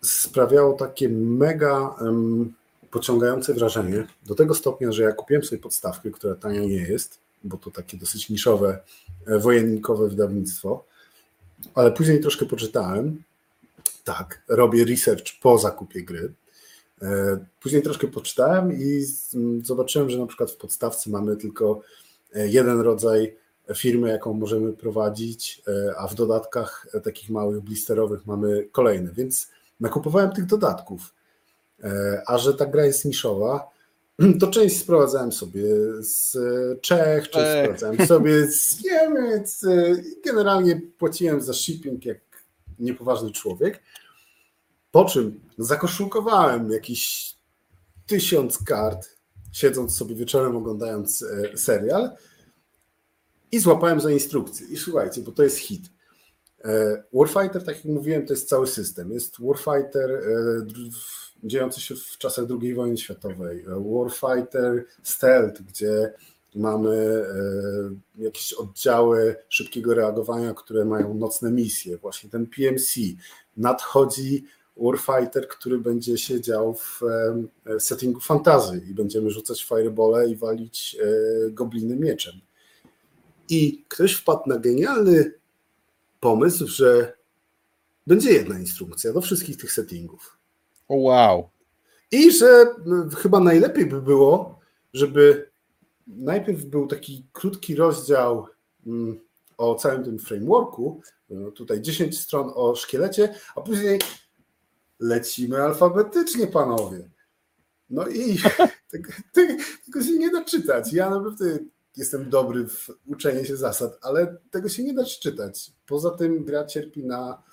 sprawiało takie mega um, pociągające wrażenie, do tego stopnia, że ja kupiłem sobie podstawkę, która tania nie jest, bo to takie dosyć niszowe, e, wojennikowe wydawnictwo, ale później troszkę poczytałem. Tak, robię research po zakupie gry, później troszkę poczytałem i zobaczyłem, że na przykład w podstawce mamy tylko e, jeden rodzaj firmy, jaką możemy prowadzić, e, a w dodatkach takich małych blisterowych mamy kolejne, więc nakupowałem tych dodatków. A że ta gra jest niszowa, to część sprowadzałem sobie z Czech, część Ech. sprowadzałem sobie z Niemiec. Generalnie płaciłem za shipping jak niepoważny człowiek. Po czym zakoszulkowałem jakiś tysiąc kart, siedząc sobie wieczorem oglądając e, serial i złapałem za instrukcję. I słuchajcie, bo to jest hit. E, Warfighter, tak jak mówiłem, to jest cały system. Jest Warfighter e, dziejący się w czasach II wojny światowej, Warfighter Stealth, gdzie mamy jakieś oddziały szybkiego reagowania, które mają nocne misje. Właśnie ten PMC nadchodzi Warfighter, który będzie się dział w settingu fantazy i będziemy rzucać firebole i walić e, gobliny mieczem. I ktoś wpadł na genialny pomysł, że będzie jedna instrukcja do wszystkich tych settingów. Wow. I że chyba najlepiej by było, żeby najpierw był taki krótki rozdział mm, o całym tym frameworku, no tutaj 10 stron o szkielecie, a później lecimy alfabetycznie, panowie. No i tego, się nie da czytać. Ja naprawdę jestem dobry w uczeniu się zasad, ale tego się nie da czytać. Poza tym gra cierpi na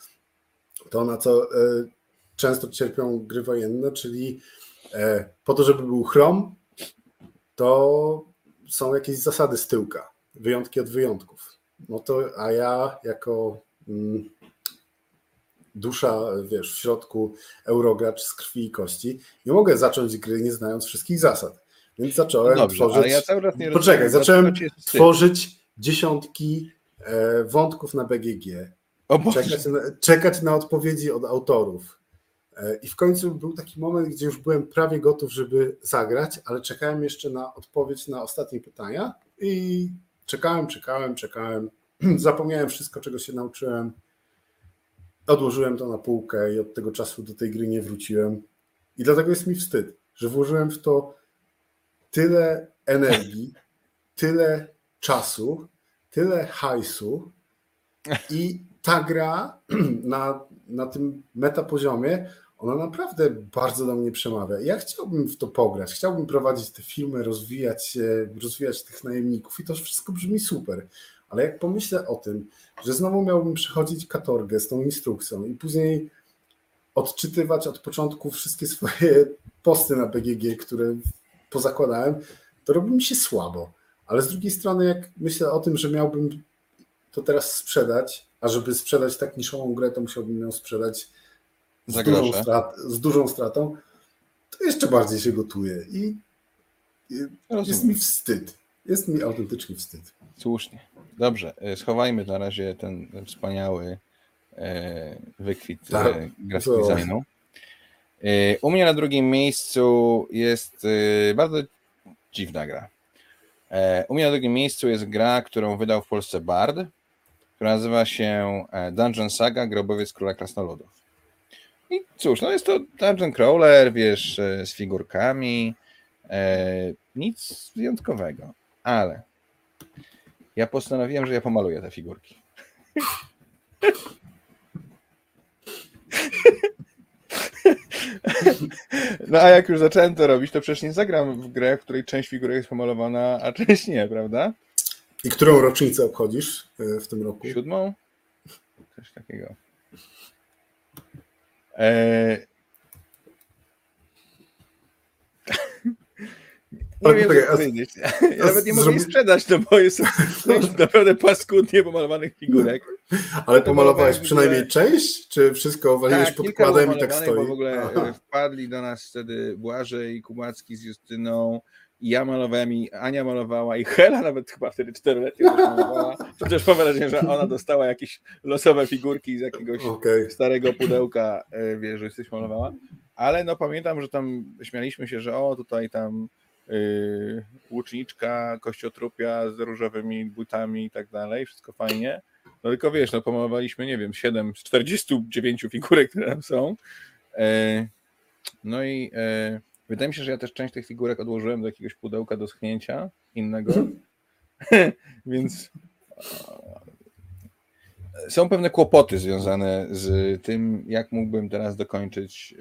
to, na co e, często cierpią gry wojenne, czyli e, po to, żeby był chrom, to są jakieś zasady z tyłka, wyjątki od wyjątków. No to, a ja jako mm, dusza, wiesz, w środku eurogracz z krwi i kości, nie mogę zacząć gry nie znając wszystkich zasad. Więc zacząłem Dobrze, tworzyć. Ja Poczekaj, zacząłem tworzyć dziesiątki e, wątków na BGG. Czekać na, czekać na odpowiedzi od autorów. E, I w końcu był taki moment, gdzie już byłem prawie gotów, żeby zagrać, ale czekałem jeszcze na odpowiedź na ostatnie pytania i czekałem, czekałem, czekałem. Zapomniałem wszystko, czego się nauczyłem odłożyłem to na półkę i od tego czasu do tej gry nie wróciłem. I dlatego jest mi wstyd, że włożyłem w to tyle energii, tyle czasu, tyle hajsu i ta gra na, na tym metapoziomie, ona naprawdę bardzo do mnie przemawia. Ja chciałbym w to pograć, chciałbym prowadzić te filmy, rozwijać, rozwijać tych najemników i to wszystko brzmi super. Ale jak pomyślę o tym, że znowu miałbym przechodzić katorgę z tą instrukcją i później odczytywać od początku wszystkie swoje posty na BGG, które pozakładałem, to robi mi się słabo. Ale z drugiej strony, jak myślę o tym, że miałbym to teraz sprzedać, a żeby sprzedać tak niszową grę, to musiałbym ją sprzedać z, dużą, strat, z dużą stratą, to jeszcze bardziej się gotuje i jest mi wstyd. Jest mi autentycznie wstyd. Słusznie. Dobrze, e, schowajmy na razie ten wspaniały e, wykwit e, tak. grafik designu. U mnie na drugim miejscu jest bardzo dziwna gra. U mnie na drugim miejscu jest gra, którą wydał w Polsce Bard, która nazywa się Dungeon Saga Grobowiec Króla Krasnoludów. I cóż, no jest to dungeon crawler, wiesz, z figurkami, nic wyjątkowego, ale ja postanowiłem, że ja pomaluję te figurki. No a jak już zacząłem to robić, to przecież nie zagram w grę, w której część figurek jest pomalowana, a część nie, prawda? I którą rocznicę obchodzisz e, w tym roku? Siódmą? Coś takiego. E, Nie wiem, co powiedzieć. Ja nawet nie mogę jej sprzedać, no bo jest naprawdę paskudnie pomalowanych figurek. Ale pomalowałeś przynajmniej część? Czy wszystko waliłeś tak, podkładem i tak stoi? Bo w ogóle wpadli do nas wtedy Błażej Kubacki z Justyną ja malowałem i Ania malowała i Hela nawet chyba wtedy czteroletnia malowała. Chociaż mam wrażenie, że ona dostała jakieś losowe figurki z jakiegoś okay. starego pudełka, e, wiesz, że jesteś malowała. Ale no pamiętam, że tam śmialiśmy się, że o tutaj tam łuczniczka, kościotrupia z różowymi butami i tak dalej, wszystko fajnie. No tylko wiesz, no pomalowaliśmy, nie wiem, 7 z 49 figurek, które tam są. E, no i e, wydaje mi się, że ja też część tych figurek odłożyłem do jakiegoś pudełka do schnięcia innego, więc e, są pewne kłopoty związane z tym, jak mógłbym teraz dokończyć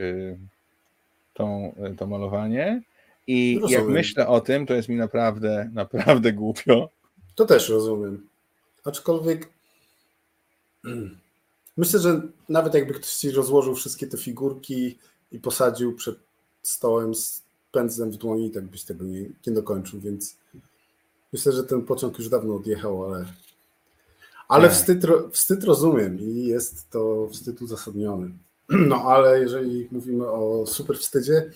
tą, to malowanie. I Rozumiem. jak myślę o tym, to jest mi naprawdę, naprawdę głupio. To też rozumiem. Aczkolwiek myślę, że nawet jakby ktoś ci rozłożył wszystkie te figurki i posadził przed stołem z pędzlem w dłoni, tak byś tego nie, nie dokończył, więc myślę, że ten pociąg już dawno odjechał, ale ale wstyd, wstyd rozumiem i jest to wstyd uzasadniony. No ale jeżeli mówimy o super wstydzie,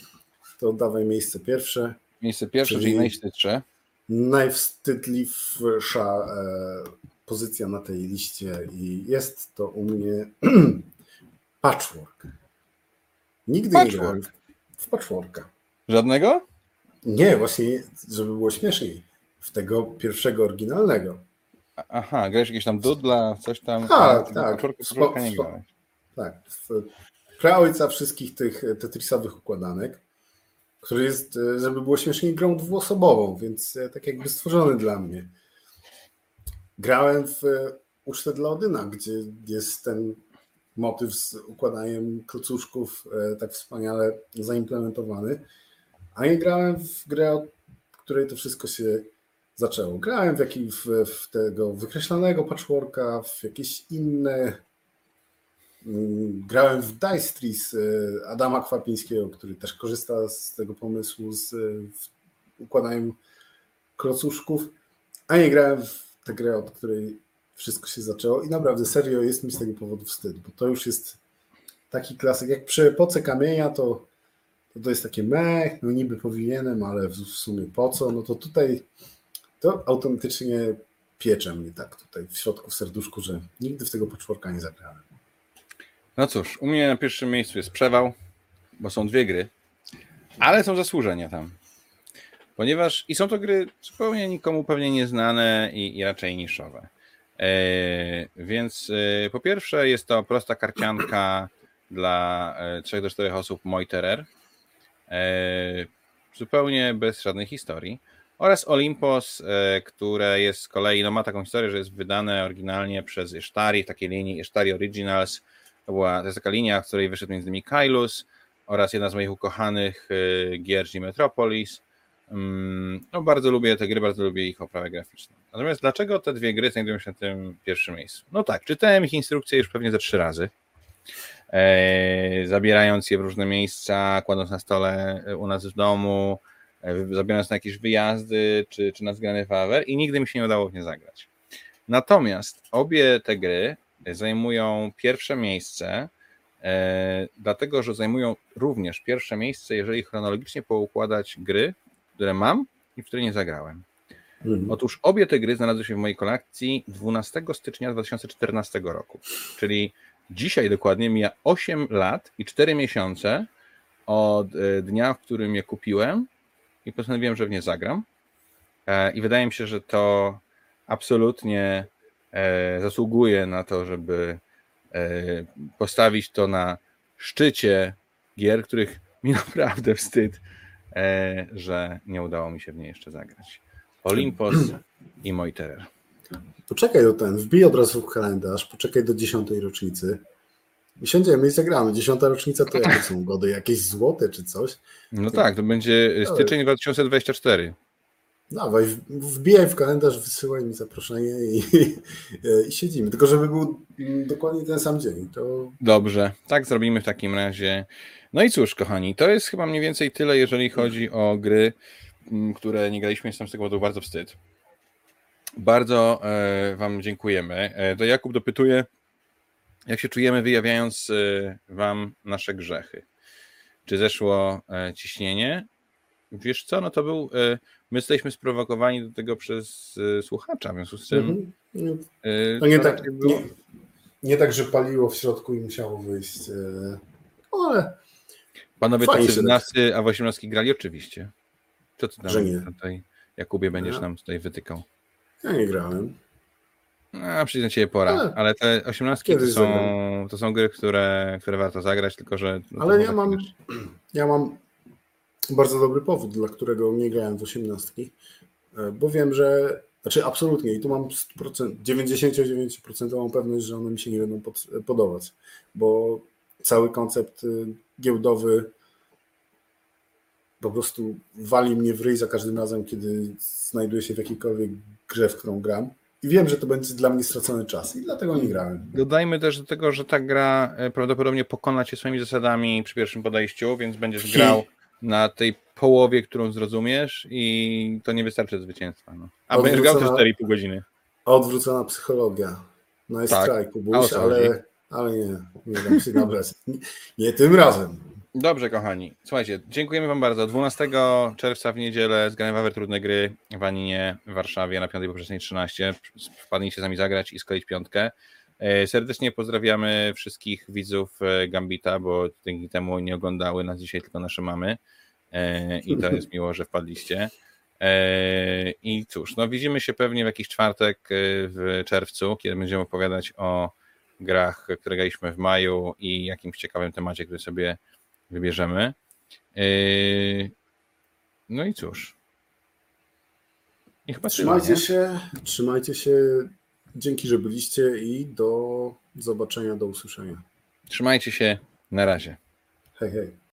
to dawaj miejsce pierwsze. Miejsce pierwsze, czyli, czyli najwstydsze. Najwstydliwsza e, pozycja na tej liście i jest to u mnie patchwork. Nigdy patchwork. nie grałem w patchworka. Żadnego? Nie, właśnie, żeby było śmieszniej. W tego pierwszego oryginalnego. Aha, grałeś jakieś tam dudla, coś tam. Tak, tak. Patchworka, patchworka nie grałeś. Tak. Praojca wszystkich tych tetrisowych układanek który jest, e, żeby było śmieszniej, grą dwuosobową, więc e, tak jakby stworzony dla mnie. Grałem w e, Ucztę dla Odyna, gdzie jest ten motyw z układaniem klocuszków tak wspaniale zaimplementowany, a nie grałem w grę, od której to wszystko się zaczęło. Grałem w, jakiś, w, w tego wykreślonego patchworka, w jakieś inne grałem w Dice Trees e, Adama Kwapińskiego, który też korzysta z tego pomysłu z układaniem klocuszków, a nie grałem w tę grę, od której wszystko się zaczęło i naprawdę serio jest mi z tego powodu wstyd, bo to już jest taki klasyk. Jak przy epoce kamienia, to, to, to jest takie mech, no niby powinienem, ale w, sumie po co? No to tutaj to autentycznie piecze mnie tak tutaj w środku, w serduszku, że nigdy w tego patchworka nie zagrałem. No cóż, u mnie na pierwszym miejscu jest przewał, bo są dwie gry, ale są zasłużenia tam. Ponieważ i są to gry zupełnie nikomu pewnie nieznane i, i raczej niszowe. E, więc e, po pierwsze jest to prosta karcianka dla e, 3 do 4 osób Moiterer. E, zupełnie bez żadnej historii. Oraz Olympos, które jest z kolei, no ma taką historię, że jest wydane oryginalnie przez Ishtari, w takiej linii Ishtari Originals, to była to jest taka linia, w której wyszedł między innymi Kailus oraz jedna z moich ukochanych y, gier Metropolis. Mm, no, bardzo lubię te gry, bardzo lubię ich oprawę graficzną. Natomiast dlaczego te dwie gry znajdują się na tym pierwszym miejscu? No tak, czytałem ich instrukcje już pewnie ze trzy razy. E, zabierając je w różne miejsca, kładąc na stole e, u nas w domu, e, zabierając na jakieś wyjazdy czy, czy na zgrany wawer i nigdy mi się nie udało w nie zagrać. Natomiast obie te gry zajmują pierwsze miejsce, e, dlatego że zajmują również pierwsze miejsce, jeżeli chronologicznie poukładać gry, które mam i w które nie zagrałem. Mhm. Otóż obie te gry znalazły się w mojej kolekcji 12 stycznia 2014 roku, czyli dzisiaj dokładnie mija 8 lat i 4 miesiące od e, dnia, w którym je kupiłem i postanowiłem, że w nie zagram. E, I wydaje mi się, że to absolutnie zasługuje na to, żeby e, postawić to na szczycie gier, których mi naprawdę wstyd, e, że nie udało mi się w nie jeszcze zagrać. Olympos i Moiterer. Poczekaj do ten, wbij od razu w kalendarz, poczekaj do dziesiątej rocznicy. I siądziemy i zagramy. Dziesiąta rocznica to jakie są gody? Jakieś złote czy coś? No tak, to będzie styczeń 2024. Dawaj, wbijaj w kalendarz, wysyłaj mi zaproszenie i, i, siedzimy. Tylko żeby był dokładnie ten sam dzień. To... Dobrze, tak zrobimy w takim razie. No i cóż, kochani, to jest chyba mniej więcej tyle, jeżeli chodzi o gry, które nie graliśmy, jestem z tego powodu bardzo wstyd. Bardzo e, Wam dziękujemy. E, to Jakub dopytuje, jak się czujemy, wyjawiając e, Wam nasze grzechy. Czy zeszło e, ciśnienie? Wiesz co, no to był my jesteśmy sprowokowani do tego przez y, słuchacza, w związku z czym. Mhm. Y, to nie, tak, nie, nie, tak, że paliło w środku i musiało wyjść. Y, ale. Panowie tacy w nasy, a w 18 grali oczywiście. Co ty tam tutaj, Jakubie, będziesz ja. nam tutaj wytykał? Ja nie grałem. A przyjdę cię pora, ale, ale te 18 to są, to są gry, które, które warto zagrać, tylko że. No ale ja mam, ja mam bardzo dobry powód, dla którego nie grałem w 18, e, bo wiem, że znaczy absolutnie i tu mam 100%, 99% pewność, że one mi się nie będą pod, podobać, bo cały koncept y, giełdowy po prostu wali mnie w ryj za każdym razem, kiedy znajduję się w jakiejkolwiek grze, w którą gram. I wiem, że to będzie dla mnie stracony czas i dlatego nie grałem. Dodajmy też do tego, że ta gra e, prawdopodobnie pokona cię swoimi zasadami przy pierwszym podejściu, więc będziesz grał na tej połowie, którą zrozumiesz i to nie wystarczy zwycięstwa. No. A będziesz grał przez 4,5 godziny. Odwrócona psychologia. No jest Tak. strajk, Kubuś, ale, ale nie, nie dam się nabrać. Nie, nie tym razem. Dobrze, kochani. Słuchajcie, dziękujemy Wam bardzo. 12 czerwca w niedzielę zgramy w Awer Trudne Gry w Aninie w Warszawie na 5 poprzedniej 13. Wpadnijcie z nami zagrać i skleić piątkę. E, Serdecznie pozdrawiamy wszystkich widzów e, Gambita, bo dzięki temu nie oglądały nas dzisiaj tylko nasze mamy. E, I to jest miło, że wpadliście. I cóż, no widzimy się pewnie w jakiś czwartek w czerwcu, kiedy będziemy opowiadać o grach, które graliśmy w maju i jakimś ciekawym temacie, który sobie wybierzemy. No i cóż. I tyle, Trzymajcie się, trzymajcie się. Dzięki, że byliście i do zobaczenia, do usłyszenia. Trzymajcie się. Na razie. Hej, hej.